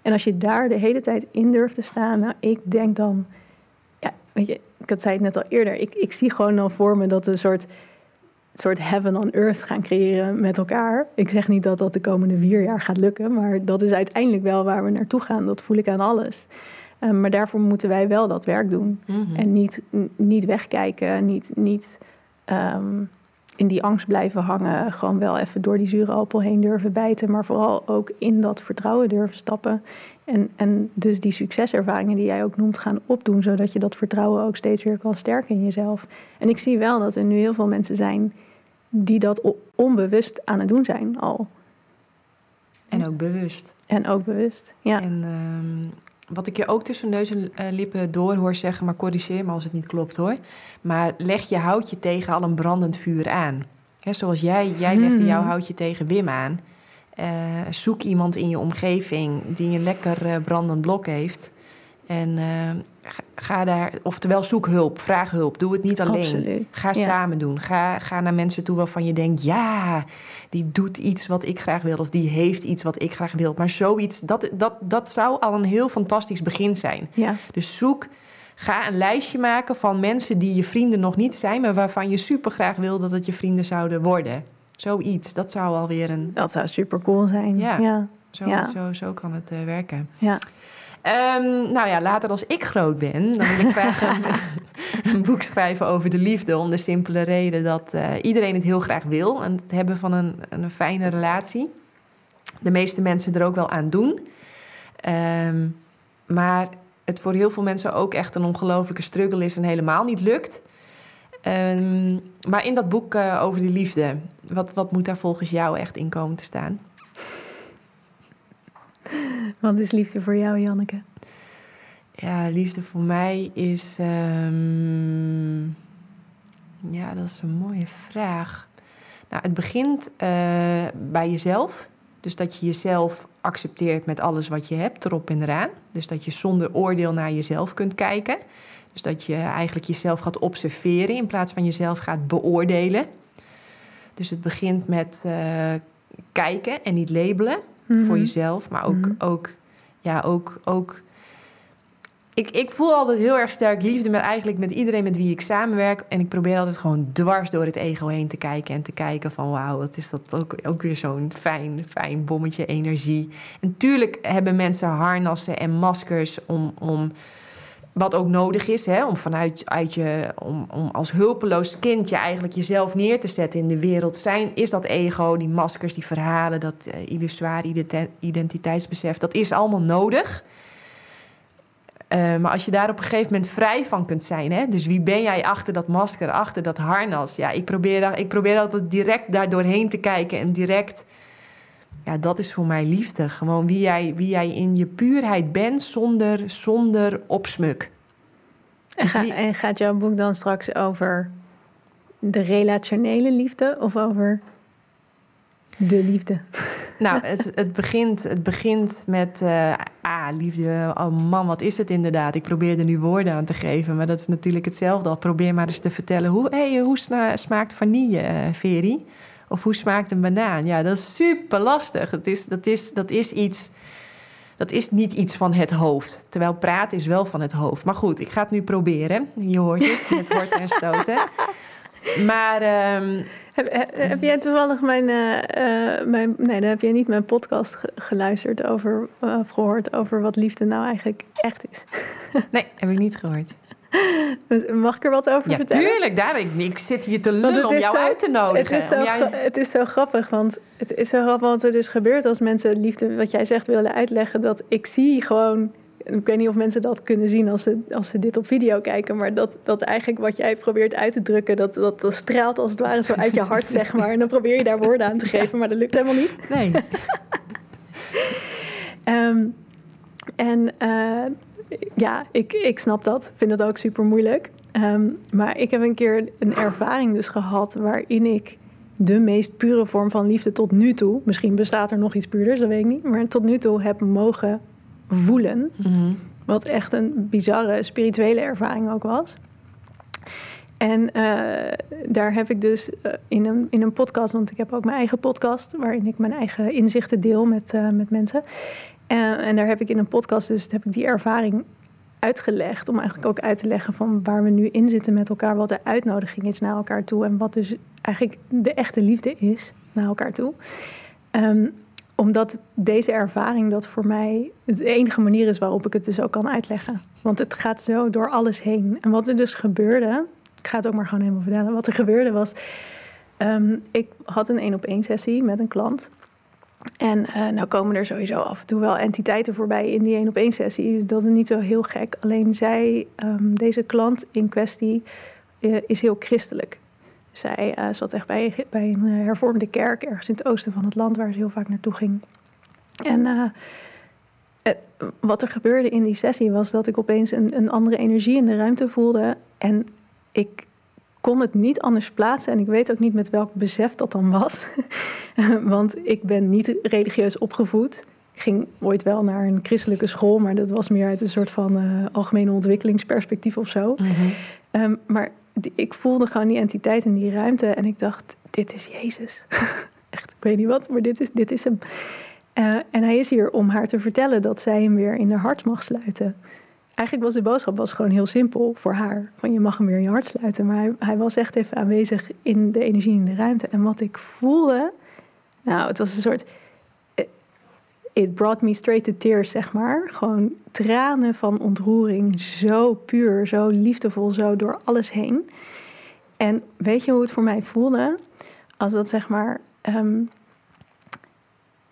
Speaker 1: En als je daar de hele tijd in durft te staan, nou, ik denk dan, ja, weet je, ik had zei het net al eerder, ik, ik zie gewoon dan voor me dat een soort soort heaven on earth gaan creëren met elkaar. Ik zeg niet dat dat de komende vier jaar gaat lukken, maar dat is uiteindelijk wel waar we naartoe gaan. Dat voel ik aan alles. Um, maar daarvoor moeten wij wel dat werk doen.
Speaker 2: Mhm.
Speaker 1: En niet, niet wegkijken, niet, niet um, in die angst blijven hangen. Gewoon wel even door die zure appel heen durven bijten. Maar vooral ook in dat vertrouwen durven stappen. En, en dus die succeservaringen die jij ook noemt gaan opdoen. Zodat je dat vertrouwen ook steeds weer kan sterken in jezelf. En ik zie wel dat er nu heel veel mensen zijn die dat onbewust aan het doen zijn al.
Speaker 2: En ook bewust.
Speaker 1: En ook bewust, ja.
Speaker 2: En um, wat ik je ook tussen neus en uh, lippen door hoor zeggen, maar corrigeer me als het niet klopt hoor. Maar leg je houtje tegen al een brandend vuur aan. He, zoals jij, jij legde jouw houtje tegen Wim aan. Uh, zoek iemand in je omgeving die een lekker uh, brandend blok heeft. En ga, ga, daar, oftewel zoek hulp, vraag hulp. Doe het niet alleen.
Speaker 1: Absoluut.
Speaker 2: Ga
Speaker 1: ja.
Speaker 2: samen doen. Ga, ga naar mensen toe waarvan je denkt: ja, die doet iets wat ik graag wil. Of die heeft iets wat ik graag wil. Maar zoiets, dat, dat, dat zou al een heel fantastisch begin zijn.
Speaker 1: Ja.
Speaker 2: Dus zoek, ga een lijstje maken van mensen die je vrienden nog niet zijn, maar waarvan je super graag wil dat het je vrienden zouden worden. Zoiets, dat zou alweer een.
Speaker 1: Dat zou super cool zijn.
Speaker 2: Ja,
Speaker 1: ja.
Speaker 2: Zo,
Speaker 1: Ja.
Speaker 2: zo, zo kan het eh, werken.
Speaker 1: ja.
Speaker 2: Ehm, nou ja, later als ik groot ben, dan wil ik graag een, een boek schrijven over de liefde. Om de simpele reden dat eh, iedereen het heel graag wil. En het hebben van een, een fijne relatie. De meeste mensen er ook wel aan doen. Ehm, maar het voor heel veel mensen ook echt een ongelofelijke struggle is en helemaal niet lukt. Ehm, maar in dat boek eh, over die liefde, wat, wat moet daar volgens jou echt in komen te staan?
Speaker 1: Wat is liefde voor jou, Janneke?
Speaker 2: Ja, liefde voor mij is. ehm, ja, dat is een mooie vraag. Nou, het begint eh, bij jezelf. Dus dat je jezelf accepteert met alles wat je hebt, erop en eraan. Dus dat je zonder oordeel naar jezelf kunt kijken. Dus dat je eigenlijk jezelf gaat observeren in plaats van jezelf gaat beoordelen. Dus het begint met eh, kijken en niet labelen
Speaker 1: Mhm.
Speaker 2: voor jezelf, maar ook,
Speaker 1: Mhm.
Speaker 2: ook, ja, ook, ook. Ik, ik voel altijd heel erg sterk liefde met eigenlijk met iedereen met wie ik samenwerk. En ik probeer altijd gewoon dwars door het ego heen te kijken. En te kijken van wauw, wat is dat ook, ook weer zo'n fijn, fijn bommetje energie. En tuurlijk hebben mensen harnassen en maskers om, om wat ook nodig is, hè, om vanuit uit je, om, om als hulpeloos kind je eigenlijk jezelf neer te zetten in de wereld zijn, is dat ego, die maskers, die verhalen, dat uh, identiteitsbesef, dat is allemaal nodig. Uh, maar als je daar op een gegeven moment vrij van kunt zijn, hè, dus wie ben jij achter dat masker, achter dat harnas? Ja, ik probeer, ik probeer altijd direct daar doorheen te kijken en direct. Ja, dat is voor mij liefde. Gewoon wie jij, wie jij in je puurheid bent zonder, zonder opsmuk.
Speaker 1: En,
Speaker 2: Dus
Speaker 1: ga- en gaat jouw boek dan straks over de relationele liefde of over de liefde?
Speaker 2: Nou, het, het, begint, het begint met... ah, liefde, oh man, wat is het inderdaad? Ik probeer er nu woorden aan te geven, maar dat is natuurlijk hetzelfde. Al probeer maar eens te vertellen. Hoe, hey, hoe smaakt vanille, eh, Veri? Of hoe smaakt een banaan? Ja, dat is super lastig. Het is, dat, is, dat is iets... Dat is niet iets van het hoofd. Terwijl praten is wel van het hoofd. Maar goed, ik ga het nu proberen. Je hoort het, met horten en stoten. Maar ehm,
Speaker 1: Heb, he- heb jij toevallig mijn, eh, eh, mijn... Nee, dan heb jij niet mijn podcast ge- geluisterd over... eh, of gehoord over wat liefde nou eigenlijk echt is.
Speaker 2: nee, heb ik niet gehoord.
Speaker 1: Mag ik er wat over
Speaker 2: Ja,
Speaker 1: vertellen?
Speaker 2: tuurlijk. Daar, ik, ik zit hier te lullen om jou
Speaker 1: zo-
Speaker 2: uit te nodigen.
Speaker 1: Het is, zo, het is zo grappig, want het is zo grappig wat er dus gebeurt als mensen liefde, wat jij zegt, willen uitleggen. Dat ik zie gewoon, ik weet niet of mensen dat kunnen zien als ze, als ze dit op video kijken, maar dat, dat eigenlijk wat jij probeert uit te drukken, dat, dat, dat straalt als het ware zo uit je hart, zeg maar. En dan probeer je daar woorden aan te geven, maar dat lukt helemaal niet.
Speaker 2: Nee.
Speaker 1: Ehm, en eh, ja, ik, ik snap dat. Vind dat ook super moeilijk. Ehm, maar ik heb een keer een ervaring dus gehad waarin ik de meest pure vorm van liefde tot nu toe, misschien bestaat er nog iets puurders, dat weet ik niet, maar tot nu toe heb mogen voelen.
Speaker 2: Mhm.
Speaker 1: Wat echt een bizarre spirituele ervaring ook was. En eh, daar heb ik dus eh, in, een, in een podcast, want ik heb ook mijn eigen podcast, waarin ik mijn eigen inzichten deel met, eh, met mensen. Eh, en daar heb ik in een podcast, dus heb ik die ervaring uitgelegd. Om eigenlijk ook uit te leggen van waar we nu in zitten met elkaar. Wat de uitnodiging is naar elkaar toe. En wat dus eigenlijk de echte liefde is naar elkaar toe. Ehm, omdat deze ervaring dat voor mij de enige manier is waarop ik het dus ook kan uitleggen. Want het gaat zo door alles heen. En wat er dus gebeurde, ik ga het ook maar gewoon helemaal vertellen. Wat er gebeurde was, ehm, ik had een één op één sessie met een klant. En uh, nou komen er sowieso af en toe wel entiteiten voorbij in die één op één sessie. Dus dat is niet zo heel gek. Alleen zij, um, deze klant in kwestie, uh, is heel christelijk. Zij uh, zat echt bij, bij een hervormde kerk ergens in het oosten van het land waar ze heel vaak naartoe ging. En wat er gebeurde in die sessie was dat ik opeens een, een andere energie in de ruimte voelde. En ik kon het niet anders plaatsen. En ik weet ook niet met welk besef dat dan was. Want ik ben niet religieus opgevoed. Ik ging ooit wel naar een christelijke school, maar dat was meer uit een soort van uh, algemene ontwikkelingsperspectief of zo. Mm -hmm. um, maar die, ik voelde gewoon die entiteit in die ruimte en ik dacht: dit is Jezus. Echt, ik weet niet wat, maar dit is, dit is hem. Uh, en hij is hier om haar te vertellen dat zij hem weer in haar hart mag sluiten. Eigenlijk was de boodschap was gewoon heel simpel voor haar. Van je mag hem weer in je hart sluiten. Maar hij, was echt even aanwezig in de energie in de ruimte. En wat ik voelde, nou, het was een soort. It brought me straight to tears, zeg maar. Gewoon tranen van ontroering. Zo puur, zo liefdevol, zo door alles heen. En weet je hoe het voor mij voelde? Als dat zeg maar um,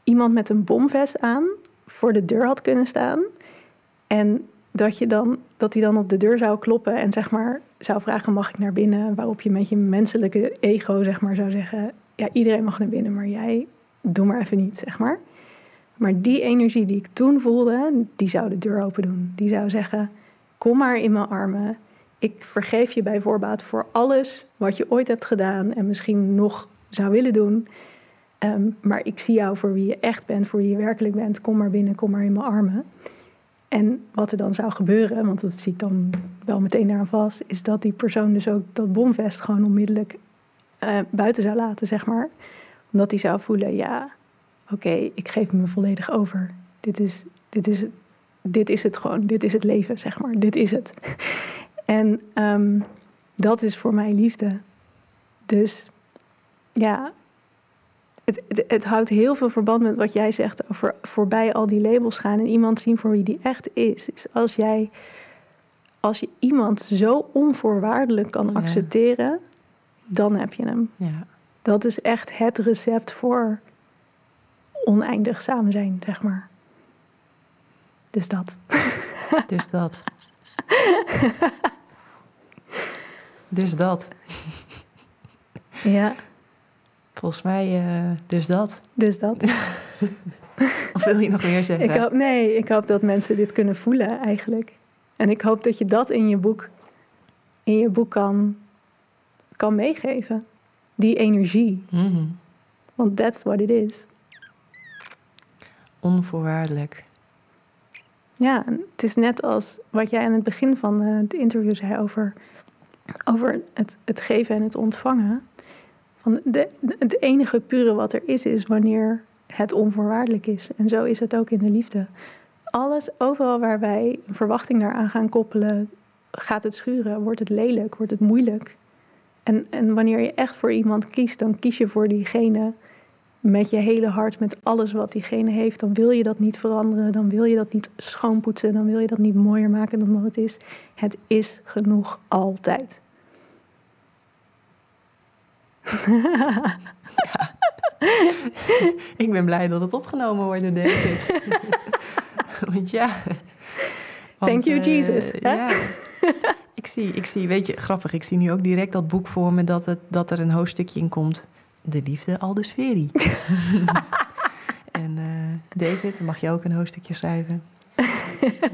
Speaker 1: iemand met een bomvest aan voor de deur had kunnen staan. En dat, je dan, dat hij dan op de deur zou kloppen en zeg maar zou vragen: mag ik naar binnen? Waarop je met je menselijke ego zeg maar zou zeggen: ja, iedereen mag naar binnen, maar jij doe maar even niet, zeg maar. Maar die energie die ik toen voelde, die zou de deur open doen. Die zou zeggen: kom maar in mijn armen. Ik vergeef je bij voorbaat voor alles wat je ooit hebt gedaan en misschien nog zou willen doen. Um, maar ik zie jou voor wie je echt bent, voor wie je werkelijk bent. Kom maar binnen, kom maar in mijn armen. En wat er dan zou gebeuren, want dat zie ik dan wel meteen daaraan vast, is dat die persoon dus ook dat bomvest gewoon onmiddellijk uh, buiten zou laten, zeg maar. Omdat hij zou voelen, ja, oké, ik geef me volledig over. Dit is, dit, is, dit is het gewoon, dit is het leven, zeg maar. Dit is het. en um, dat is voor mij liefde. Dus ja, het, het, het, houdt heel veel verband met wat jij zegt over voorbij al die labels gaan en iemand zien voor wie die echt is. als jij, als je iemand zo onvoorwaardelijk kan ja. accepteren, dan heb je hem.
Speaker 2: Ja.
Speaker 1: Dat is echt het recept voor oneindig samen zijn, zeg maar. Dus dat.
Speaker 2: Dus dat. dus dat.
Speaker 1: Ja.
Speaker 2: Volgens mij, uh, dus dat.
Speaker 1: Dus dat.
Speaker 2: of wil je nog meer zeggen?
Speaker 1: Ik hoop, nee, ik hoop dat mensen dit kunnen voelen eigenlijk. En ik hoop dat je dat in je boek, in je boek kan, kan meegeven. Die energie.
Speaker 2: Mm -hmm.
Speaker 1: Want that's what it is.
Speaker 2: Onvoorwaardelijk.
Speaker 1: Ja, het is net als wat jij aan het begin van het interview zei over, over het, het geven en het ontvangen. De, het enige pure wat er is, is wanneer het onvoorwaardelijk is. En zo is het ook in de liefde. Alles, overal waar wij een verwachting daaraan gaan koppelen, gaat het schuren, wordt het lelijk, wordt het moeilijk. En, en wanneer je echt voor iemand kiest, dan kies je voor diegene met je hele hart, met alles wat diegene heeft. Dan wil je dat niet veranderen, dan wil je dat niet schoonpoetsen, dan wil je dat niet mooier maken dan dat het is. Het is genoeg altijd.
Speaker 2: Ja. Ik ben blij dat het opgenomen wordt, David. Want ja.
Speaker 1: Want, Thank you, uh, Jesus.
Speaker 2: Ja. ik, zie, ik zie, weet je, grappig, ik zie nu ook direct dat boek voor me dat, het, dat er een hoofdstukje in komt. De liefde al de sferie. en uh, David, mag je ook een hoofdstukje schrijven.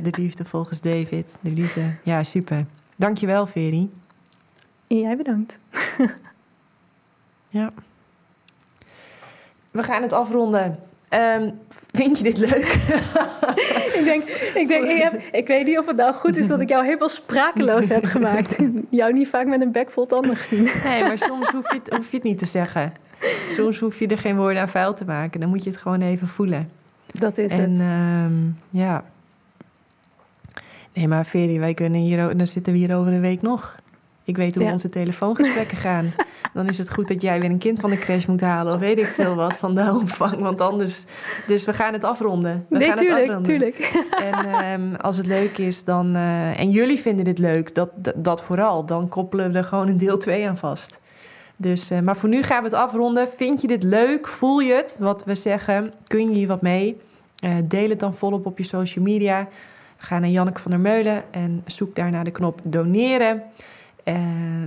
Speaker 2: de liefde volgens David. De liefde, ja, super. Dankjewel, Veri.
Speaker 1: Jij bedankt.
Speaker 2: Ja. We gaan het afronden. Um, vind je dit leuk?
Speaker 1: ik denk, ik, denk ik, heb, ik weet niet of het nou goed is dat ik jou helemaal sprakeloos heb gemaakt. jou niet vaak met een bek vol tanden gezien.
Speaker 2: nee, maar soms hoef je, het, hoef je het niet te zeggen. Soms hoef je er geen woorden aan vuil te maken. Dan moet je het gewoon even voelen.
Speaker 1: Dat is
Speaker 2: en,
Speaker 1: het.
Speaker 2: Um, ja. Nee, maar Ferry, wij kunnen hier, dan zitten we hier over een week nog. Ik weet hoe
Speaker 1: Ja.
Speaker 2: onze telefoongesprekken gaan. Dan is het goed dat jij weer een kind van de crash moet halen. Of weet ik veel wat van de opvang. Want anders... Dus we gaan het afronden. We
Speaker 1: nee,
Speaker 2: gaan het afronden.
Speaker 1: tuurlijk.
Speaker 2: En ehm, als het leuk is, dan... eh, en jullie vinden dit leuk, dat, dat, dat vooral. Dan koppelen we er gewoon een deel 2 aan vast. Dus, eh, maar voor nu gaan we het afronden. Vind je dit leuk? Voel je het? Wat we zeggen? Kun je hier wat mee? Eh, deel het dan volop op je social media. Ga naar Janneke van der Meulen en zoek daar naar de knop doneren.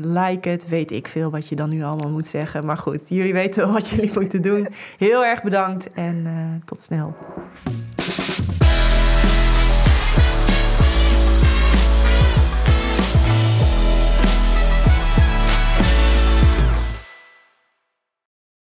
Speaker 2: Like het, weet ik veel wat je dan nu allemaal moet zeggen. Maar goed, jullie weten wat jullie moeten doen. Heel erg bedankt en eh, tot snel.